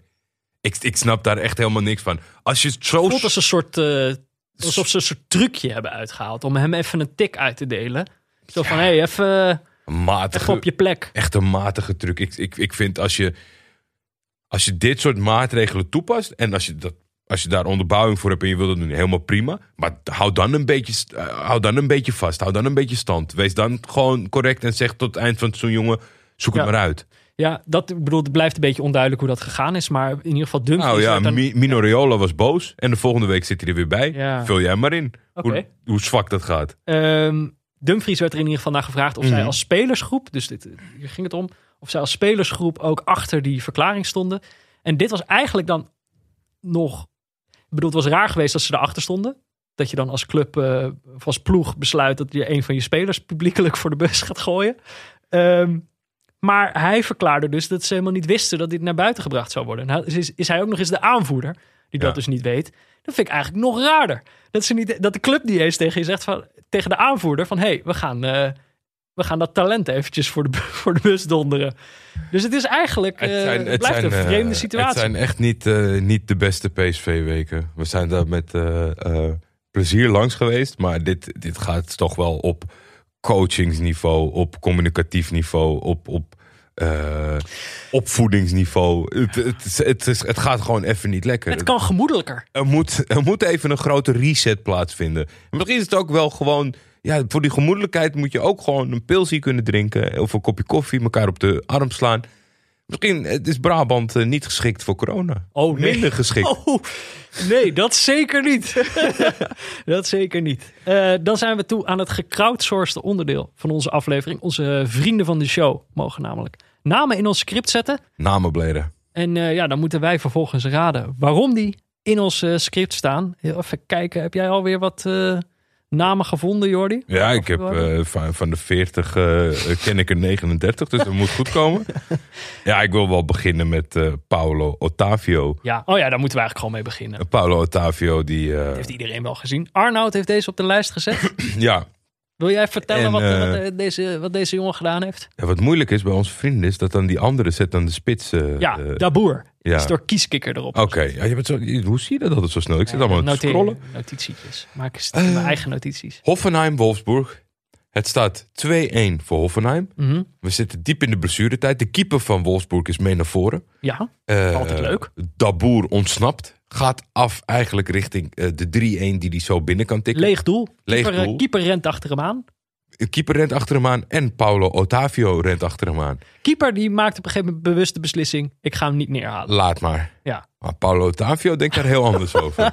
Ik, ik snap daar echt helemaal niks van. Als je het zo... voelt als een soort, eh, alsof ze een soort trucje hebben uitgehaald om hem even een tik uit te delen. Zo van, hé, hey, even, matige, even op je plek. echt een matige truc. Ik, ik, ik vind als je, als je dit soort maatregelen toepast en als je, dat, als je daar onderbouwing voor hebt en je wilt dat doen, helemaal prima. Maar hou dan, een beetje, eh, hou dan een beetje vast. Hou dan een beetje stand. Wees dan gewoon correct en zeg tot het eind van het seizoen, jongen, zoek het maar uit. Ja, dat ik bedoel, het blijft een beetje onduidelijk hoe dat gegaan is. Maar in ieder geval Dumfries Nou ja, werd dan- Mi- Mino Raiola was boos en de volgende week zit hij er weer bij. Ja. Vul jij maar in hoe, hoe zwak dat gaat. Ehm, Dumfries werd er in ieder geval naar gevraagd of zij Mhm. als spelersgroep, dus dit, hier ging het om, of zij als spelersgroep ook achter die verklaring stonden. En dit was eigenlijk dan nog, ik bedoel, het was raar geweest dat ze erachter stonden. Dat je dan als club eh, of als ploeg besluit dat je een van je spelers publiekelijk voor de bus gaat gooien. Ehm, maar hij verklaarde dus dat ze helemaal niet wisten dat dit naar buiten gebracht zou worden. Nou, is, is hij ook nog eens de aanvoerder, die dat Ja. dus niet weet. Dat vind ik eigenlijk nog raarder. Dat, ze niet, dat de club niet eens tegen je zegt van, tegen de aanvoerder van... hé, hey, we, gaan, eh, we gaan dat talent eventjes voor de, voor de bus donderen. Dus het is eigenlijk, Het, eh, zijn, het het, blijft zijn, een eh, vreemde situatie. het zijn echt niet, niet de beste PSV-weken. We zijn daar met plezier langs geweest. Maar dit, dit gaat toch wel op coachingsniveau, op communicatief niveau, op, op eh, opvoedingsniveau. Het, het, het, is, het gaat gewoon even niet lekker. Het kan gemoedelijker. Er moet, er moet even een grote reset plaatsvinden. En Misschien is het ook wel gewoon... Ja, voor die gemoedelijkheid moet je ook gewoon een pilsie kunnen drinken. Of een kopje koffie, elkaar op de arm slaan. Misschien is Brabant eh, niet geschikt voor corona. Oh, nee. Minder geschikt. Oh, nee, dat zeker niet. dat zeker niet. Eh, dan zijn we toe aan het gecrowdsourced onderdeel van onze aflevering. Onze vrienden van de show mogen namelijk namen in ons script zetten. Namenbleden. En eh, ja, dan moeten wij vervolgens raden waarom die in ons script staan. Heel Even kijken, heb jij alweer wat namen gevonden, Jordi? Ja, ik heb eh, van, van de 40 eh, ken ik er 39, dus dat moet goed komen. Ja, ik wil wel beginnen met eh, Paolo Ottavio. Ja, oh ja, daar moeten we eigenlijk gewoon mee beginnen. Paolo Ottavio, die... Heeft iedereen wel gezien. Arnoud heeft deze op de lijst gezet. ja, Wil jij vertellen En, wat, wat, deze, wat deze jongen gedaan heeft? Ja, wat moeilijk is bij onze vrienden is dat dan die andere zet dan de spits. Ja, Daboer. Ja. Is door kieskikker erop. Oké, ja, je bent zo, hoe zie je dat altijd zo snel? Ik zit allemaal aan het scrollen. Notitietjes. Maak eens mijn Eh. eigen notities. Hoffenheim, Wolfsburg. Het staat 2-1 voor Hoffenheim. Mhm. We zitten diep in de blessuretijd. De keeper van Wolfsburg is mee naar voren. Ja, Eh, Altijd leuk. Daboer ontsnapt. Gaat af eigenlijk richting eh, de 3-1 die hij zo binnen kan tikken. leeg doel. Leeg keeper, doel. keeper rent achter hem aan. De keeper rent achter hem aan. En Paulo Ottavio rent achter hem aan. Keeper die maakt op een gegeven moment bewust de beslissing. Ik ga hem niet neerhalen. Laat maar. Ja. Maar Paulo Ottavio denkt daar heel anders over.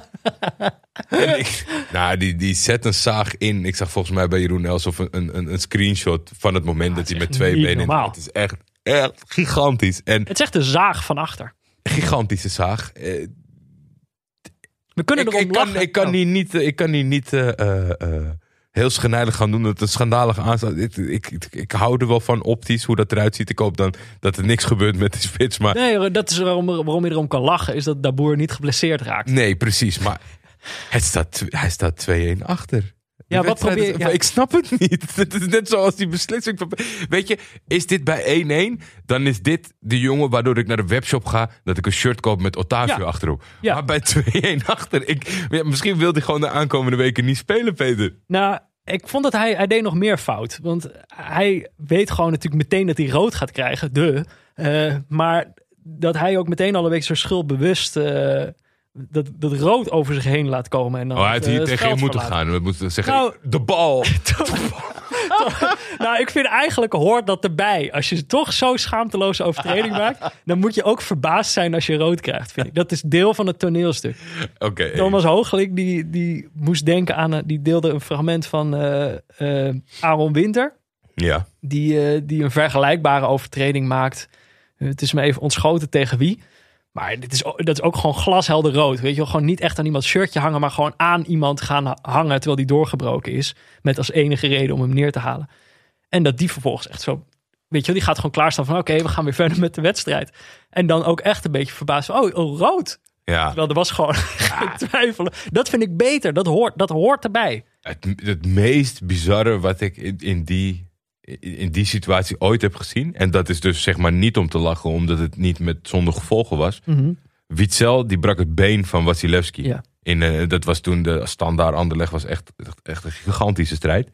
En ik, nou, die, die zet een zaag in. Ik zag volgens mij bij Jeroen Elsof een, een, een screenshot van het moment dat hij met twee benen... in- normaal. Het is echt, echt gigantisch. En Het is echt een zaag van achter. gigantische zaag. Eh, We kunnen ik, erom ik, kan, lachen. ik kan Oh. die niet, ik kan die niet eh, eh, heel schijnijdig gaan doen. Dat het een schandalige aanstaat. Ik, ik, ik, ik hou er wel van optisch hoe dat eruit ziet. Ik hoop dan dat er niks gebeurt met die spits. Maar Nee, dat is waarom, waarom je erom kan lachen. Is dat Daboer niet geblesseerd raakt. Nee, precies. Maar het staat, hij staat 2-1 achter. Ja, wat probeer is- je- ja. Ik snap het niet. Het is net zoals die beslissing. van- Weet je, is dit bij 1-1? Dan is dit de jongen waardoor ik naar de webshop ga. Dat ik een shirt koop met Otavio Ja. achterop. Ja. Maar bij 2-1 achter. Ik, misschien wil hij gewoon de aankomende weken niet spelen, Peter. Nou, ik vond dat hij, hij deed nog meer fout. Want hij weet gewoon natuurlijk meteen dat hij rood gaat krijgen. De. Eh, maar dat hij ook meteen al een beetje zo schuldbewust eh, dat, dat rood over zich heen laat komen. En dan Oh, hij had hier eh, tegen veld je moeten gaan. We moeten zeggen, Nou- de bal. nou, ik vind eigenlijk hoort dat erbij. Als je toch zo schaamteloze overtreding maakt, dan moet je ook verbaasd zijn als je rood krijgt, vind ik. Dat is deel van het toneelstuk. Oké. Thomas Hoogelik, die, die moest denken aan, een- die deelde een fragment van eh, eh, Aaron Winter. Ja. die, eh, die een vergelijkbare overtreding maakt. Eh, het is me even ontschoten tegen wie. Maar dit is, dat is ook gewoon glashelder rood. Weet je wel, gewoon niet echt aan iemands shirtje hangen, maar gewoon aan iemand gaan ha- hangen terwijl die doorgebroken is. Met als enige reden om hem neer te halen. En dat die vervolgens echt zo, weet je wel, die gaat gewoon klaarstaan van oké, we gaan weer verder met de wedstrijd. En dan ook echt een beetje verbaasd van, oh, oh rood. ja. Terwijl er was gewoon geen twijfel. Dat vind ik beter, dat hoort, dat hoort erbij. Het, het meest bizarre wat ik in, in, die, in, die situatie ooit heb gezien. En dat is dus zeg maar niet om te lachen, omdat het niet met zonder gevolgen was. Witzel die brak het been van Wasilewski. Ja. In, eh, dat was toen de standaard Anderleg was echt, echt, een gigantische strijd.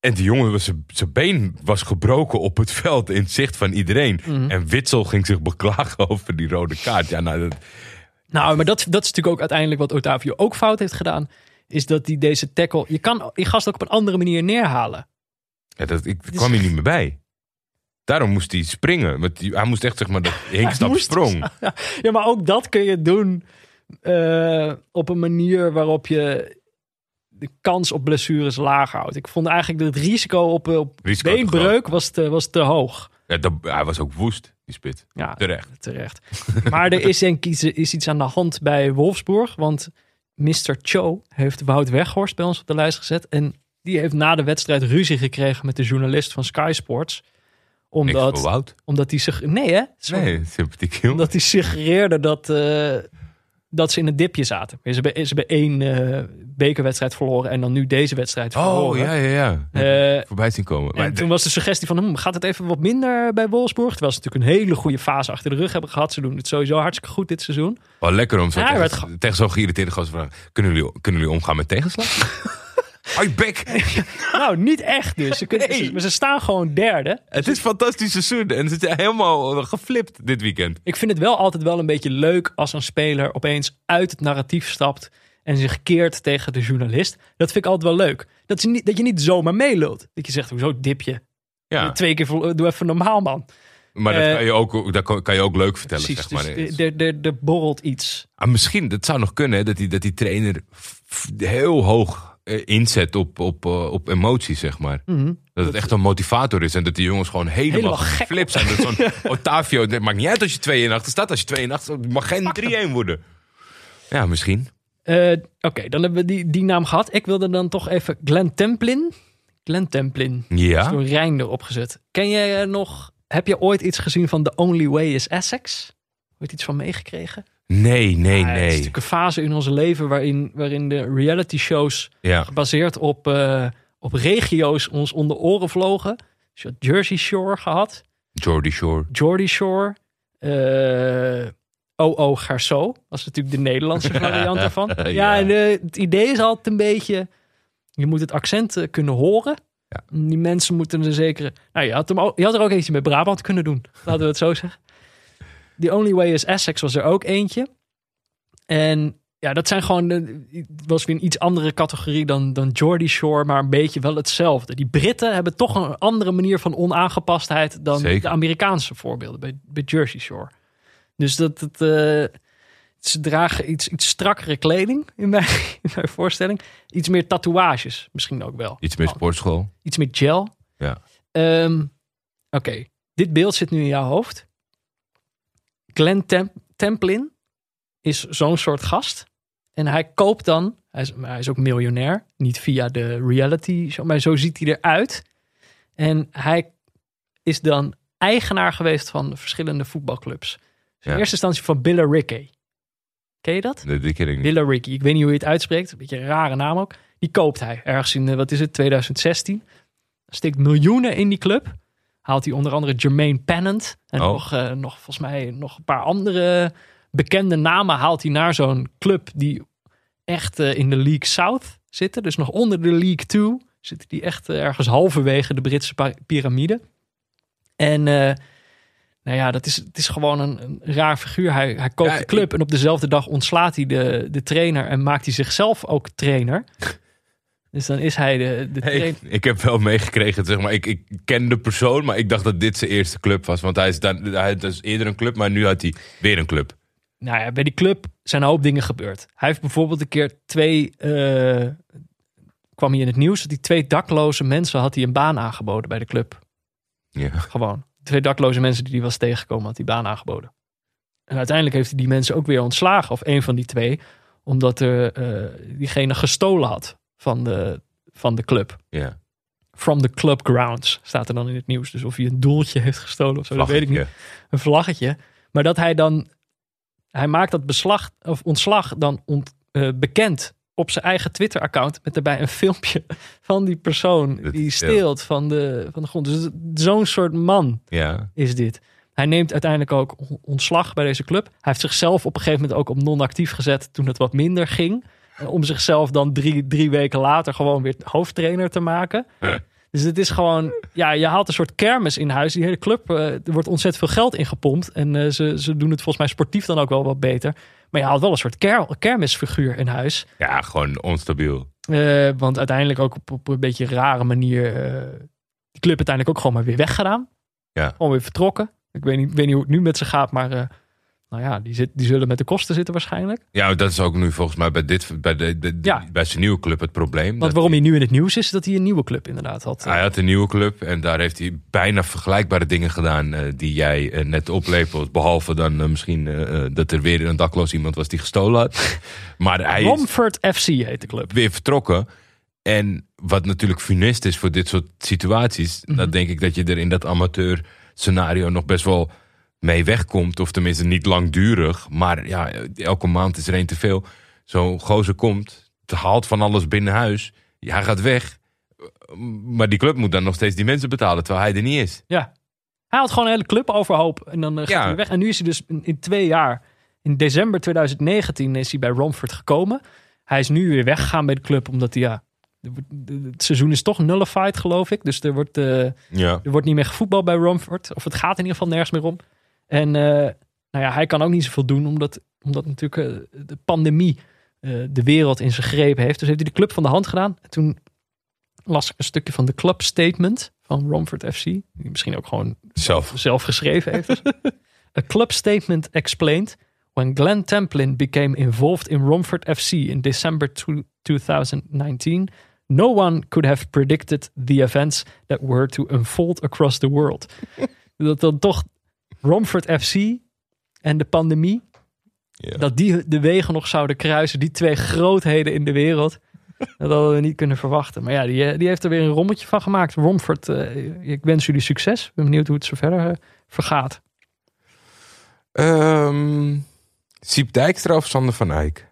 En die jongen, zijn been was gebroken op het veld in het zicht van iedereen. En Witsel ging zich beklagen over die rode kaart. Ja, nou, dat, Nou, maar dat, dat is natuurlijk ook uiteindelijk wat Otavio ook fout heeft gedaan. Is dat hij deze tackle... Je kan die gast ook op een andere manier neerhalen. Ja, dat, ik daar kwam hij niet meer bij. Daarom moest hij springen. Want hij moest echt zeg maar de hinkstap sprong. Ja, maar ook dat kun je doen eh, op een manier waarop je de kans op blessures laag houdt. Ik vond eigenlijk dat het risico op, eh, op Risico te beenbreuk was te, was te hoog. Ja, dat, hij was ook woest, die spit. Ja, Terecht. terecht. Maar er is denk ik is iets aan de hand bij Wolfsburg. Want Mr. Cho heeft Wout Weghorst bij ons op de lijst gezet. En die heeft na de wedstrijd ruzie gekregen met de journalist van Sky Sports. Omdat, omdat hij zich... Nee hè? Zo- Nee, sympathiek jongen. Omdat hij suggereerde dat, eh, dat ze in een dipje zaten. Ze hebben, ze hebben één eh, bekerwedstrijd verloren en dan nu deze wedstrijd verloren. Oh, ja, ja, ja. Eh, Voorbij zien komen. Maar toen was de suggestie van, hm, gaat het even wat minder bij Wolfsburg? Terwijl ze natuurlijk een hele goede fase achter de rug hebben gehad. Ze doen het sowieso hartstikke goed dit seizoen. wel lekker om zo Ja, hij tegen, werd ge- tegen zo'n geïrriteerde gast te vragen. Kunnen jullie, kunnen jullie omgaan met tegenslag? Hoi, bek! nou, niet echt dus. Ze, kunnen, Nee. ze- maar ze staan gewoon derde. Het is een fantastisch seizoen en ze zijn helemaal geflipt dit weekend. Ik vind het wel altijd wel een beetje leuk als een speler opeens uit het narratief stapt en zich keert tegen de journalist. Dat vind ik altijd wel leuk. Dat, is niet, dat je niet zomaar meelult. Dat je zegt, hoezo dipje? Ja, Twee keer, doe even normaal man. maar dat Eh, kan je ook, dat kan je ook leuk vertellen, Precies, zeg maar. dus er- borrelt iets. Ah, misschien, dat zou nog kunnen, hè, dat die, dat die trainer heel hoog inzet op, op, eh, op emoties, zeg maar. Dat het echt een motivator is en dat die jongens gewoon helemaal, Helemaal geflipt zijn. Dat zo'n Otavio, het maakt niet uit als je 2 in achter staat. Als je 2 in achter staat, mag geen 3-1 worden. Ja, misschien. Eh, Oké, dan hebben we die, die naam gehad. Ik wilde dan toch even Glenn Templin. Glenn Templin. Is Ja? door Rijn erop gezet. Ken jij eh, nog... Heb je ooit iets gezien van The Only Way is Essex? Ooit iets van meegekregen? Nee, nee, Ja, Het is nee. natuurlijk een fase in ons leven waarin, waarin de reality shows Ja, gebaseerd op, eh, op regio's ons om de oren vlogen. Dus je had Jersey Shore gehad, Jordy Shore. Geordie Shore, eh O.O. Garceau was natuurlijk de Nederlandse variant daarvan. Ja, Ja. en eh, het idee is altijd een beetje, je moet het accent kunnen horen. Ja. Die mensen moeten een zekere... Nou, je had, hem ook, je had er ook eentje met Brabant kunnen doen. Laten we het zo zeggen. The Only Way is Essex was er ook eentje. En ja, dat zijn gewoon... Het was weer een iets andere categorie dan, dan Geordie Shore, maar een beetje wel hetzelfde. Die Britten hebben toch een andere manier van onaangepastheid dan Zeker. de Amerikaanse voorbeelden bij, bij Jersey Shore. Dus dat het... eh, ze dragen iets, iets strakkere kleding in mijn, in mijn voorstelling. Iets meer tatoeages misschien ook wel. Iets meer Oh, sportschool. iets meer gel. Ja. Ehm, Oké, dit beeld zit nu in jouw hoofd. Glenn Tem- Templin is zo'n soort gast. En hij koopt dan, hij is, maar hij is ook miljonair, niet via de reality maar zo ziet hij eruit. En hij is dan eigenaar geweest van verschillende voetbalclubs. Dus in Ja. eerste instantie van Billericay. Ken je dat? Nee, die ken ik niet. Billericay. Ik weet niet hoe je het uitspreekt. Een beetje een rare naam ook. Die koopt hij ergens in, eh, wat is het, 2016. Steekt miljoenen in die club. Haalt hij onder andere Jermaine Pennant. En Oh. nog, eh, nog volgens mij nog een paar andere bekende namen haalt hij naar zo'n club die echt eh, in de League South zitten. Dus nog onder de League 2 zitten die echt eh, ergens halverwege de Britse piramide. En nou ja, dat is, het is gewoon een, een raar figuur. Hij, hij koopt Ja, de club en op dezelfde dag ontslaat hij de, de trainer en maakt hij zichzelf ook trainer. Dus dan is hij de, de Hey, ik heb wel meegekregen, zeg maar, ik, ik ken de persoon, maar ik dacht dat dit zijn eerste club was. Want hij is, dan, hij had dus eerder een club, maar nu had hij weer een club. Nou ja, bij die club zijn een hoop dingen gebeurd. Hij heeft bijvoorbeeld een keer twee. eh, kwam hij in het nieuws dat hij twee dakloze mensen had hij een baan aangeboden bij de club. Ja. Gewoon. Twee dakloze mensen die hij was tegengekomen, had hij baan aangeboden. En uiteindelijk heeft hij die mensen ook weer ontslagen, of een van die twee, omdat er, eh, diegene gestolen had van de, van de club. ja. From the club grounds staat er dan in het nieuws. Dus of hij een doeltje heeft gestolen of zo, dat weet ik niet. Een vlaggetje. Maar dat hij dan, hij maakt dat beslag of ontslag dan ont, eh, bekend op zijn eigen Twitter-account met daarbij een filmpje van die persoon Dat die steelt van de, van de grond. Dus zo'n soort man Ja. is dit. Hij neemt uiteindelijk ook ontslag bij deze club. Hij heeft zichzelf op een gegeven moment ook op non-actief gezet toen het wat minder ging. Om zichzelf dan drie, drie weken later gewoon weer hoofdtrainer te maken. Dus het is gewoon, ja, je haalt een soort kermis in huis. Die hele club, eh, er wordt ontzettend veel geld ingepompt. En eh, ze, ze doen het volgens mij sportief dan ook wel wat beter. Maar je haalt wel een soort ker, kermisfiguur in huis. ja, gewoon onstabiel. Eh, want uiteindelijk ook op, op een beetje rare manier die club uiteindelijk ook gewoon maar weer weggedaan. Ja. Gewoon weer vertrokken. Ik weet niet, weet niet hoe het nu met ze gaat, maar nou ja, die, zit, die zullen met de kosten zitten waarschijnlijk. Ja, dat is ook nu volgens mij bij, dit, bij, de, de- Ja. bij zijn nieuwe club het probleem. Want waarom hij nu in het nieuws is, is dat hij een nieuwe club inderdaad had. Hij had een nieuwe club en daar heeft hij bijna vergelijkbare dingen gedaan eh, die jij eh, net oplepelt. Behalve dan eh, misschien dat er weer een dakloos iemand was die gestolen had. maar hij Romford FC heet de club. weer vertrokken. En wat natuurlijk funest is voor dit soort situaties, Mhm. dan denk ik dat je er in dat amateur scenario nog best wel mee wegkomt. Of tenminste niet langdurig. Maar ja, elke maand is er één te veel. Zo'n gozer komt, het haalt van alles binnen huis. Ja, hij gaat weg. Maar die club moet dan nog steeds die mensen betalen, terwijl hij er niet is. Ja. Hij had gewoon een hele club overhoop en dan eh, gaat Ja. hij weg. En nu is hij dus in, in twee jaar, in december 2019 is hij bij Romford gekomen. Hij is nu weer weggegaan bij de club omdat hij ja, Het seizoen is toch nullified, geloof ik. Dus er wordt, eh, Ja. er wordt niet meer gevoetbald bij Romford. Of het gaat in ieder geval nergens meer om. En eh, nou ja, hij kan ook niet zoveel doen, omdat, omdat natuurlijk eh, de pandemie eh, de wereld in zijn greep heeft. Dus heeft hij de club van de hand gedaan. En toen las ik een stukje van de club statement van Romford FC. Die misschien ook gewoon Zelf. zelf geschreven heeft. A club statement explained when Glenn Templin became involved in Romford FC in December two- 2019. No one could have predicted the events that were to unfold across the world. dat dan toch Romford FC en de pandemie, Ja. dat die de wegen nog zouden kruisen. Die twee grootheden in de wereld. Dat hadden we niet kunnen verwachten. Maar ja, die, eh, die heeft er weer een rommetje van gemaakt. Romford, eh, ik wens jullie succes. Ik ben benieuwd hoe het zo verder eh, vergaat. Ehm Siep Dijkstra of Sander van Eyck?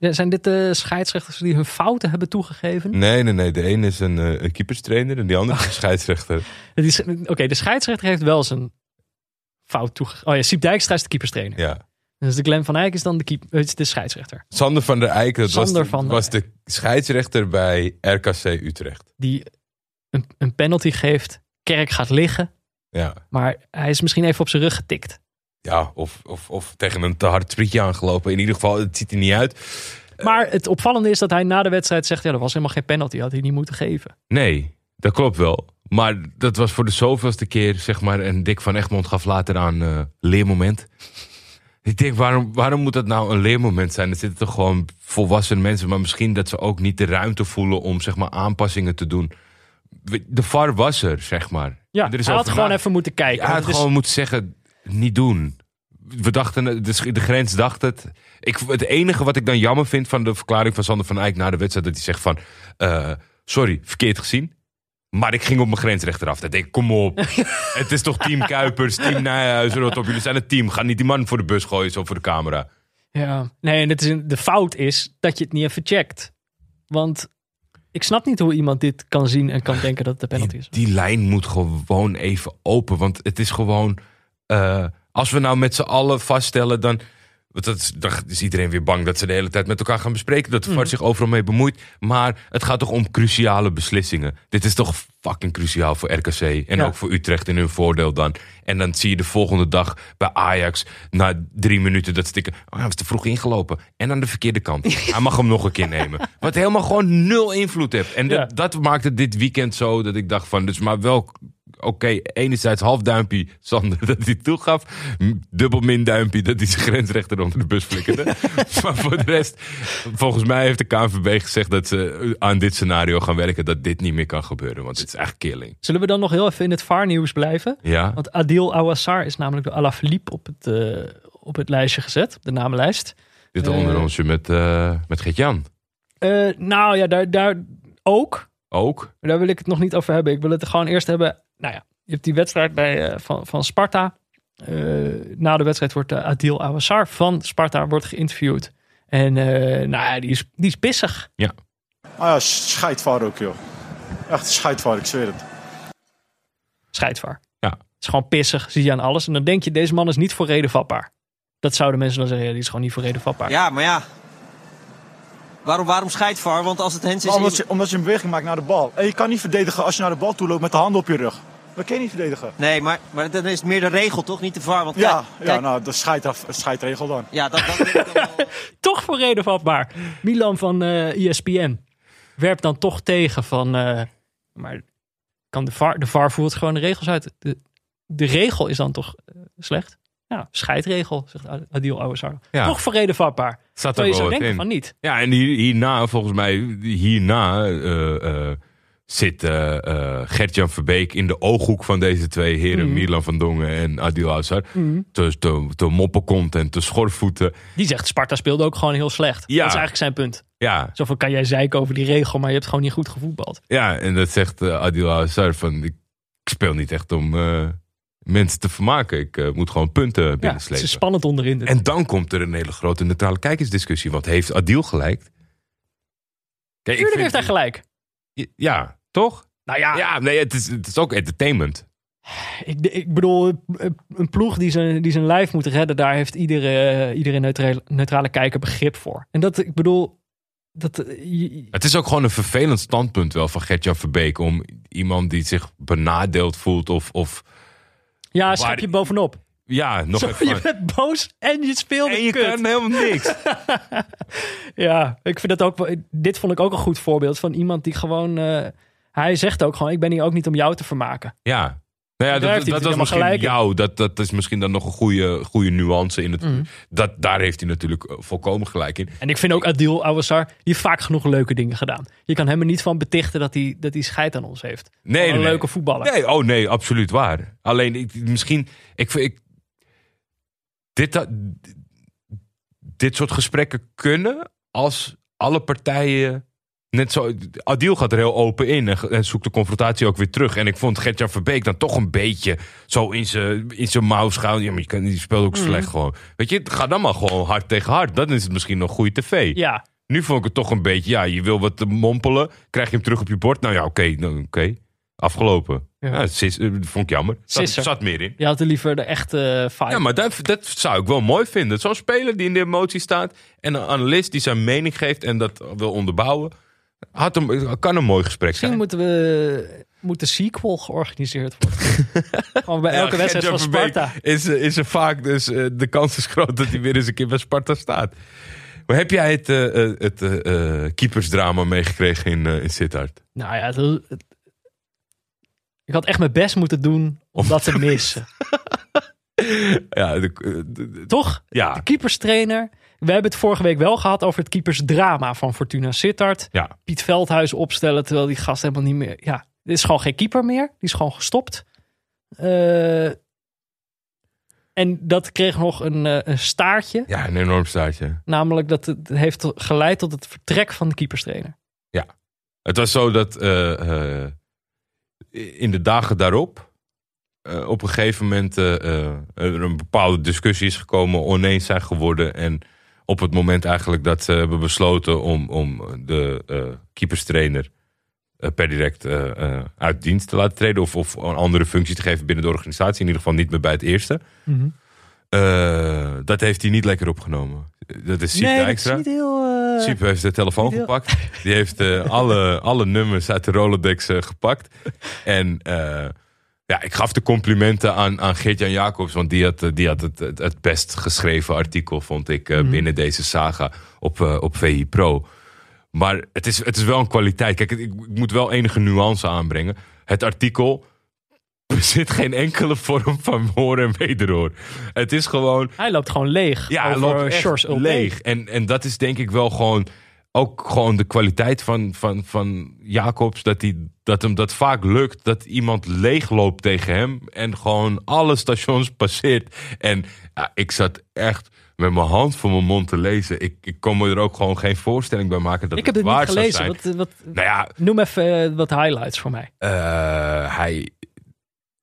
Ja, Zijn dit de scheidsrechters die hun fouten hebben toegegeven? Nee, nee, nee. De een is een, eh, een keeperstrainer en die andere is een scheidsrechter. Oké, de scheidsrechter heeft wel zijn fout toegegeven. Oh ja, Siep Dijkstra is de keeperstrainer. Ja. Dus de Glenn van Eyck is dan de, keep, is de scheidsrechter. Sander van der Eyck, dat was, de, van was de scheidsrechter bij RKC Utrecht. Die een, een penalty geeft. Kerk gaat liggen. Ja. Maar hij is misschien even op zijn rug getikt. Ja, of, of, of tegen een te hard sprietje aangelopen. In ieder geval, het ziet er niet uit. Maar het opvallende is dat hij na de wedstrijd zegt... ja, dat was helemaal geen penalty, had hij niet moeten geven. Nee, dat klopt wel. Maar dat was voor de zoveelste keer, zeg maar. En Dick van Egmond gaf later aan eh, leermoment. Ik denk, waarom, waarom moet dat nou een leermoment zijn? Er zitten toch gewoon volwassen mensen. Maar misschien dat ze ook niet de ruimte voelen om zeg maar aanpassingen te doen. De VAR was er, zeg maar. Ja, Er is hij had gewoon even moeten kijken. Ja, hij had is- gewoon moeten zeggen, niet doen. We dachten, de, de grens dacht het. Ik, het enige wat ik dan jammer vind van de verklaring van Sander van Eyck na de wedstrijd... dat hij zegt van, eh, sorry, verkeerd gezien. Maar ik ging op mijn grensrechter af. Dat denk ik, kom op. het is toch team Kuipers, team Nijhuizen, rot op. Jullie zijn een team. Ga niet die man voor de bus gooien, zo voor de camera. Ja, nee, en het is een- de fout is dat je het niet even checkt. Want ik snap niet hoe iemand dit kan zien en kan denken dat het een penalty is. Die lijn moet gewoon even open. Want het is gewoon. Eh, als we nou met z'n allen vaststellen, dan. Want dat is, dan is iedereen weer bang dat ze de hele tijd met elkaar gaan bespreken. Dat de VAR zich overal mee bemoeit. Maar het gaat toch om cruciale beslissingen. Dit is toch fucking cruciaal voor RKC. En Ja. ook voor Utrecht in hun voordeel dan. En dan zie je de volgende dag bij Ajax. Na drie minuten dat stikken. Oh, hij was te vroeg ingelopen. En aan de verkeerde kant. Hij mag hem nog een keer nemen. Wat helemaal gewoon nul invloed heeft. En Ja. dat, dat maakte dit weekend zo dat ik dacht van, dus maar wel, oké, enerzijds half duimpje Sander dat hij toegaf, dubbel min duimpje dat hij zijn grensrechter onder de bus flikkerde. maar voor de rest, volgens mij heeft de KNVB gezegd dat ze aan dit scenario gaan werken, dat dit niet meer kan gebeuren, want het is echt killing. Zullen we dan nog heel even in het VAR-nieuws blijven? Ja, Want Adil Awassar is namelijk door Alaphilippe op het, eh, op het lijstje gezet, op de namenlijst. dit eh, onder onsje met, eh met Gert-Jan. Eh, nou ja, daar, daar ook. Ook. Daar wil ik het nog niet over hebben. Ik wil het gewoon eerst hebben. Nou ja, je hebt die wedstrijd bij, eh, van, van Sparta. Eh, na de wedstrijd wordt eh, Adil Awassar van Sparta wordt geïnterviewd. En eh, nou ja, die is, die is pissig. Ah ja, scheidvaar ook, joh. Echt scheidvaar, ik zweer het. Scheidsvaar. Ja. Het is gewoon pissig, zie je aan alles. En dan denk je, deze man is niet voor reden vatbaar. Dat zouden mensen dan zeggen, ja, die is gewoon niet voor reden vatbaar. Ja, maar ja. Waarom, waarom scheidvaar? Want als het hens is... omdat, je, omdat je een beweging maakt naar de bal. En je kan niet verdedigen als je naar de bal toe loopt met de handen op je rug. Dat kan je niet verdedigen. Nee, maar, maar dan is het meer de regel, toch? Niet de VAR. Want Ja, kijk, ja kijk- nou, de scheidaf, scheidregel dan. ja dat, dat vind ik dan wel- Toch voor reden vatbaar. Milan van eh ESPN werpt dan toch tegen van... eh, maar kan de VAR, de VAR voert gewoon de regels uit. De, de regel is dan toch eh, slecht? Ja, scheidregel, zegt Adil Ouassar. Ja. Toch voor reden vatbaar. Staat er je zou denken in. van niet. Ja, en hier, hierna, volgens mij, hierna eh, zit eh, Gert-Jan Verbeek in de ooghoek van deze twee heren, Mhm. Milan van Dongen en Adil Azar, te, te, te moppen komt en te schorvoeten. Die zegt Sparta speelde ook gewoon heel slecht. Ja. Dat is eigenlijk zijn punt. Ja, Zoveel kan jij zeiken over die regel, maar je hebt gewoon niet goed gevoetbald. ja, en dat zegt Adil Azar van, ik, ik speel niet echt om mensen te vermaken. Ik eh, moet gewoon punten Ja, het binnenslepen. is spannend onderin. dit. En dan komt er een hele grote neutrale kijkersdiscussie. Want heeft Adil gelijk? Kijk, Tuurlijk vind- heeft hij gelijk. Ja, toch? Nou ja, Ja, nee, het is, het is ook entertainment. Ik, ik bedoel, een ploeg die zijn, die zijn lijf moet redden, daar heeft iedere, iedere neutrale, neutrale kijker begrip voor. En dat, ik bedoel, dat, eh, je- Het is ook gewoon een vervelend standpunt wel van Gertjan Verbeek. Om iemand die zich benadeeld voelt of, of ja, schep je bovenop. ja, nog Zo, even... je bent boos en je speelde en je kut. kan helemaal niks. Ja, ik vind dat ook. Dit vond ik ook een goed voorbeeld van iemand die gewoon. eh, hij zegt ook gewoon: Ik ben hier ook niet om jou te vermaken. Ja. Nou ja, dat, dat was misschien gelijk jou. Dat, dat is misschien dan nog een goede, goede nuance in het. Mhm. Dat, daar heeft hij natuurlijk eh, volkomen gelijk in. En ik vind ook Adil Awasar, die heeft vaak genoeg leuke dingen gedaan. Je kan hem er niet van betichten dat hij, dat hij scheid aan ons heeft. Nee, een leuke voetballer. Nee, oh nee, absoluut waar. Alleen ik, misschien. Ik, vind- ik, dit, dit soort gesprekken kunnen als alle partijen. Net zo. Adil gaat er heel open in en, zoekt de confrontatie ook weer terug. En ik vond Gertjan Verbeek dan toch een beetje zo in zijn in mouw schuilen. Ja, maar je kan, die speelt ook slecht gewoon. Weet je, ga dan maar gewoon hard tegen hard. Dan is het misschien nog goede tv. Ja, Nu vond ik het toch een beetje, ja, je wil wat mompelen. Krijg je hem terug op je bord? Nou ja, oké, nou, oké. Afgelopen. Ja. Ja. sis- eh, vond ik jammer. Zat, zat meer in. je had er liever de echte uh, fight. Ja, maar dat, dat zou ik wel mooi vinden. Zo'n speler die in de emotie staat en een analist die zijn mening geeft en dat wil onderbouwen. Had een, kan een mooi gesprek Misschien zijn. moeten we moet de sequel georganiseerd worden. Gewoon bij elke Ja, wedstrijd van Sparta. Is, eh, is er vaak, dus eh, de kans is groot dat hij weer eens een keer bij Sparta staat. Maar heb jij het, eh, het keepersdrama meegekregen in, in Sittard? Nou ja, het- het- ik had echt mijn best moeten doen om dat te missen. Ja, de- Toch? ja. De keeperstrainer. We hebben het vorige week wel gehad over het keepersdrama van Fortuna Sittard. ja. Piet Veldhuis opstellen terwijl die gast helemaal niet meer... Ja, dit is gewoon geen keeper meer. Die is gewoon gestopt. Eh, en dat kreeg nog een, eh, een staartje. ja, een enorm staartje. Namelijk dat het heeft geleid tot het vertrek van de keeperstrainer. Het was zo dat eh, in de dagen daarop op een gegeven moment er een bepaalde discussie is gekomen, oneens zijn geworden. En op het moment eigenlijk dat ze hebben besloten om, om de eh, keeperstrainer eh, per direct eh, eh, uit dienst te laten treden. Of, of een andere functie te geven binnen de organisatie. In ieder geval niet meer bij het eerste. Eh, dat heeft hij niet lekker opgenomen. Dat is Siep nee, is Dijkstra. niet heel... eh, Siep heeft de telefoon heel- gepakt. Die heeft eh, alle, alle nummers uit de Rolodex eh, gepakt. En eh, ja, ik gaf de complimenten aan, aan Geert-Jan Jacobs. Want die had, eh, die had het, het, het best geschreven artikel, vond ik, eh, Mhm. binnen deze saga op, eh, op VI Pro. Maar het is, het is wel een kwaliteit. Kijk, ik, ik moet wel enige nuance aanbrengen. Het artikel bezit geen enkele vorm van hoor en wederhoor. Het is gewoon Hij loopt gewoon leeg ja, hij loopt echt leeg. En, en dat is denk ik wel gewoon ook gewoon de kwaliteit van, van, van Jacobs. Dat, hij, dat hem dat vaak lukt. Dat iemand leeg loopt tegen hem. En gewoon alle stations passeert. En ja, ik zat echt met mijn hand voor mijn mond te lezen. Ik, ik kon me er ook gewoon geen voorstelling bij maken dat Ik heb het niet waar zou gelezen. Wat, wat, Nou ja, noem even eh, wat highlights voor mij. eh, hij.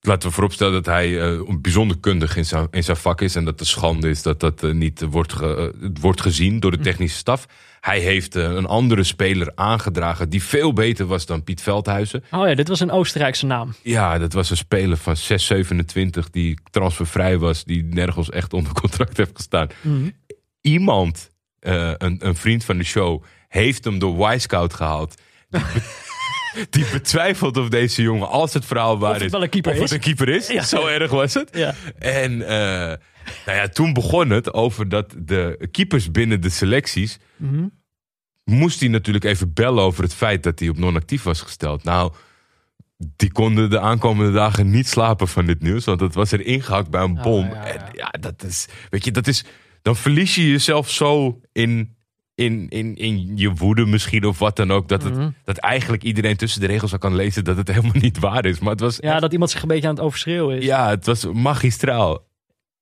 Laten we vooropstellen dat hij eh, bijzonder kundig in zijn, in zijn vak is. En dat het schande is dat dat eh, niet wordt, ge- eh, wordt gezien door de technische staf. Hij heeft een andere speler aangedragen die veel beter was dan Piet Veldhuizen. Oh ja, dit was een Oostenrijkse naam. Ja, dat was een speler van 6,27 die transfervrij was. Die nergens echt onder contract heeft gestaan. Iemand, eh, een, een vriend van de show, heeft hem door Y-Scout gehaald. Die, be- die betwijfelt of deze jongen, als het verhaal waar het is, wel een keeper of het een keeper is. Ja. Zo erg was het. Ja. En eh, nou ja, toen begon het over dat de keepers binnen de selecties... moest hij natuurlijk even bellen over het feit dat hij op non-actief was gesteld. Nou, die konden de aankomende dagen niet slapen van dit nieuws. Want dat was er ingehakt bij een bom. ja, ja. En ja, dat is... Weet je, dat is... Dan verlies je jezelf zo in... In, in, in je woede misschien of wat dan ook. Dat, het, Mhm. dat eigenlijk iedereen tussen de regels al kan lezen dat het helemaal niet waar is. Maar het was, Ja, echt- dat iemand zich een beetje aan het overschreeuwen is. ja, het was magistraal.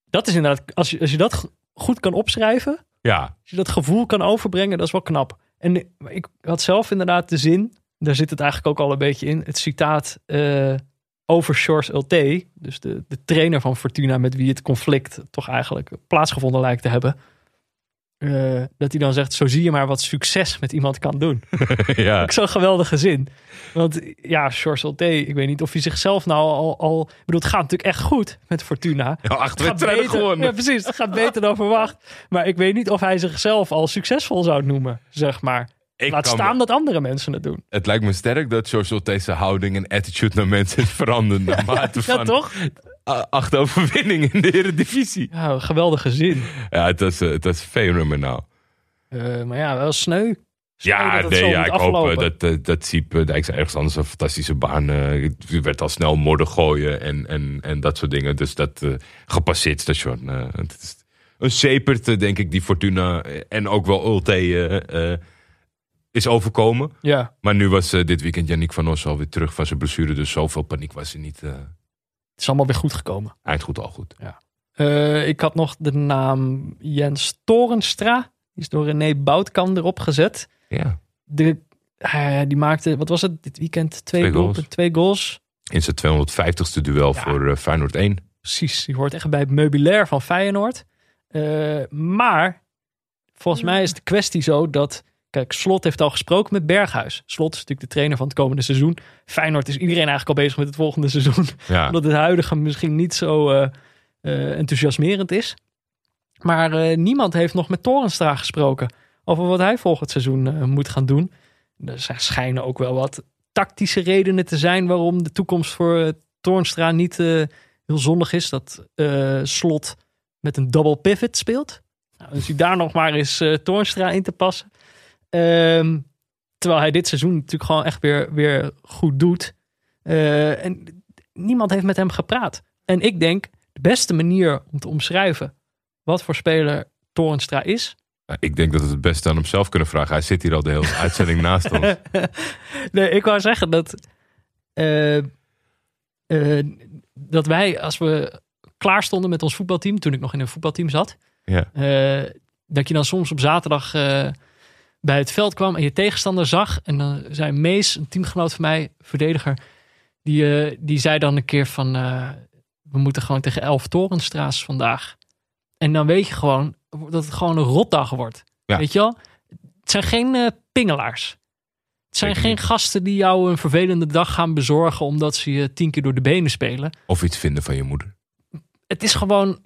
Dat is inderdaad, als je, als je dat goed kan opschrijven, Ja, als je dat gevoel kan overbrengen, dat is wel knap. En ik had zelf inderdaad de zin, daar zit het eigenlijk ook al een beetje in, het citaat eh, over Shores Ulte, dus de, de trainer van Fortuna met wie het conflict toch eigenlijk plaatsgevonden lijkt te hebben. Eh, dat hij dan zegt, zo zie je maar wat succes met iemand kan doen. ja. Ik zo'n geweldige zin. Want ja, Shores Ulte, ik weet niet of hij zichzelf nou al... al ik bedoel, het gaat natuurlijk echt goed met Fortuna. Ja, acht wedstrijden gewonnen. Ja, precies. Het gaat beter dan verwacht. Maar ik weet niet of hij zichzelf al succesvol zou noemen, zeg maar. Ik Laat staan me- dat andere mensen het doen. Het lijkt me sterk dat George deze houding en attitude naar mensen is veranderd. Naarmate Ja, van toch? acht overwinningen in de Eredivisie. Ja, een geweldige zin. Ja, het was, eh, het was fenomenaal. Eh, maar ja, wel sneu. Sneu Ja, dat nee, ja ik hoop aflopen. eh, dat, eh, dat Siep uh, Dijks ergens anders een fantastische baan. het werd al snel modder gooien en, en, en dat soort dingen. Dus dat eh, gepasseerd station. eh, het is een sepert, eh, denk ik, die Fortuna en ook wel Ulte is overkomen. Ja, Maar nu was eh, dit weekend Yannick van Os alweer terug van zijn blessure. Dus zoveel paniek was er niet. eh het is allemaal weer goed gekomen. eind goed, al goed. Eh, ik had nog de naam Jens Torenstra. Die is door René Boutkamp erop gezet. Ja, De, die maakte, wat was het, dit weekend? Twee, Twee goals. goals. Twee goals. in zijn 250ste duel Ja. voor Feyenoord 1. Precies, die hoort echt bij het meubilair van Feyenoord. Eh, maar volgens mij is de kwestie zo dat... Kijk, Slot heeft al gesproken met Berghuis. Slot is natuurlijk de trainer van het komende seizoen. Feyenoord is iedereen eigenlijk al bezig met het volgende seizoen. Ja, Omdat het huidige misschien niet zo eh, eh, enthousiasmerend is. Maar eh, niemand heeft nog met Torenstra gesproken over wat hij volgend seizoen moet gaan doen. Er zijn- schijnen ook wel wat tactische redenen te zijn waarom de toekomst voor Torenstra niet heel zonnig is. Dat Slot met een double pivot speelt. Nou, dus hij daar nog maar eens Toornstra in te passen. Ehm, terwijl hij dit seizoen natuurlijk gewoon echt weer, weer goed doet. Eh, en niemand heeft met hem gepraat. En ik denk, de beste manier om te omschrijven wat voor speler Toornstra is. Nou, ik denk dat we het beste aan hem zelf kunnen vragen. Hij zit hier al de hele uitzending naast ons. nee, ik wou zeggen dat, eh, eh, dat wij, als we klaar stonden met ons voetbalteam, toen ik nog in een voetbalteam zat, Ja. dat je dan soms op zaterdag bij het veld kwam en je tegenstander zag. En dan zei Mees, een teamgenoot van mij, verdediger, die, eh, die zei dan een keer van, eh, we moeten gewoon tegen elf Torenstra's vandaag. En dan weet je gewoon dat het gewoon een rotdag wordt. Ja. Weet je wel? Het zijn geen eh, pingelaars. Het zijn Zeker geen niet. gasten die jou een vervelende dag gaan bezorgen omdat ze je tien keer door de benen spelen. Of iets vinden van je moeder. Het is gewoon,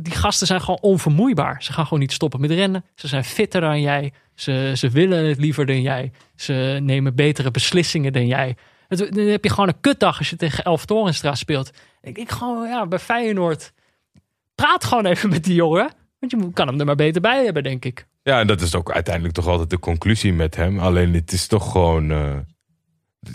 die, gasten zijn gewoon onvermoeibaar. Ze gaan gewoon niet stoppen met rennen. Ze zijn fitter dan jij. Ze, ze willen het liever dan jij. Ze nemen betere beslissingen dan jij. Dan heb je gewoon een kutdag als je tegen Elf Torenstra speelt. Ik denk gewoon, ja, bij Feyenoord. Praat gewoon even met die jongen. Want je kan hem er maar beter bij hebben, denk ik. Ja, en dat is ook uiteindelijk toch altijd de conclusie met hem. Alleen het is toch gewoon. eh,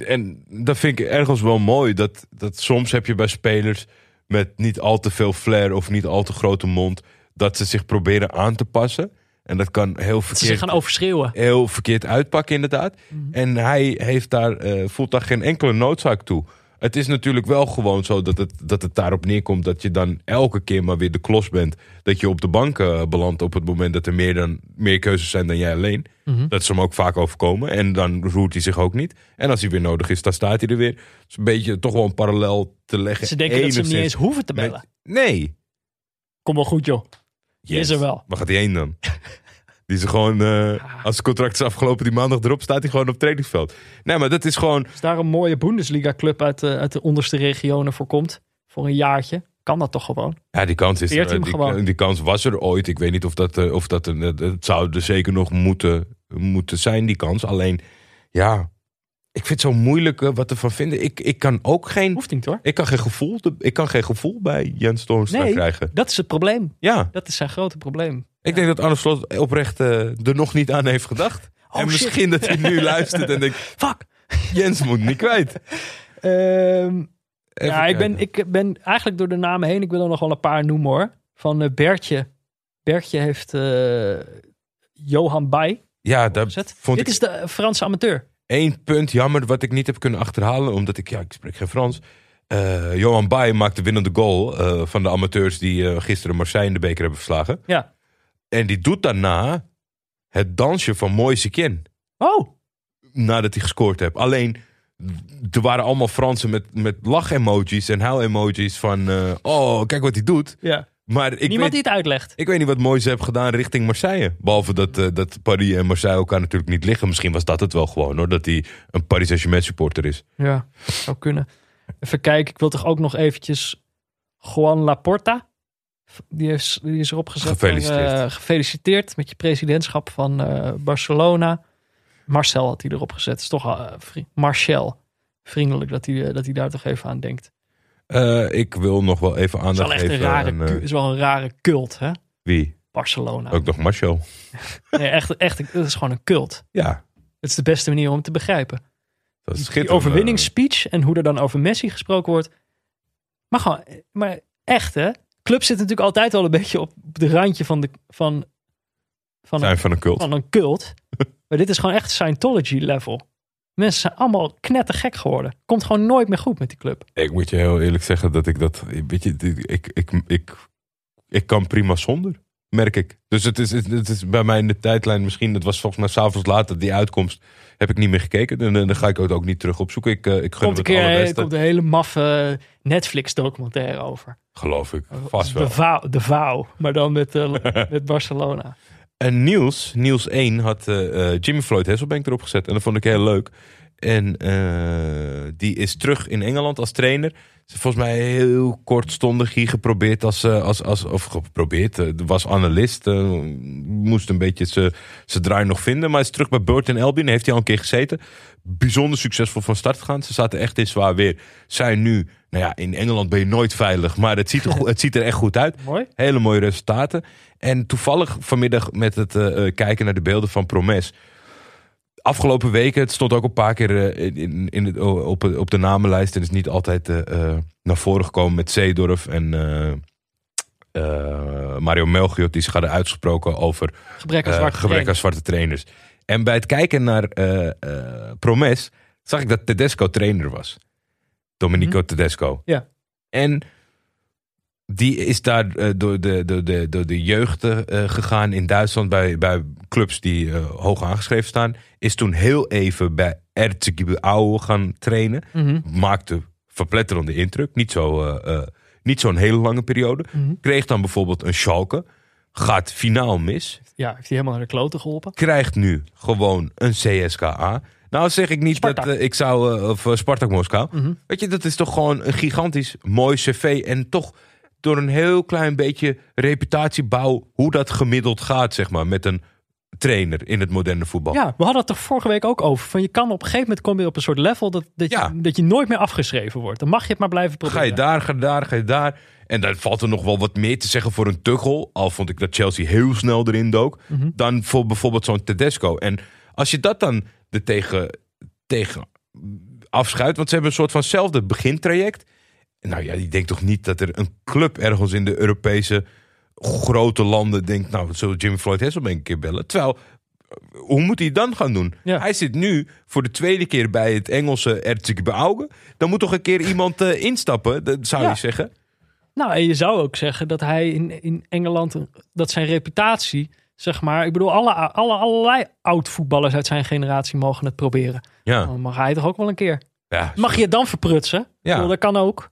en dat vind ik ergens wel mooi. Dat, dat soms heb je bij spelers met niet al te veel flair of niet al te grote mond. dat ze zich proberen aan te passen. En dat kan heel Dat ze verkeerd, gaan overschreeuwen. heel verkeerd uitpakken, inderdaad. En hij heeft daar, eh, voelt daar geen enkele noodzaak toe. Het is natuurlijk wel gewoon zo dat het, dat het daarop neerkomt dat je dan elke keer maar weer de klos bent. Dat je op de bank eh, belandt op het moment dat er meer, dan, meer keuzes zijn dan jij alleen. Mhm. Dat is hem ook vaak overkomen. En dan roert hij zich ook niet. En als hij weer nodig is, dan staat hij er weer. Het is een beetje toch wel een parallel te leggen. Ze denken dat ze hem niet eens hoeven te met- bellen. Nee. Kom wel goed, joh. Is er wel. Waar gaat hij heen dan? Die is er gewoon, eh, als het contract is afgelopen, die maandag erop, staat hij gewoon op het trainingsveld. Nee, maar dat is gewoon. Als daar een mooie Bundesliga-club uit, de- uit de onderste regionen voor komt, voor een jaartje, kan dat toch gewoon? Ja, die kans is er. Die, gewoon. die kans was er ooit. Ik weet niet of dat, eh, of dat een, het- zou er zeker nog moeten, moeten zijn, die kans. Alleen, ja, ik vind het zo moeilijk wat ervan vinden. Ik, ik kan ook geen. Hoeft niet hoor. Ik kan geen gevoel, ik kan geen gevoel bij Jens Toornstra Nee. krijgen. Dat is het probleem. Ja, Dat is zijn grote probleem. Ik denk dat Arne Slot oprecht eh, er nog niet aan heeft gedacht. Oh, en shit. misschien dat hij nu luistert en denkt: Fuck! Jens moet niet kwijt. Ehm, ja, ik ben, ik ben eigenlijk door de namen heen. Ik wil er nog wel een paar noemen hoor. Van eh, Bertje. Bertje heeft eh, Johan Bay ja, gezet. vond Dit ik is de Franse amateur. één punt jammer wat ik niet heb kunnen achterhalen. Omdat ik, ja, ik spreek geen Frans. Johan Bay maakt de winnende goal van de amateurs die gisteren Marseille in de beker hebben verslagen. Ja. En die doet daarna het dansje van Moise Kean. Oh, Nadat hij gescoord heeft. Alleen, er waren allemaal Fransen met, met lach-emojis en huil-emojis van... eh, oh, kijk wat hij doet. ja. Maar ik Niemand weet, die het uitlegt. ik weet niet wat Moise heeft gedaan richting Marseille. Behalve dat, eh, dat Paris en Marseille elkaar natuurlijk niet liggen. Misschien was dat het wel gewoon hoor. Dat hij een Paris Saint-Germain supporter is. Ja, zou kunnen. Even kijken, ik wil toch ook nog eventjes Juan Laporta. Die is, die is erop gezet. Gefeliciteerd. Eh, gefeliciteerd met je presidentschap van eh, Barcelona. Marcel had hij erop gezet. is toch uh, vri- Marcel. Vriendelijk dat hij, eh, dat hij daar toch even aan denkt. Eh, ik wil nog wel even Het is aandacht wel echt een geven rare, aan... eh, is wel een rare cult, hè? wie? Barcelona. Ook nog Marshall. Nee, echt, echt, het is gewoon een cult. Ja, Het is de beste manier om het te begrijpen. dat is Die schitterend. overwinningsspeech en hoe er dan over Messi gesproken wordt. Maar gewoon, maar echt hè. Club zit natuurlijk altijd wel een beetje op de randje van, de, van, van, zijn een, van een cult. van een cult. maar dit is gewoon echt Scientology level. Mensen zijn allemaal knettergek geworden. Komt gewoon nooit meer goed met die club. Ik moet je heel eerlijk zeggen dat ik dat... Weet je, ik, ik, ik, ik, ik kan prima zonder, merk ik. Dus het is, het, het is bij mij in de tijdlijn misschien... Het was volgens mij s'avonds later, die uitkomst... Heb ik niet meer gekeken. En eh, dan ga ik het ook niet terug opzoeken. Ik, eh, ik gun Komt het keer allerbeste. komt een hele maffe Netflix documentaire over. Geloof ik. Vast wel. De vouw, de vouw maar dan met, eh, met Barcelona. En Niels, Niels 1, had eh, eh, Jimmy Floyd Hasselbank erop gezet. En dat vond ik heel leuk. En eh, die is terug in Engeland als trainer. Ze volgens mij heel kortstondig hier geprobeerd als, eh, als, als of geprobeerd, eh, was analist. moest een beetje zijn draai nog vinden. Maar is terug bij Burton Albion, heeft hij al een keer gezeten. Bijzonder succesvol van start gegaan. Ze zaten echt in zwaar weer. Zijn nu, nou ja, in Engeland ben je nooit veilig. Maar het ziet er, het ziet er echt goed uit. Mooi. Hele mooie resultaten. En toevallig vanmiddag met het kijken naar de beelden van Promes. Afgelopen weken, het stond ook een paar keer eh, in, in het, op, op de namenlijst. En is niet altijd eh, eh, naar voren gekomen met Zeedorf en Mario Melchiot. Die zich hadden uitgesproken over Gebrek aan zwarte gebrek aan trainer. zwarte trainers. En bij het kijken naar eh, Promes zag ik dat Tedesco trainer was. Domenico Tedesco. Ja. En die is daar eh, door, de, door, de, door de jeugd eh, gegaan in Duitsland bij, bij clubs die eh, hoog aangeschreven staan. Is toen heel even bij Erzgebirge Aue gaan trainen. Mhm. Maakte verpletterende indruk. Niet zo, niet zo'n hele lange periode. Mhm. Kreeg dan bijvoorbeeld een Schalke. Gaat finaal mis Ja, heeft hij helemaal naar de kloten geholpen. krijgt nu gewoon een CSKA. Nou zeg ik niet Spartak. dat ik zou... of Spartak Moskou. Mhm. Weet je, dat is toch gewoon een gigantisch mooi cv. En toch door een heel klein beetje reputatiebouw... hoe dat gemiddeld gaat, zeg maar, met een trainer in het moderne voetbal. Ja, we hadden het er vorige week ook over. Van je kan op een gegeven moment kom je op een soort level dat, dat, Ja. je, dat je nooit meer afgeschreven wordt. Dan mag je het maar blijven Ga proberen. je daar, ga je daar, ga je daar. En dan valt er nog wel wat meer te zeggen voor een Tuchel. Al vond ik dat Chelsea heel snel erin dook. Mhm. Dan voor bijvoorbeeld zo'n Tedesco. En als je dat dan er tegen, tegen afschuift. Want ze hebben een soort vanzelfde begintraject. Nou ja, die denkt toch niet dat er een club ergens in de Europese grote landen denkt... Nou, zullen Jimmy Floyd Hasselbank een keer bellen. Terwijl, eh, hoe moet hij het dan gaan doen? Ja. Hij zit nu voor de tweede keer bij het Engelse Erzgebirge Auge. Dan moet toch een keer iemand eh, instappen, dat zou Ja. je zeggen. Nou, en je zou ook zeggen dat hij in, in Engeland, dat zijn reputatie, zeg maar, ik bedoel, alle, alle, allerlei oud-voetballers uit zijn generatie mogen het proberen. Ja, Dan mag hij toch ook wel een keer. ja. Mag je het dan verprutsen? Ja. bedoel, dat kan ook.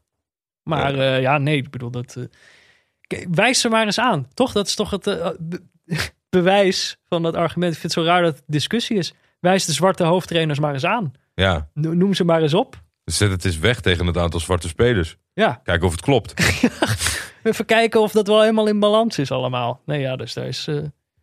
Maar ja, ja nee, ik bedoel, dat... eh, wijs ze maar eens aan, toch? Dat is toch het eh, be- bewijs van dat argument. Ik vind het zo raar dat het discussie is. Wijs de zwarte hoofdtrainers maar eens aan. ja. No- Noem ze maar eens op. Zet het eens weg tegen het aantal zwarte spelers. Ja, Kijken of het klopt. even kijken of dat wel helemaal in balans is allemaal. Nee, ja, dus daar is eh,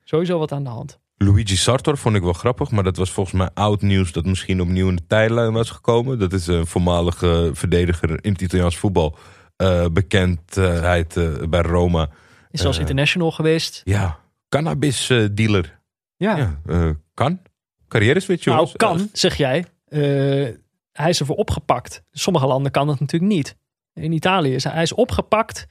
sowieso wat aan de hand. Luigi Sartor vond ik wel grappig, maar dat was volgens mij oud nieuws dat misschien opnieuw in de tijdlijn was gekomen. Dat is een voormalige verdediger in het Italiaans voetbal. Eh, bekendheid eh, bij Roma. Is zelfs Eh. international geweest. Ja, cannabis dealer. Ja, Ja, kan. Carrière switch, nou jongens. kan, zeg jij. Hij is ervoor opgepakt. Sommige landen kan dat natuurlijk niet. In Italië is hij, hij is opgepakt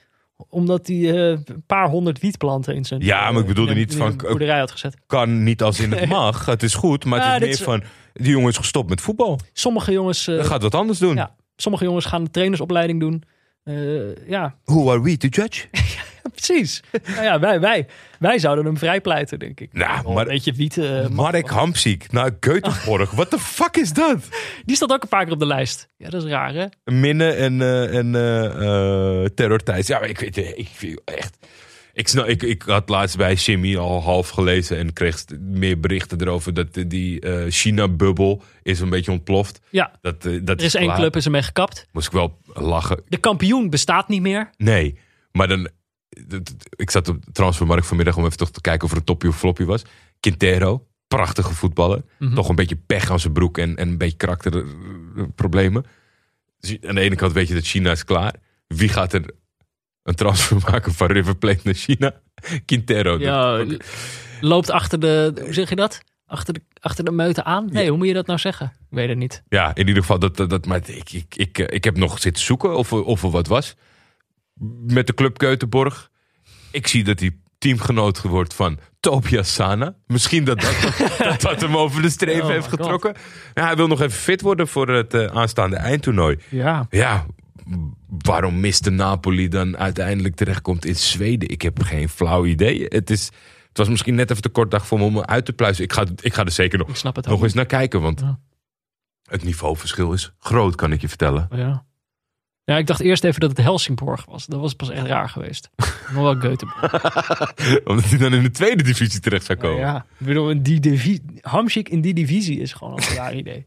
omdat hij eh, een paar honderd wietplanten in zijn Ja, maar ik eh, bedoelde in niet in van- boerderij had gezet. Kan niet als in het mag. Het is goed, maar het is meer van... Die jongen is gestopt met voetbal. Sommige jongens, Hij gaat wat anders doen. ja. sommige jongens gaan de trainersopleiding doen. Eh, ja, Who are we to judge? precies. nou ja, wij, wij, wij zouden hem vrijpleiten, denk ik. Nou, maar- een beetje wiet. eh, mag Marek wel. Hamziek naar Göteborg. What the fuck is dat? Die staat ook een paar keer op de lijst. Ja, dat is raar, hè? Minnen en, eh en Thijs. Ja, maar ik weet ik vind echt... Ik, snap, ik, ik had laatst bij Jimmy al half gelezen en kreeg meer berichten erover dat die- eh, China-bubbel is een beetje ontploft. Ja, Dat, eh, dat er is één klaar. club is ermee gekapt. Moest ik wel lachen. De kampioen bestaat niet meer. Nee, maar dan... Ik zat op de transfermarkt vanmiddag om even toch te kijken of er een toppie of floppy was. Quintero, prachtige voetballer. Mhm. Toch een beetje pech aan zijn broek en, en een beetje karakterproblemen. Dus aan de ene kant weet je dat China is klaar. Wie gaat er een transfer maken van River Plate naar China? Quintero. Ja, loopt achter de, hoe zeg je dat? Achter de, achter de meute aan? Nee, hoe moet je dat nou zeggen? Ik weet het niet. Ja, in ieder geval, dat, dat, maar ik, ik, ik, eh, ik heb nog zitten zoeken of, of er wat was. Met de club Keutenborg. Ik zie dat hij teamgenoot wordt van Tobias Sana. Misschien dat dat, dat, dat hem over de streep Oh heeft getrokken. Ja, hij wil nog even fit worden voor het eh, aanstaande eindtoernooi. Ja. Ja, waarom miste Napoli dan uiteindelijk terechtkomt in Zweden? Ik heb geen flauw idee. Het, is, het was misschien net even te kort dag voor me om uit te pluizen. Ik ga, ik ga er zeker nog, Ik snap het nog eens naar kijken. Want Ja. het niveauverschil is groot, kan ik je vertellen. Ja. Ja, ik dacht eerst even dat het Helsingborg was. Dat was pas echt raar geweest. Nog wel Göteborg. Omdat hij dan in de tweede divisie terecht zou komen. Ja, ik bedoel, in die divi- Hamsik in die divisie is gewoon een raar idee.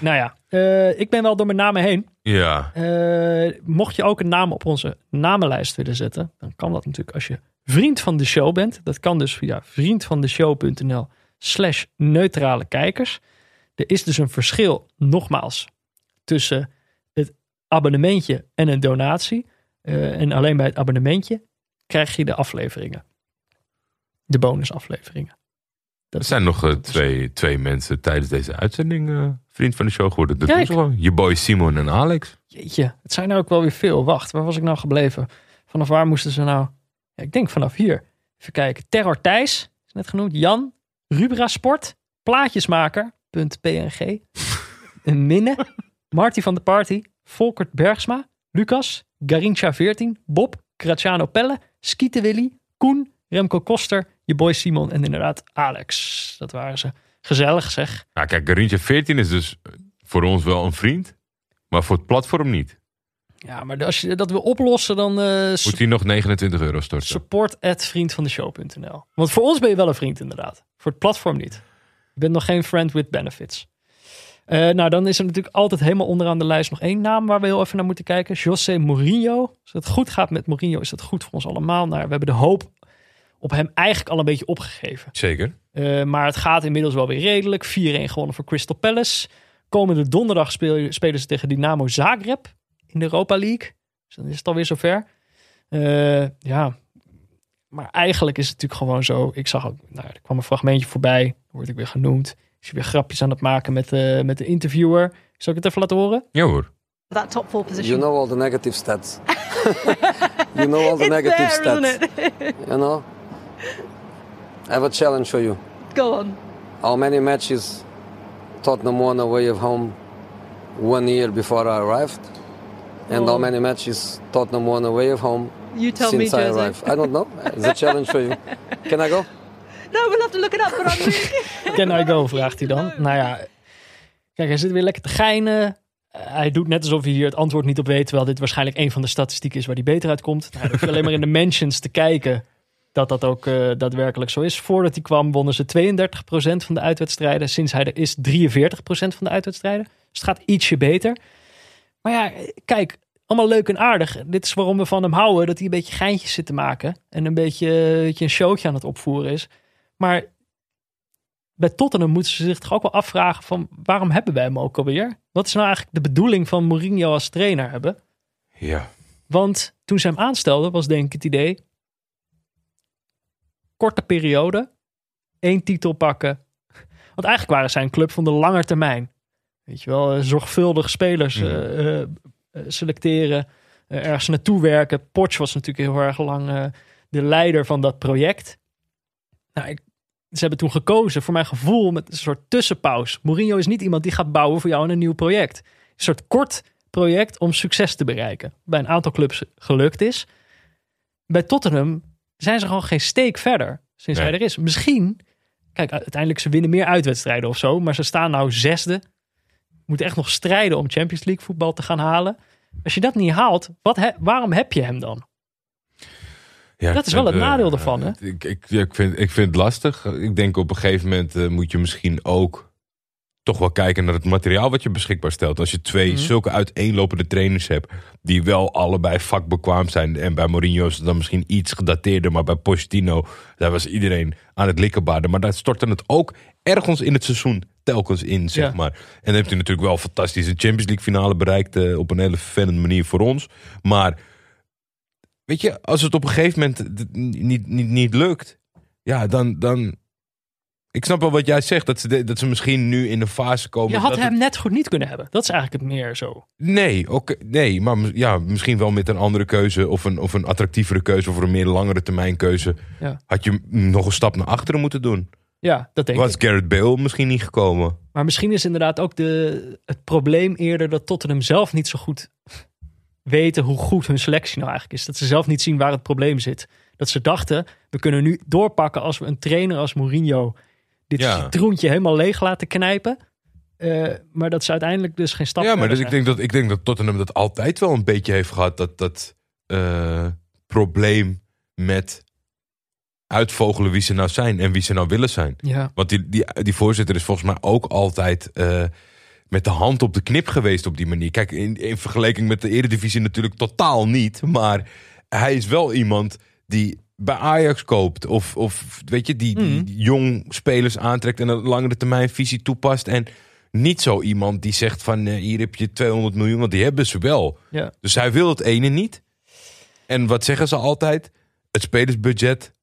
Nou ja, eh, ik ben wel door mijn namen heen. Ja. Eh, mocht je ook een naam op onze namenlijst willen zetten, dan kan dat natuurlijk als je vriend van de show bent. Dat kan dus via vriendvandeshow.nl slash neutrale kijkers. Er is dus een verschil, nogmaals, tussen het abonnementje en een donatie. Eh, en alleen bij het abonnementje krijg je de afleveringen. De bonusafleveringen. Dat Er zijn nog twee, twee mensen tijdens deze uitzending vriend van de show geworden. Dat Kijk. ze gewoon. Je boy Simon en Alex. Jeetje, het zijn er ook wel weer veel. Wacht, waar was ik nou gebleven? Vanaf waar moesten ze nou? Ja, ik denk vanaf hier. Even kijken. Terror Thijs, is net genoemd. Jan, Rubra Sport, Plaatjesmaker.png, een Minne, Marty van de Party, Volkert Bergsma, Lucas, Garincha 14, Bob, Graciano Pelle, Skiete Willy, Koen, Remco Koster, je boy Simon en inderdaad Alex. Dat waren ze. Gezellig zeg. Nou, kijk, Garintje 14 is dus voor ons wel een vriend. Maar voor het platform niet. Ja, maar als je dat wil oplossen, dan eh, Moet hij nog 29 euro storten. support at vriendvandeshow.nl. Want voor ons ben je wel een vriend inderdaad. Voor het platform niet. Je bent nog geen friend with benefits. Eh, nou, dan is er natuurlijk altijd helemaal onderaan de lijst nog één naam waar we heel even naar moeten kijken. José Mourinho. Als het goed gaat met Mourinho, is dat goed voor ons allemaal. Nou, we hebben de hoop op hem eigenlijk al een beetje opgegeven. Zeker. Eh, maar het gaat inmiddels wel weer redelijk. 4-1 gewonnen voor Crystal Palace. Komende donderdag speel- spelen ze tegen Dynamo Zagreb in de Europa League. Dus dan is het alweer zover. Eh, ja, maar eigenlijk is het natuurlijk gewoon zo. Ik zag ook, nou, er kwam een fragmentje voorbij. Word ik weer genoemd. Is hij weer grapjes aan het maken met, de met de interviewer. Zal ik het even laten horen? Ja hoor. that top four position. You know all the negative stats. you know all the It's negative there, stats. isn't it? You know? I have a challenge for you. Go on. How many matches Tottenham won away of home one year before I arrived? And how Oh. many matches Tottenham won away of home You tell me, since I Jose. arrived? I don't know. It's a challenge for you. Can I go? No, we'll have to look it up. But I'm. Can I go? vraagt hij dan. Nou ja, kijk, hij zit weer lekker te geinen. Eh, hij doet net alsof hij hier het antwoord niet op weet. Terwijl dit waarschijnlijk een van de statistieken is waar hij beter uitkomt. Nou, hij hoeft alleen maar in de mentions te kijken dat dat ook eh, daadwerkelijk zo is. Voordat hij kwam wonnen ze 32% van de uitwedstrijden. Sinds hij er is 43% van de uitwedstrijden. Dus het gaat ietsje beter. Maar ja, kijk, allemaal leuk en aardig. Dit is waarom we van hem houden. Dat hij een beetje geintjes zit te maken. En een beetje, een beetje een showtje aan het opvoeren is. Maar bij Tottenham moeten ze zich toch ook wel afvragen van waarom hebben wij hem ook alweer? Wat is nou eigenlijk de bedoeling van Mourinho als trainer hebben? Ja. Want toen ze hem aanstelden was denk ik het idee korte periode, één titel pakken. Want eigenlijk waren zij een club van de lange termijn. Weet je wel, eh, zorgvuldig spelers Mhm. eh, eh, selecteren, ergens naartoe werken. Poch was natuurlijk heel erg lang de leider van dat project. Nou, ik, ze hebben toen gekozen, voor mijn gevoel, met een soort tussenpauze. Mourinho is niet iemand die gaat bouwen voor jou aan een nieuw project. Een soort kort project om succes te bereiken. Bij een aantal clubs gelukt is. Bij Tottenham zijn ze gewoon geen steek verder sinds Nee. hij er is. Misschien, kijk, uiteindelijk ze winnen meer uitwedstrijden of zo, maar ze staan nou zesde. Moeten echt nog strijden om Champions League voetbal te gaan halen. Als je dat niet haalt, wat he- waarom heb je hem dan? Ja, Dat is wel het eh, nadeel ervan, hè? Ik, ik, ja, ik, vind, ik vind het lastig. Ik denk op een gegeven moment eh, moet je misschien ook toch wel kijken naar het materiaal wat je beschikbaar stelt. Als je twee Mhm. zulke uiteenlopende trainers hebt, die wel allebei vakbekwaam zijn. En bij Mourinho is het dan misschien iets gedateerder, maar bij Pochettino, daar was iedereen aan het likkenbaarden. Maar daar stortte het ook ergens in het seizoen telkens in, zeg Ja. maar. En dan heeft hij natuurlijk wel fantastisch een Champions League finale bereikt eh, op een hele vervelende manier voor ons. Maar weet je, als het op een gegeven moment niet, niet, niet lukt, ja, dan, dan. Ik snap wel wat jij zegt, dat ze, de- dat ze misschien nu in de fase komen. Je had dat hem het- net goed niet kunnen hebben. Dat is eigenlijk het meer zo. nee, oké, nee, maar ja, misschien wel met een andere keuze of een, of een attractievere keuze of een meer langere termijn keuze. Ja. Had je nog een stap naar achteren moeten doen. Ja, dat denk Was ik. Garrett Bale misschien niet gekomen? Maar misschien is inderdaad ook de, het probleem eerder dat Tottenham zelf niet zo goed weten hoe goed hun selectie nou eigenlijk is. Dat ze zelf niet zien waar het probleem zit. Dat ze dachten, we kunnen nu doorpakken als we een trainer als Mourinho dit Ja. citroentje helemaal leeg laten knijpen. Eh, maar dat ze uiteindelijk dus geen stap Ja, maar dus ik denk, dat, ik denk dat Tottenham dat altijd wel een beetje heeft gehad. Dat, dat eh, probleem met uitvogelen wie ze nou zijn en wie ze nou willen zijn. Ja, Want die, die, die voorzitter is volgens mij ook altijd eh, met de hand op de knip geweest op die manier. Kijk, in, in vergelijking met de eredivisie natuurlijk totaal niet. Maar hij is wel iemand die bij Ajax koopt. Of, of weet je, die, die Mhm. jong spelers aantrekt en een langere termijn visie toepast. En niet zo iemand die zegt van eh, hier heb je 200 miljoen, want die hebben ze wel. ja. Dus hij wil het ene niet. En wat zeggen ze altijd? Het spelersbudget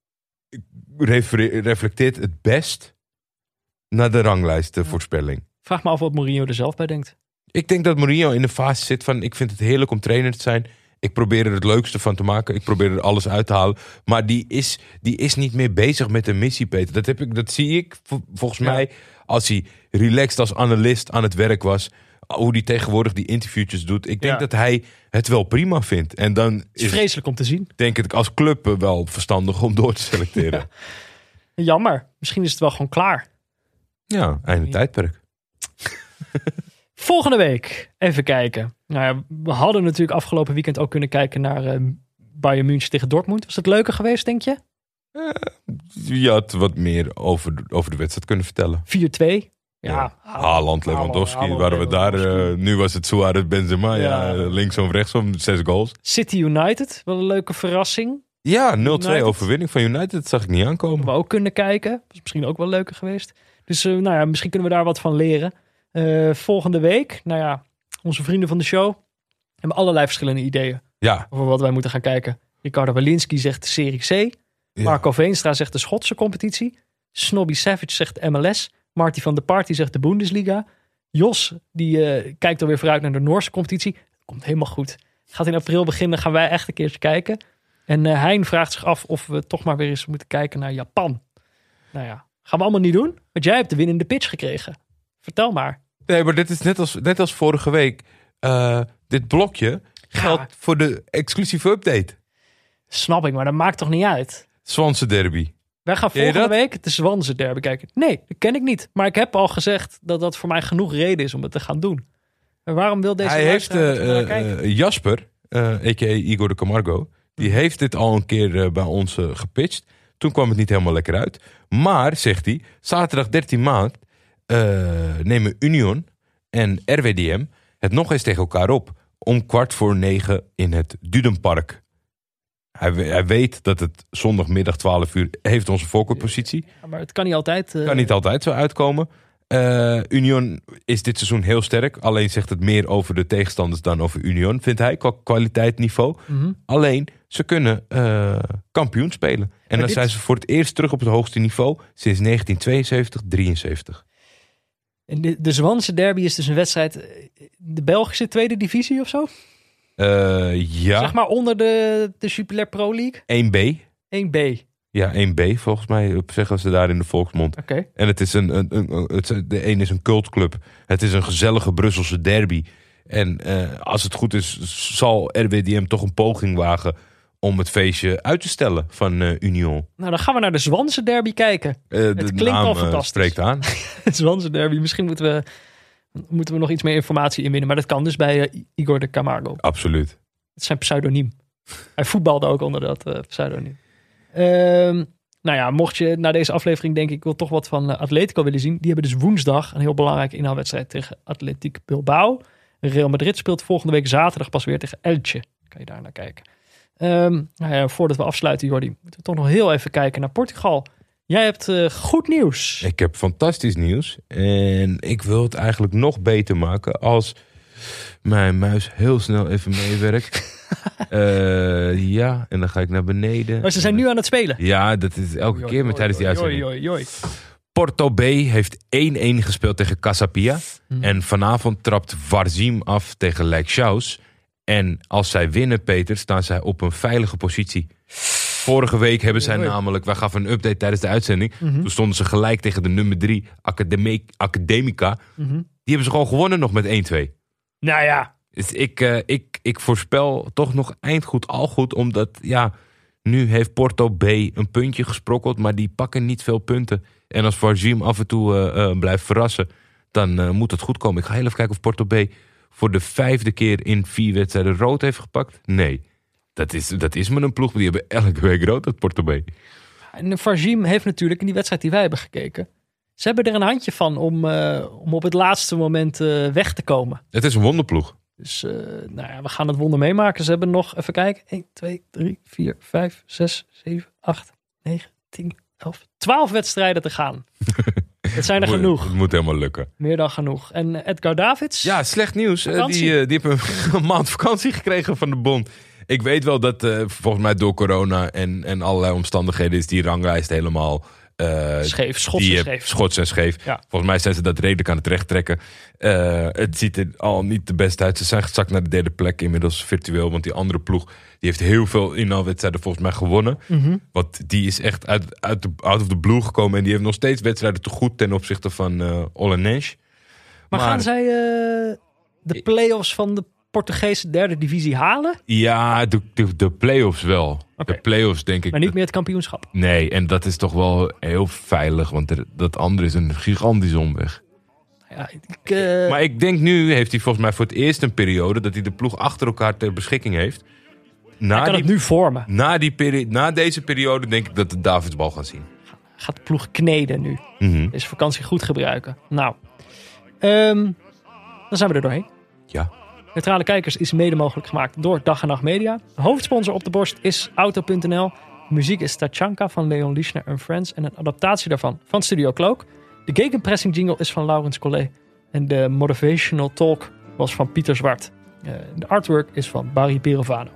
reflecteert het best naar de ranglijstenvoorspelling. Vraag me af wat Mourinho er zelf bij denkt. Ik denk dat Mourinho in de fase zit van... ik vind het heerlijk om trainer te zijn. Ik probeer er het leukste van te maken. Ik probeer er alles uit te halen. Maar die is, die is niet meer bezig met een missie, Peter. Dat, heb ik, dat zie ik vol- volgens Ja. mij als hij relaxed als analist aan het werk was. Hoe hij tegenwoordig die interviewtjes doet. Ik denk Ja. dat hij het wel prima vindt. En dan Het is is, vreselijk om te zien. denk ik als club wel verstandig om door te selecteren. Jammer. Misschien is het wel gewoon klaar. ja, einde tijdperk. Volgende week, even kijken. Nou ja, we hadden natuurlijk afgelopen weekend ook kunnen kijken naar eh, Bayern München tegen Dortmund. Was het leuker geweest, denk je? Je had wat meer over, over de wedstrijd kunnen vertellen. 4-2. Ja, Haaland, Lewandowski, Haaland, waren we daar. Eh, nu was het Suarez, Benzema. Ja, Ja. linksom, rechtsom, zes goals. City United, wel een leuke verrassing. Ja, 0-2 United. overwinning van United. Dat zag ik niet aankomen. We ook kunnen kijken. Was misschien ook wel leuker geweest. Dus nou ja, misschien kunnen we daar wat van leren. Volgende week, nou ja, onze vrienden van de show hebben allerlei verschillende ideeën Ja, over wat wij moeten gaan kijken. Ricardo Walinski zegt de Serie C. ja. Marco Veenstra zegt de Schotse competitie. Snobby Savage zegt MLS. Marty van der Party zegt de Bundesliga. Jos, die eh, kijkt alweer vooruit naar de Noorse competitie. Komt helemaal goed. Gaat in april beginnen, gaan wij echt een keertje kijken. En eh, Hein vraagt zich af of we toch maar weer eens moeten kijken naar Japan. Nou ja, gaan we allemaal niet doen. Want jij hebt de winnende pitch gekregen. Vertel maar. Nee, maar dit is net als, net als vorige week. Eh, dit blokje geldt voor de exclusieve update. Snap ik, maar dat maakt toch niet uit? Zwanse derby. Wij gaan volgende week de Zwanse derby kijken. Nee, dat ken ik niet. Maar ik heb al gezegd dat dat voor mij genoeg reden is om het te gaan doen. En waarom wil deze Hij heeft eh, eh, Jasper, a.k.a. Igor de Camargo. Die Mhm. heeft dit al een keer bij ons gepitcht. Toen kwam het niet helemaal lekker uit. Maar, zegt hij, zaterdag 13 maart nemen Union en RWDM het nog eens tegen elkaar op. Om kwart voor negen in het Dudenpark. Hij, hij weet dat het zondagmiddag 12 uur heeft onze voorkeurpositie. Ja, maar het kan niet altijd. eh, Kan niet altijd zo uitkomen. Eh, Union is dit seizoen heel sterk. Alleen zegt het meer over de tegenstanders dan over Union, vindt hij, qua kwaliteitsniveau. mhm. Alleen, ze kunnen eh, kampioen spelen. En dan dit- zijn ze voor het eerst terug op het hoogste niveau sinds 1972, 73. En de, de Zwanse derby is dus een wedstrijd. eh, De Belgische tweede divisie of zo? Eh, ja, Zeg maar onder de, de Jupiler Pro League. 1B. 1B. Ja, 1B volgens mij zeggen ze daar in de volksmond. Oké. En het is een, een, een, het, de een is een cultclub. Het is een gezellige Brusselse derby. En eh, als het goed is, zal RWDM toch een poging wagen om het feestje uit te stellen van eh, Union. Nou, dan gaan we naar de Zwanse derby kijken. Eh, de klinkt naam, al eh, fantastisch. spreekt aan. De Zwanse derby. Misschien moeten we, moeten we nog iets meer informatie inwinnen. Maar dat kan dus bij Igor de Camargo. Absoluut. Het is zijn pseudoniem. Hij voetbalde ook onder dat pseudoniem. Ehm, Nou ja, mocht je na deze aflevering denk ik wel toch wat van Atletico willen zien. Die hebben dus woensdag een heel belangrijke inhaalwedstrijd tegen Atletiek Bilbao. Real Madrid speelt volgende week zaterdag pas weer tegen Elche. Kan je daar naar kijken. Ehm, nou ja, voordat we afsluiten, Jordi, moeten we toch nog heel even kijken naar Portugal. Jij hebt eh, goed nieuws. Ik heb fantastisch nieuws. En ik wil het eigenlijk nog beter maken als mijn muis heel snel even meewerkt. Eh, ja, en dan ga ik naar beneden. Maar ze zijn nu aan het spelen. Ja, dat is elke Joi, keer met joi, tijdens die uitzending. joi, joi. Porto B heeft 1-1 gespeeld tegen Casapia. Hmm. En vanavond trapt Varzim af tegen Lijkshaus. En als zij winnen, Peter, staan zij op een veilige positie. Vorige week hebben zij namelijk, wij gaven een update tijdens de uitzending. Mhm. Toen stonden ze gelijk tegen de nummer 3, Academi- Academica. Mhm. Die hebben ze gewoon gewonnen nog met 1-2. Nou ja, Dus ik, eh, ik, ik voorspel toch nog eindgoed al goed. Omdat ja, nu heeft Porto B een puntje gesprokkeld. Maar die pakken niet veel punten. En als Varzim af en toe eh, eh, blijft verrassen. Dan moet het goed komen. Ik ga heel even kijken of Porto B voor de vijfde keer in vier wedstrijden rood heeft gepakt. Nee, dat is, dat is maar een ploeg. Die hebben elke week rood Porto B. En Farzim heeft natuurlijk in die wedstrijd die wij hebben gekeken. Ze hebben er een handje van om, eh, om op het laatste moment eh, weg te komen. Het is een wonderploeg. Dus eh, nou ja, we gaan het wonder meemaken. Ze hebben nog, even kijken, 1, 2, 3, 4, 5, 6, 7, 8, 9, 10, 11, 12 wedstrijden te gaan. Het zijn er Moet- genoeg. Het moet helemaal lukken. Meer dan genoeg. En Edgar Davids? Ja, slecht nieuws. Eh, Vakantie. die, eh, die hebben een maand vakantie gekregen van de bond. Ik weet wel dat eh, volgens mij door corona en, en allerlei omstandigheden is die ranglijst helemaal eh, Scheef, schots die, en eh, scheef. schots en scheef. Ja. Volgens mij zijn ze dat redelijk aan het recht trekken. Eh, het ziet er al niet de best uit. Ze zijn gezakt naar de derde plek inmiddels virtueel. Want die andere ploeg heeft heel veel inhaalwedstrijden volgens mij gewonnen. Mhm. Want die is echt uit, uit de, out of the blue gekomen. En die heeft nog steeds wedstrijden te goed ten opzichte van eh Olenesh. Maar, gaan zij eh, de play-offs van de Portugese derde divisie halen? Ja, de, de, de play-offs wel. De play-offs denk ik. Maar niet meer het kampioenschap. Nee, en dat is toch wel heel veilig. Want er- dat andere is een gigantische omweg. Ja, ik, eh, Maar ik denk nu heeft hij volgens mij voor het eerst een periode... dat hij de ploeg achter elkaar ter beschikking heeft. Na, hij kan die, het nu vormen. na, die peri- na deze periode denk ik dat de Davidsbal gaan zien. Gaat de ploeg kneden nu. Mhm. Deze vakantie goed gebruiken. Nou, ehm, dan zijn we er doorheen. Ja. Neutrale Kijkers is mede mogelijk gemaakt door Dag en Nacht Media. Hoofdsponsor op de borst is Auto.nl. Muziek is Tachanka van Leon Lischner en Friends. En een adaptatie daarvan van Studio Cloak. De gegenpressing jingle is van Laurens Collet. En de motivational talk was van Pieter Zwart. Eh, de artwork is van Barry Pirovano.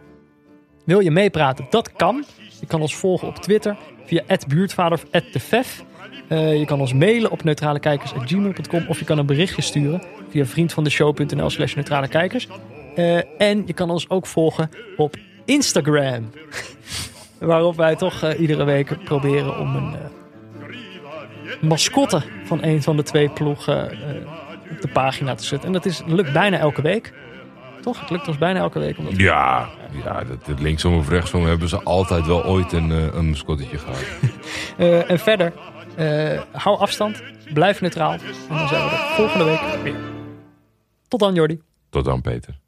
Wil je meepraten? Dat kan. Je kan ons volgen op Twitter via @buurtvader of @defef. Eh, je kan ons mailen op neutralekijkers.gmail.com of je kan een berichtje sturen via vriendvandeshow.nl slash neutralekijkers. Eh, en je kan ons ook volgen op Instagram. Waarop wij toch eh, iedere week proberen om een mascotte van een van de twee ploegen op de pagina te zetten. En dat is, lukt bijna elke week. Toch? Het lukt ons bijna elke week. Om dat Ja, ja dat, dat linksom of rechtsom hebben ze altijd wel ooit een, eh, een mascottetje gehad. Eh, en verder, eh, hou afstand, blijf neutraal. En dan zijn we er volgende week weer. Tot dan, Jordi. Tot dan, Peter.